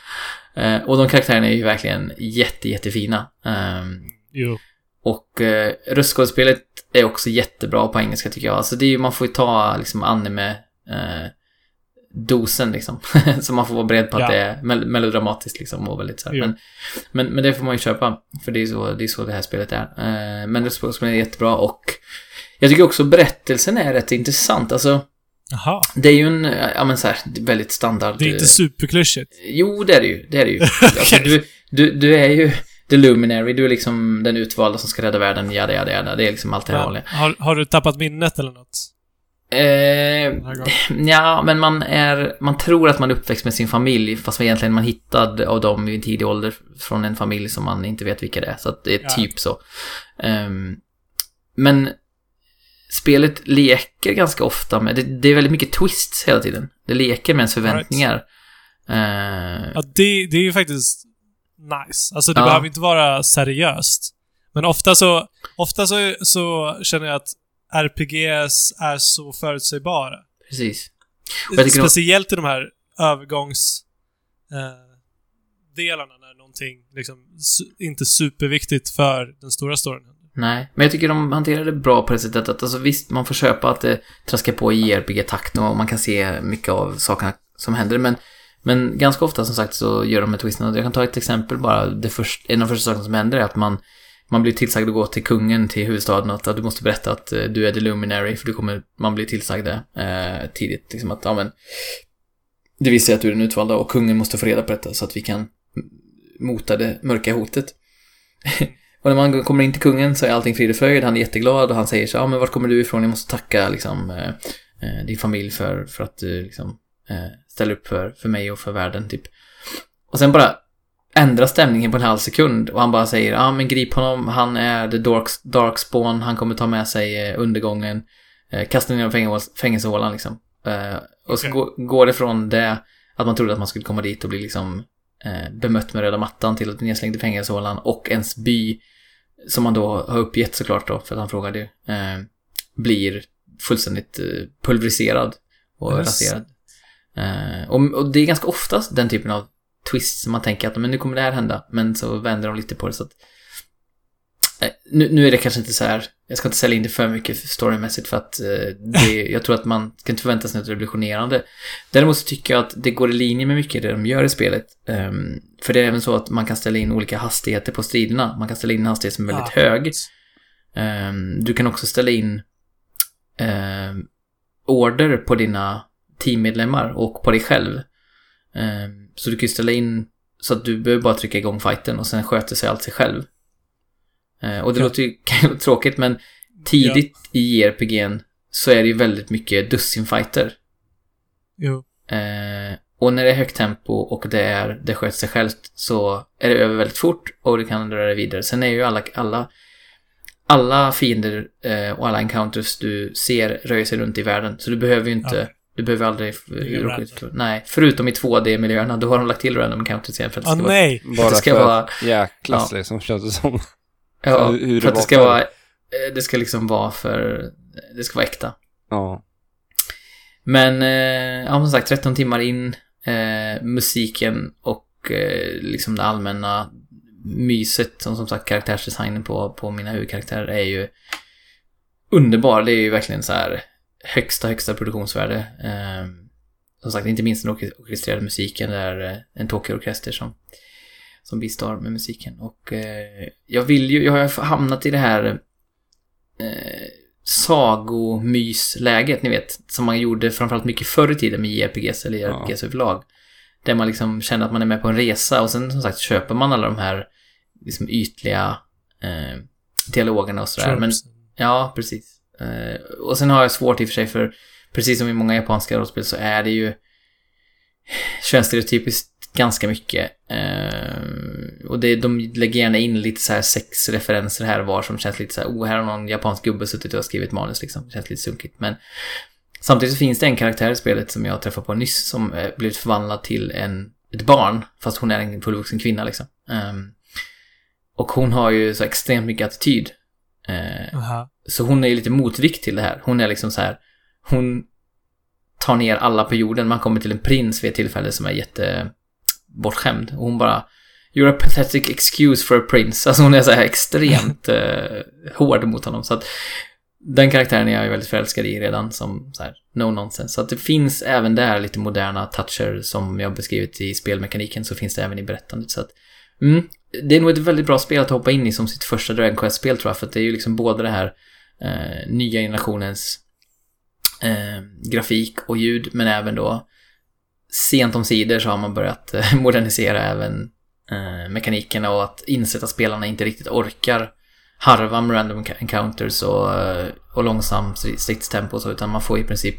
Eh, och de karaktärerna är ju verkligen jätte, jättefina. Ehm, Jo. och eh, röstskådespelet är också jättebra på engelska tycker jag. Alltså det är ju, man får ju ta liksom anime eh, dosen liksom. så man får vara beredd på Ja. att det är mel- melodramatiskt liksom och väldigt så. Men, men, men det får man ju köpa. För det är så det, är så det här spelet är. Eh, men röstskådespelet är jättebra och jag tycker också berättelsen är rätt intressant. Alltså Jaha. det är ju en, eh, ja men så här, väldigt standard. Det är inte eh, superklyschigt. Jo, det är det ju. Det är det ju. alltså, du, du, du är ju the luminary, du är liksom den utvalda som ska rädda världen, jada, jada, jada. Det är liksom allt det här vanliga. har, har du tappat minnet eller något? Eh, ja, men man är, man tror att man är uppväxt med sin familj, fast egentligen är man hittad av dem i en tidig ålder från en familj som man inte vet vilka det är. Så att det är Ja. typ så. Ehm, men spelet leker ganska ofta med, det, det är väldigt mycket twists hela tiden. Det leker med ens förväntningar. Eh, Ja, det, det är ju faktiskt nice. Alltså det Ja. behöver inte vara seriöst. Men ofta så, ofta så, så känner jag att RPGs är så förutsägbara. Precis. Speciellt i de här övergångs... Eh, när någonting liksom su- inte superviktigt för den stora storyn. Nej, men jag tycker de hanterar det bra på det sättet att alltså visst, man får köpa att det traskar på i JRPG-takten och man kan se mycket av sakerna som händer, men, men ganska ofta som sagt så gör de med twisten. Jag kan ta ett exempel bara. Det först, en av de första sakerna som händer är att man, man blir tillsagd att gå till kungen till huvudstaden att, att du måste berätta att eh, du är the luminary, för du kommer, man blir tillsagd det eh, tidigt. Liksom att, ja men, det visar att du är den utvalda och kungen måste få reda på detta så att vi kan mota det mörka hotet. Och när man kommer in till kungen så är allting frid och fröjd, han är jätteglad och han säger så ja men vart kommer du ifrån? Jag måste tacka liksom eh, eh, din familj för, för att du liksom eh, ställer upp för, för mig och för världen typ. Och sen bara ändrar stämningen på en halv sekund och han bara säger ja men grip honom, han är the dark, darkspawn, han kommer ta med sig eh, undergången, eh, kasta ner honom i fängelse- fängelsehålan liksom. Eh, och så Okej. går, går det från det att man trodde att man skulle komma dit och bli liksom eh, bemött med röda mattan till att bli nedslängd i fängelsehålan och ens by som man då har uppgett såklart då, för att han frågade ju, eh, blir fullständigt eh, pulveriserad och Yes. raserad. Eh, och, och det är ganska ofta den typen av twist som man tänker att men nu kommer det här hända, men så vänder de lite på det så att eh, nu, nu är det kanske inte så här, jag ska inte sälja in det för mycket storymässigt för att eh, det, jag tror att man kan inte förvänta sig något revolutionerande. Däremot så tycker jag att det går i linje med mycket det de gör i spelet. Ehm, för det är även så att man kan ställa in olika hastigheter på striderna. Man kan ställa in en hastighet som är väldigt Ah. hög. Ehm, du kan också ställa in ehm, order på dina teammedlemmar och på dig själv. Så du kan ju ställa in så att du behöver bara trycka igång fighten och sen sköter sig allt sig själv. Eh, och det Ja. låter ju tråkigt men tidigt i JRPG'n så är det ju väldigt mycket dussinfighter. Jo. Eh, och när det är högt tempo och det, är, det sköter sig självt så är det över väldigt fort och du kan röra dig vidare. Sen är ju alla, alla, alla fiender eh, och alla encounters du ser rör sig runt i världen. Så du behöver ju inte, Okej. du behöver aldrig råka ut för, Nej, förutom i 2D-miljöerna, då har de lagt till random encounters igen för att det Ah, ska vara, nej! Bara det ska för vara- att jäklas Ja. liksom, känns det som. Ja, hur- hur det för att det ska förr. vara, eh, det ska liksom vara för, det ska vara äkta. Ja. Men, eh, ja, som sagt, 13 timmar in, eh, musiken och eh, liksom det allmänna myset, som som sagt karaktärsdesignen på, på mina huvudkaraktärer är ju underbar. Det är ju verkligen så här högsta, högsta produktionsvärde. Eh, som sagt, inte minst den orke- orkestrerade musiken, det är eh, en Tokyo-orkester som, som bistår med musiken. Och eh, jag vill ju, jag har hamnat i det här eh, sagomysläget, ni vet, som man gjorde framförallt mycket förr i tiden med JRPGs eller Ja. JRPGs överlag. Där man liksom känner att man är med på en resa och sen som sagt köper man alla de här liksom ytliga eh, dialogerna och sådär. Men. Ja, precis. Eh, och sen har jag svårt i och för sig för, precis som i många japanska rollspel så är det ju könsstereotypiskt ganska mycket. Eh, och det, de lägger gärna in lite så här sexreferenser här och var som känns lite så här, oh, här har någon japansk gubbe suttit och skrivit manus liksom. Det känns lite sunkigt. Men samtidigt så finns det en karaktär i spelet som jag träffade på nyss som eh, blivit förvandlad till en, ett barn, fast hon är en fullvuxen kvinna liksom. Ehm, och hon har ju så extremt mycket attityd. Eh, Aha. så hon är ju lite motvikt till det här. Hon är liksom så här, hon tar ner alla på jorden. Man kommer till en prins vid ett tillfälle som är jätte bortskämd. Och hon bara, you're a pathetic excuse for a prince. Alltså hon är så här extremt eh, hård mot honom. Så att den karaktären är jag ju väldigt förälskad i redan som så här, no nonsense. Så att det finns även där lite moderna toucher som jag beskrivit i spelmekaniken så finns det även i berättandet. Så att, mm, det är nog ett väldigt bra spel att hoppa in i som sitt första Dragon Quest-spel tror jag. För att det är ju liksom både det här eh, nya generationens eh, grafik och ljud, men även då sent om sidor så har man börjat eh, modernisera även eh, mekanikerna och att inse att spelarna inte riktigt orkar harva med random encounters och, eh, och långsam stridstempo så, utan man får i princip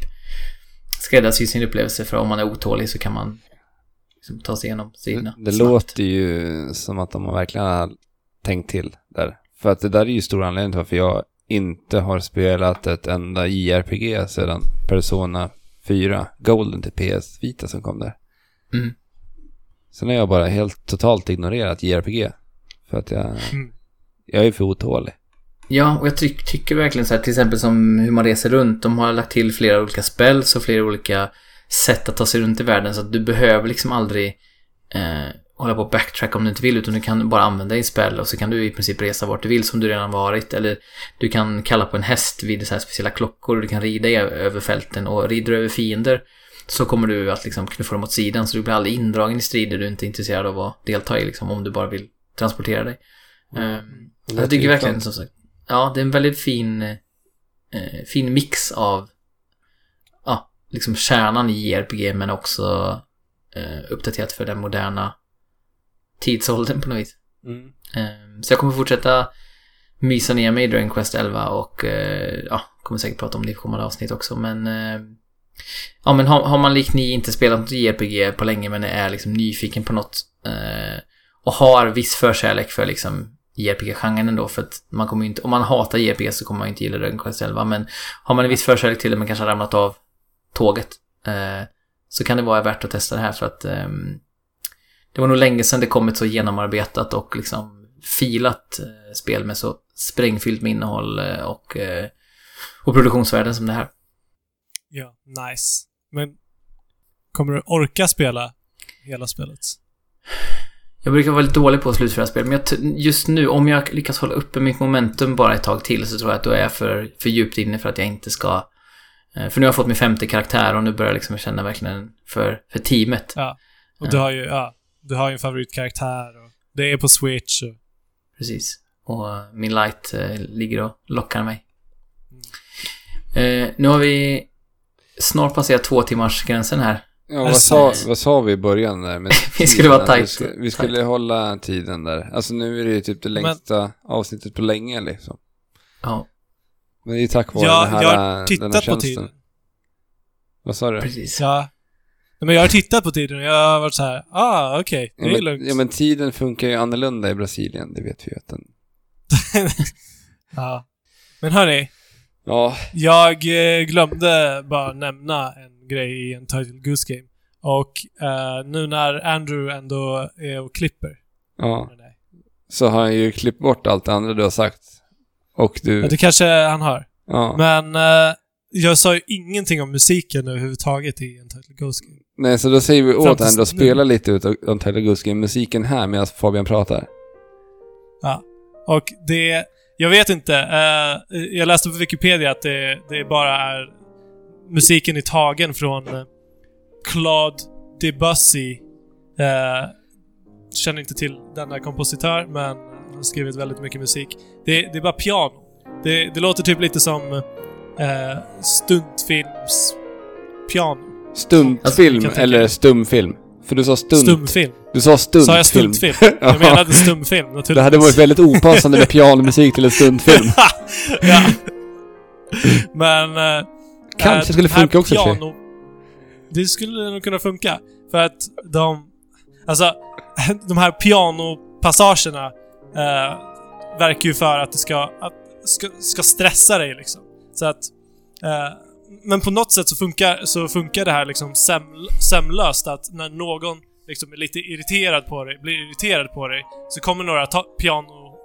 skräddarsy sin upplevelse för om man är otålig så kan man liksom ta sig igenom striderna. Det, det snabbt. låter ju som att de verkligen har tänkt till där. För att det där är ju stor anledning till varför jag inte har spelat ett enda JRPG sedan Persona 4, Golden till PS Vita som kom där. Mm. Sen har jag bara helt totalt ignorerat JRPG. För att jag, Mm. jag är för otålig. Ja, och jag ty tycker verkligen så här, till exempel som hur man reser runt. De har lagt till flera olika spells och flera olika sätt att ta sig runt i världen. Så att du behöver liksom aldrig eh, hålla på och backtrack om du inte vill. Utan du kan bara använda din spel och så kan du i princip resa vart du vill som du redan varit. Eller du kan kalla på en häst vid så här speciella klockor. och Du kan rida över fälten och rider du över fiender så kommer du att liksom knuffa dem åt sidan. Så du blir aldrig indragen i strider du inte är intresserad av att delta i. Liksom, om du bara vill transportera dig. Eh, Det jag tycker verkligen som sagt. Ja, det är en väldigt fin, eh, fin mix av ja, liksom kärnan i JRPG men också eh, uppdaterat för den moderna tidsåldern på något vis. Mm. Eh, så jag kommer fortsätta mysa ner mig i Dragon Quest 11 och eh, ja, kommer säkert prata om det i kommande avsnitt också men eh, Ja men har, har man likt ni inte spelat något JRPG på länge men är liksom nyfiken på något eh, och har viss förkärlek för liksom JRPG-genren ändå för att man kommer inte, om man hatar JRPG så kommer man inte gilla Dragon Quest 11 men har man en viss förkärlek till det men kanske har ramlat av tåget så kan det vara värt att testa det här för att ehm, det var nog länge sedan det kom ett så genomarbetat och liksom filat eh, spel med så sprängfyllt med innehåll eh, och, eh, och produktionsvärden som det här. Ja, nice. Men kommer du orka spela hela spelet? Jag brukar vara lite dålig på att slutföra spel, men jag just nu, om jag lyckas hålla uppe mitt momentum bara ett tag till så tror jag att då är jag för, för djupt inne för att jag inte ska... För nu har jag fått min femte karaktär och nu börjar jag liksom känna verkligen för, för teamet. Ja. Och du har ju, ja, du har ju en favoritkaraktär och det är på Switch och... Precis. Och eh, min light eh, ligger och lockar mig. Eh, nu har vi snart passerat två timmars gränsen här. Ja, vad sa, vad sa vi i början där? Med Vi skulle vara tight. Vi, skulle, vi skulle hålla tiden där. Alltså nu är det ju typ det längsta avsnittet på länge liksom. Ja, Men det är ju tack vare Ja, den här, jag har den här tittat på tjänsten. tiden. Vad sa du? precis. Ja. Men jag har tittat på tiden och jag har varit så här, ah okej, Ja det är men, lugnt. ja men tiden funkar ju annorlunda i Brasilien, det vet vi ju att den... ja. Men hörni, Ja, jag eh, glömde bara nämna en grej i en Title Goose Game. Och eh, nu när Andrew ändå är och klipper. ja. Så har han ju klippt bort allt det andra du har sagt. Och du... Ja, det kanske han har. Ja. Men eh, jag sa ju ingenting om musiken överhuvudtaget i en Title Ghost Game. Nej, så då säger vi åt honom att spela lite utav Untitled Goose Game-musiken här medan Fabian pratar. Ja. Och det... Jag vet inte. eh, jag läste på Wikipedia att det, det bara är... Musiken är tagen från eh, Claude Debussy. Uh, känner inte till denna kompositör, men han har skrivit väldigt mycket musik. Det, det är bara piano. Det, det låter typ lite som uh, stuntfilms piano. Stuntfilm eller stumfilm? För du sa stunt. Stumfilm. Du sa stuntfilm. Sa jag stuntfilm? Jag menade stumfilm, naturligtvis. Det hade varit väldigt opassande med pianomusik till en stuntfilm. ja. Men... eh, Kanske eh, skulle här funka också piano, Det skulle nog kunna funka. För att de... Alltså, de här pianopassagerna eh, verkar ju för att det ska, att, ska, ska stressa dig liksom. Så att... Eh, men på något sätt så funkar, så funkar det här liksom söm, sömlöst att när någon liksom är lite irriterad på dig, blir irriterad på dig, så kommer några ta, piano...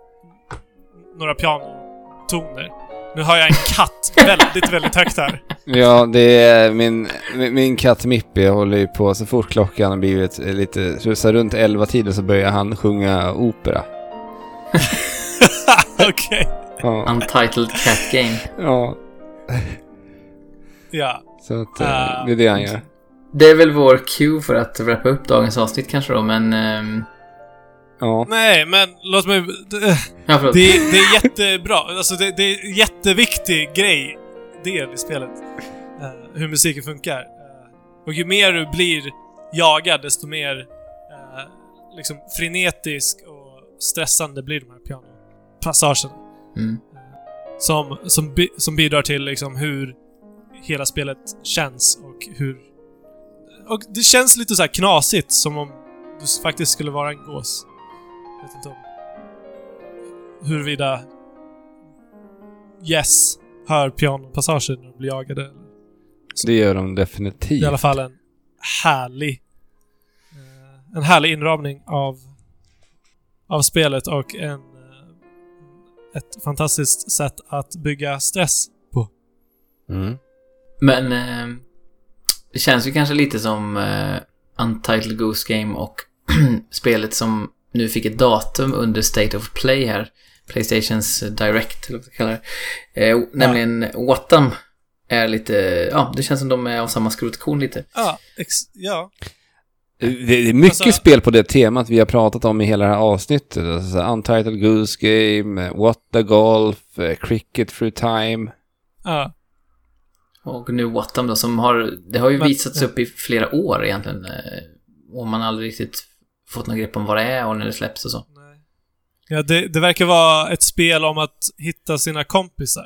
Några pianotoner. Nu har jag en katt väldigt, väldigt högt här. Ja, det är min, min, min katt Mippi håller ju på så fort klockan har blivit lite, så, runt 11 tiden så börjar han sjunga opera. Okej. Ja, Untitled Cat Game. ja Ja. så att Ah. det är det han gör. Det är väl vår cue för att wrappa upp dagens avsnitt kanske då, men... ehm, Ja, Nej, men låt mig... Det, ja, det, det är jättebra. Alltså, det, det är en jätteviktig grej, del i spelet. eh, hur musiken funkar. Eh, och ju mer du blir jagad, desto mer eh, liksom frenetisk och stressande blir de här pianopassagerna. Mm. Som, som, bi, som bidrar till liksom hur hela spelet känns och hur... Och det känns lite så här knasigt, som om du faktiskt skulle vara en gås. Jag vet inte om... Huruvida... Yes hör pianopassager när de blir jagade. det gör de definitivt. I alla fall en härlig... eh, en härlig inramning av, av spelet och en, ett fantastiskt sätt att bygga stress på. Mm. Men eh, det känns ju kanske lite som eh, Untitled Goose Game och spelet som nu fick ett datum under State of Play här. Playstations Direct, eller vad man kallar det. Eh, nämligen Wattam är lite, ja, det känns som de är av samma skrotkorn lite. Ja, ex, ja. Det är mycket Alltså- spel på det temat vi har pratat om i hela det här avsnittet. Alltså, Untitled Goose Game, eh, What the Golf, eh, Cricket Through Time. ja. Och nu Wattam då, som har, det har ju Men- visats upp i flera år egentligen. eh, Och man har aldrig riktigt fått något grepp om vad det är och när det släpps och så. Nej. Ja, det, det verkar vara ett spel om att hitta sina kompisar.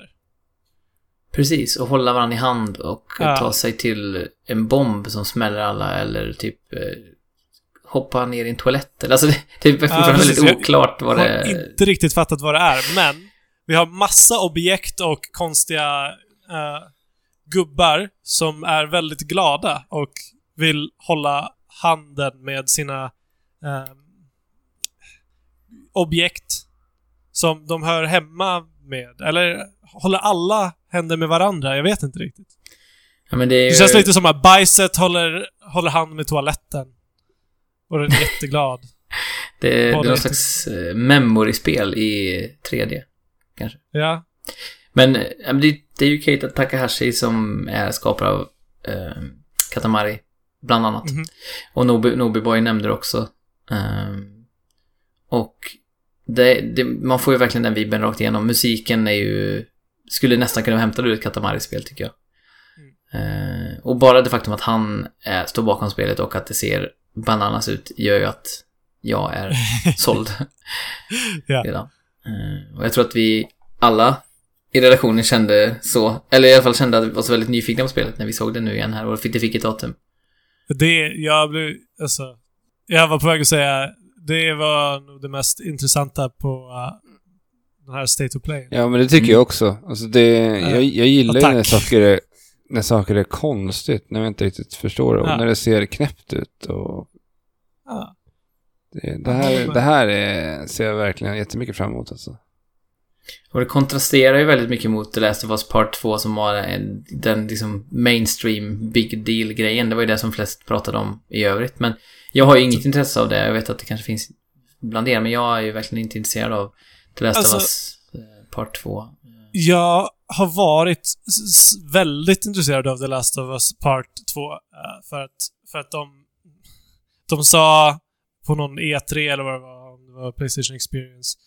Precis, och hålla varandra i hand och Ja. ta sig till en bomb som smäller alla eller typ eh, hoppa ner i en toalett. Alltså det, det är fortfarande precis. väldigt Jag- oklart vad Jag det har är. inte riktigt fattat vad det är, men vi har massa objekt och konstiga eh, gubbar som är väldigt glada och vill hålla handen med sina eh, objekt som de hör hemma med. Eller håller alla händer med varandra? Jag vet inte riktigt. Ja, men det är Det ju, känns lite som att bajset håller, håller hand med toaletten. Och den är jätteglad. det, det är någon slags eh, memory-spel i 3D. Ja. Men, eh, men det, det är ju Keita Takahashi som är skapare av eh, Katamari, bland annat. Mhm. Och Nobi, Nobi Boy nämnde det också. Ehm, och det, det, man får ju verkligen den vibben rakt igenom. Musiken är ju... Skulle nästan kunna hämta ur ett Katamari-spel tycker jag. Ehm, och bara det faktum att han är, står bakom spelet och att det ser bananas ut gör ju att jag är såld Ja. redan. Ehm, och jag tror att vi alla i redaktionen kände så, eller i alla fall kände att vi var så väldigt nyfikna på spelet när vi såg det nu igen här och fick, det fick ett datum. Det, jag blev, alltså, jag var på väg att säga, det var nog det mest intressanta på den här State of Play. Ja, men det tycker Mm. jag också. Alltså det, jag, jag gillar ju tack. när saker, är, när saker är konstigt, när jag inte riktigt förstår det. Och Ja. när det ser knäppt ut. Och Ja. det, det här, det här är, ser jag verkligen jättemycket fram emot. Alltså. Och det kontrasterar ju väldigt mycket mot The Last of Us Part 2 som var en, den liksom mainstream big deal-grejen. Det var ju det som flest pratade om i övrigt. Men jag har ju inget intresse av det. Jag vet att det kanske finns bland er, men jag är ju verkligen inte intresserad av The Last Alltså- of Us eh, Part 2. Jag har varit väldigt intresserad av The Last of Us Part 2. eh, för att, för att de, de sa på någon E3 eller vad det var, om det var Playstation Experience,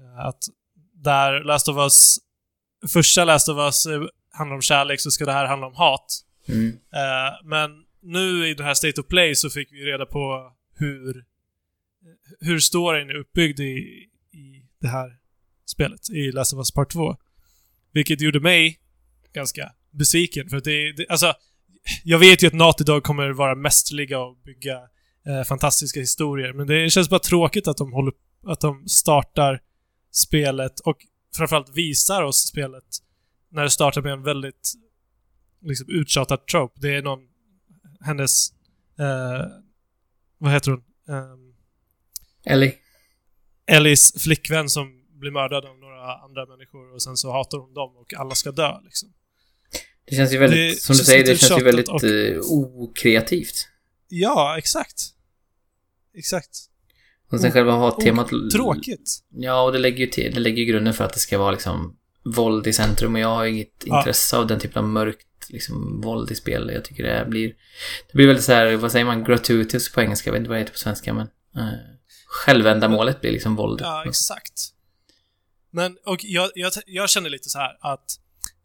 eh, att där Last of Us, första Last of Us handlar om kärlek så ska det här handla om hat. Mm. Men nu i den här State of Play så fick vi reda på hur, hur storyn är uppbyggd i det här spelet, i Last of Us Part 2. Vilket gjorde mig ganska besviken, för att det, det alltså, jag vet ju att Naughty Dog kommer vara mästerliga och bygga eh, fantastiska historier, men det känns bara tråkigt att de håller, att de startar spelet och framförallt visar oss spelet när det startar med en väldigt liksom uttjatad trope. Det är någon, hennes, eh, vad heter hon? Um, Ellie? Ellies flickvän som blir mördad av några andra människor och sen så hatar hon dem och alla ska dö liksom. Det känns ju väldigt, Det som du säger, det känns ju väldigt och- eh, okreativt. Ja, exakt. Exakt. Och sen Och- själva hat-temat... Tråkigt. Ja, och det lägger ju till, det lägger grunden för att det ska vara liksom våld i centrum och jag har inget Ja. intresse av den typen av mörkt liksom våld i spel. Jag tycker det blir det blir väldigt så här, vad säger man, gratuitous på engelska, jag vet inte vad det heter på svenska men eh, självändamålet blir liksom våld. Ja, exakt. Men, och jag, jag, jag känner lite så här att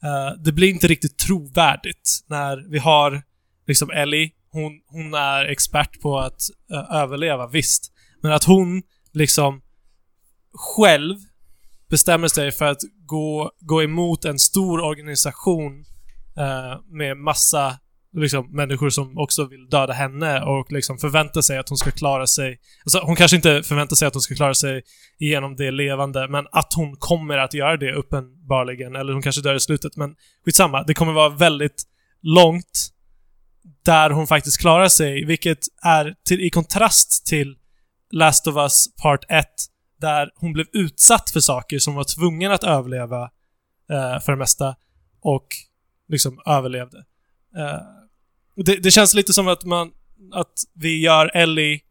uh, det blir inte riktigt trovärdigt när vi har liksom Ellie, hon, hon är expert på att uh, överleva, visst. Men att hon liksom själv bestämmer sig för att gå, gå emot en stor organisation uh, med massa liksom, människor som också vill döda henne och liksom förväntar sig att hon ska klara sig. Alltså, hon kanske inte förväntar sig att hon ska klara sig igenom det levande, men att hon kommer att göra det uppenbarligen. Eller hon kanske dör i slutet, men skitsamma. Det kommer vara väldigt långt där hon faktiskt klarar sig, vilket är till, i kontrast till Last of Us Part 1, där hon blev utsatt för saker som var tvungen att överleva eh, för det mesta, och liksom överlevde. Eh, det, det känns lite som att man, att vi gör Ellie,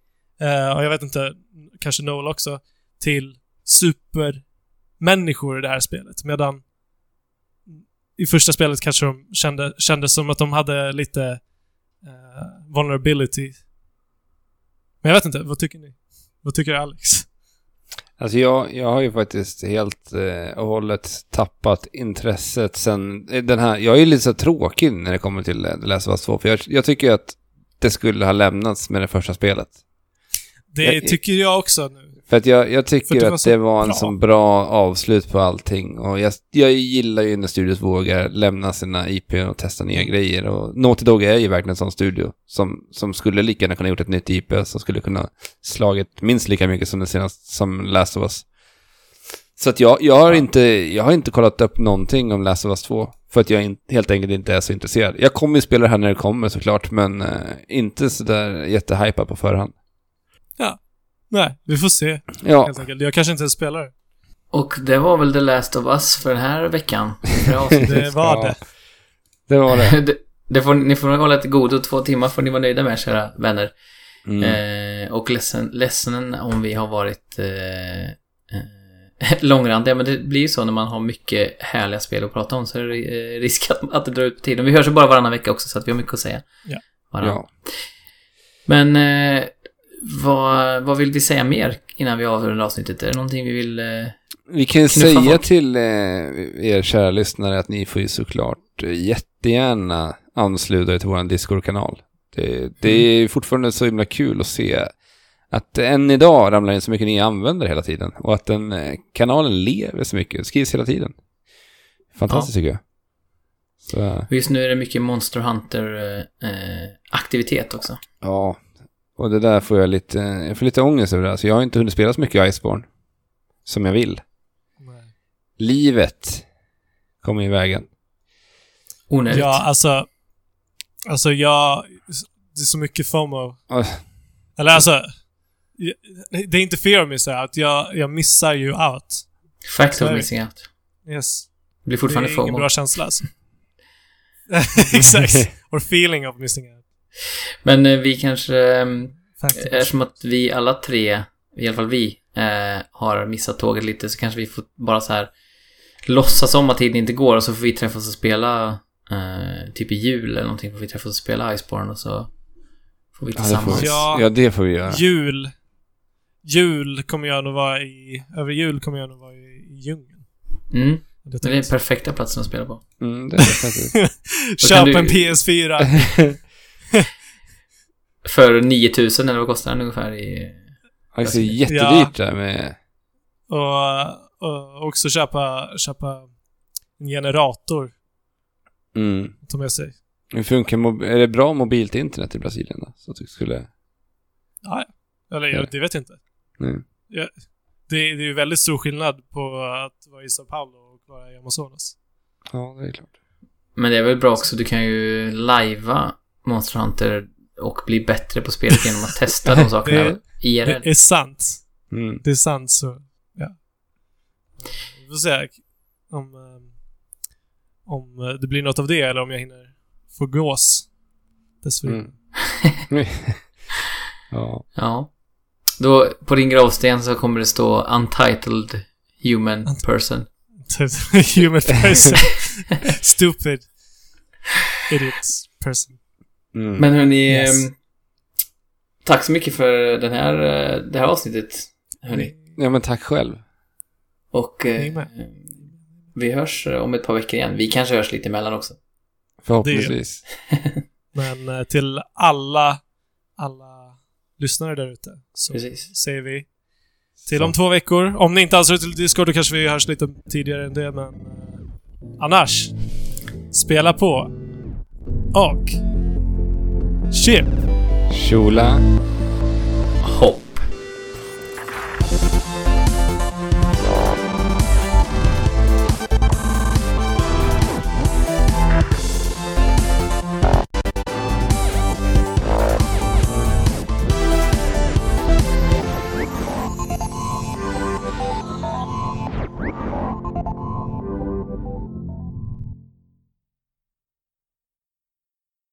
eh, och jag vet inte, kanske Noel också, till supermänniskor i det här spelet. Medan i första spelet kanske de kände, kändes som att de hade lite eh, vulnerability. Men jag vet inte, vad tycker ni? Vad tycker Alex? Alltså jag, jag har ju faktiskt helt eh, och hållet tappat intresset sen eh, den här, jag är ju lite så tråkig när det kommer till eh, The Last of Us 2, för jag, jag tycker att det skulle ha lämnats med det första spelet. Det Jag- tycker jag också nu. För att jag, jag tycker det att det var en bra. sån bra avslut på allting. Och jag, jag gillar ju när studios vågar lämna sina IP och testa nya grejer. Och Naughty Dog är ju verkligen en sån studio som, som skulle lika gärna kunna gjort ett nytt IP som skulle kunna slagit minst lika mycket som den senaste, som Last of Us. Så att jag, jag, har inte, jag har inte kollat upp någonting om Last of Us 2. För att jag in, helt enkelt inte är så intresserad. Jag kommer ju spela det här när det kommer såklart, men eh, inte sådär jättehypad på förhand. Nej, vi får se Ja, helt enkelt. Jag kanske inte ens spelar det. Och det var väl The Last of Us för den här veckan. Det var det. det var det. det, det får, ni får nog hålla till godo. Två timmar får ni vara nöjda med, kära vänner. Mm. Eh, och ledsen, ledsen om vi har varit eh, eh, långrandiga. Men det blir ju så när man har mycket härliga spel att prata om. Så är det eh, risk att, att det drar ut på tiden. Vi hörs ju bara varannan vecka också så att vi har mycket att säga. Ja. Varann. Ja. Men eh, vad, vad vill vi säga mer innan vi avrundar avsnittet? Är det någonting vi vill... Eh, Vi kan ju säga folk. till eh, er kära lyssnare att ni får ju såklart eh, jättegärna ansluta er till vår Discord-kanal. Det, det Mm. är fortfarande så himla kul att se att än idag ramlar in så mycket ni använder hela tiden. Och att den eh, kanalen lever så mycket, skrivs hela tiden. Fantastiskt tycker jag. Så, eh, just nu är det mycket Monster Hunter-aktivitet också. ja. Och det där får jag lite, jag får lite ångest över det här. Så jag har inte hunnit spela så mycket Iceborne. Som jag vill. Nej. Livet kommer i vägen. Onödigt. Ja, alltså... Alltså jag... Det är så mycket FOMO. Ah. Eller alltså... Det är inte fear of missing out. Jag, jag missar ju out. Fact Så of det. missing out. Yes. Det blir Det fortfarande är ingen FOMO. bra känsla alltså. Exakt. Or feeling of missing out. Men eh, vi kanske... ehm, Faktiskt. Eftersom att vi alla tre, i alla fall vi, eh, har missat tåget lite så kanske vi får bara så här låtsas om att tiden inte går och så får vi träffas och spela eh, typ i jul eller någonting får vi träffas och spela Iceborne och så får vi Ja, det får tillsammans. vi, Ja. ja, det får vi göra. Jul. Jul kommer jag nog vara i... Över jul kommer jag nog vara i, i djungeln. Mm, Det det är den perfekta platsen att spela på. Mm, det är Köp du- en PS4. För 9000 eller vad kostar den ungefär i... Ja, det är Ja. jättedyrt där med... och, och också köpa, köpa en generator. Mm. att Ta med sig. Hur funkar Är det bra mobilt internet i Brasilien då? Så att du skulle... Ja, ja. Eller Ja. jag, det vet jag inte. Mm. Det, det är ju väldigt stor skillnad på att vara i Sao Paulo och vara i Amazonas. Ja, det är klart. Men det är väl bra också, du kan ju lajva Monster Hunter och bli bättre på spelet genom att testa de sakerna Det- IRL. Det är sant. Mm. Det är sant så, ja. Vi får se om, eh, om eh, det blir något av det eller om jag hinner få gås dessförinnan. Mm. ja. Ja. Då, på din gravsten så kommer det stå Untitled Human Unt- Person. Human person. Stupid. Idiots person. Mm. Men hörni, Yes. ehm, tack så mycket för den här, eh, det här avsnittet. Hörni. Ja, men tack själv. Och eh, vi hörs eh, om ett par veckor igen. Vi kanske hörs lite emellan också. Förhoppningsvis. Men eh, till alla, alla lyssnare där ute så Precis. säger vi till Så. om två veckor. Om ni inte ansluter till Discord då kanske vi hörs lite tidigare än det, men... annars, spela på. Och... 谢，修了，吼 oh.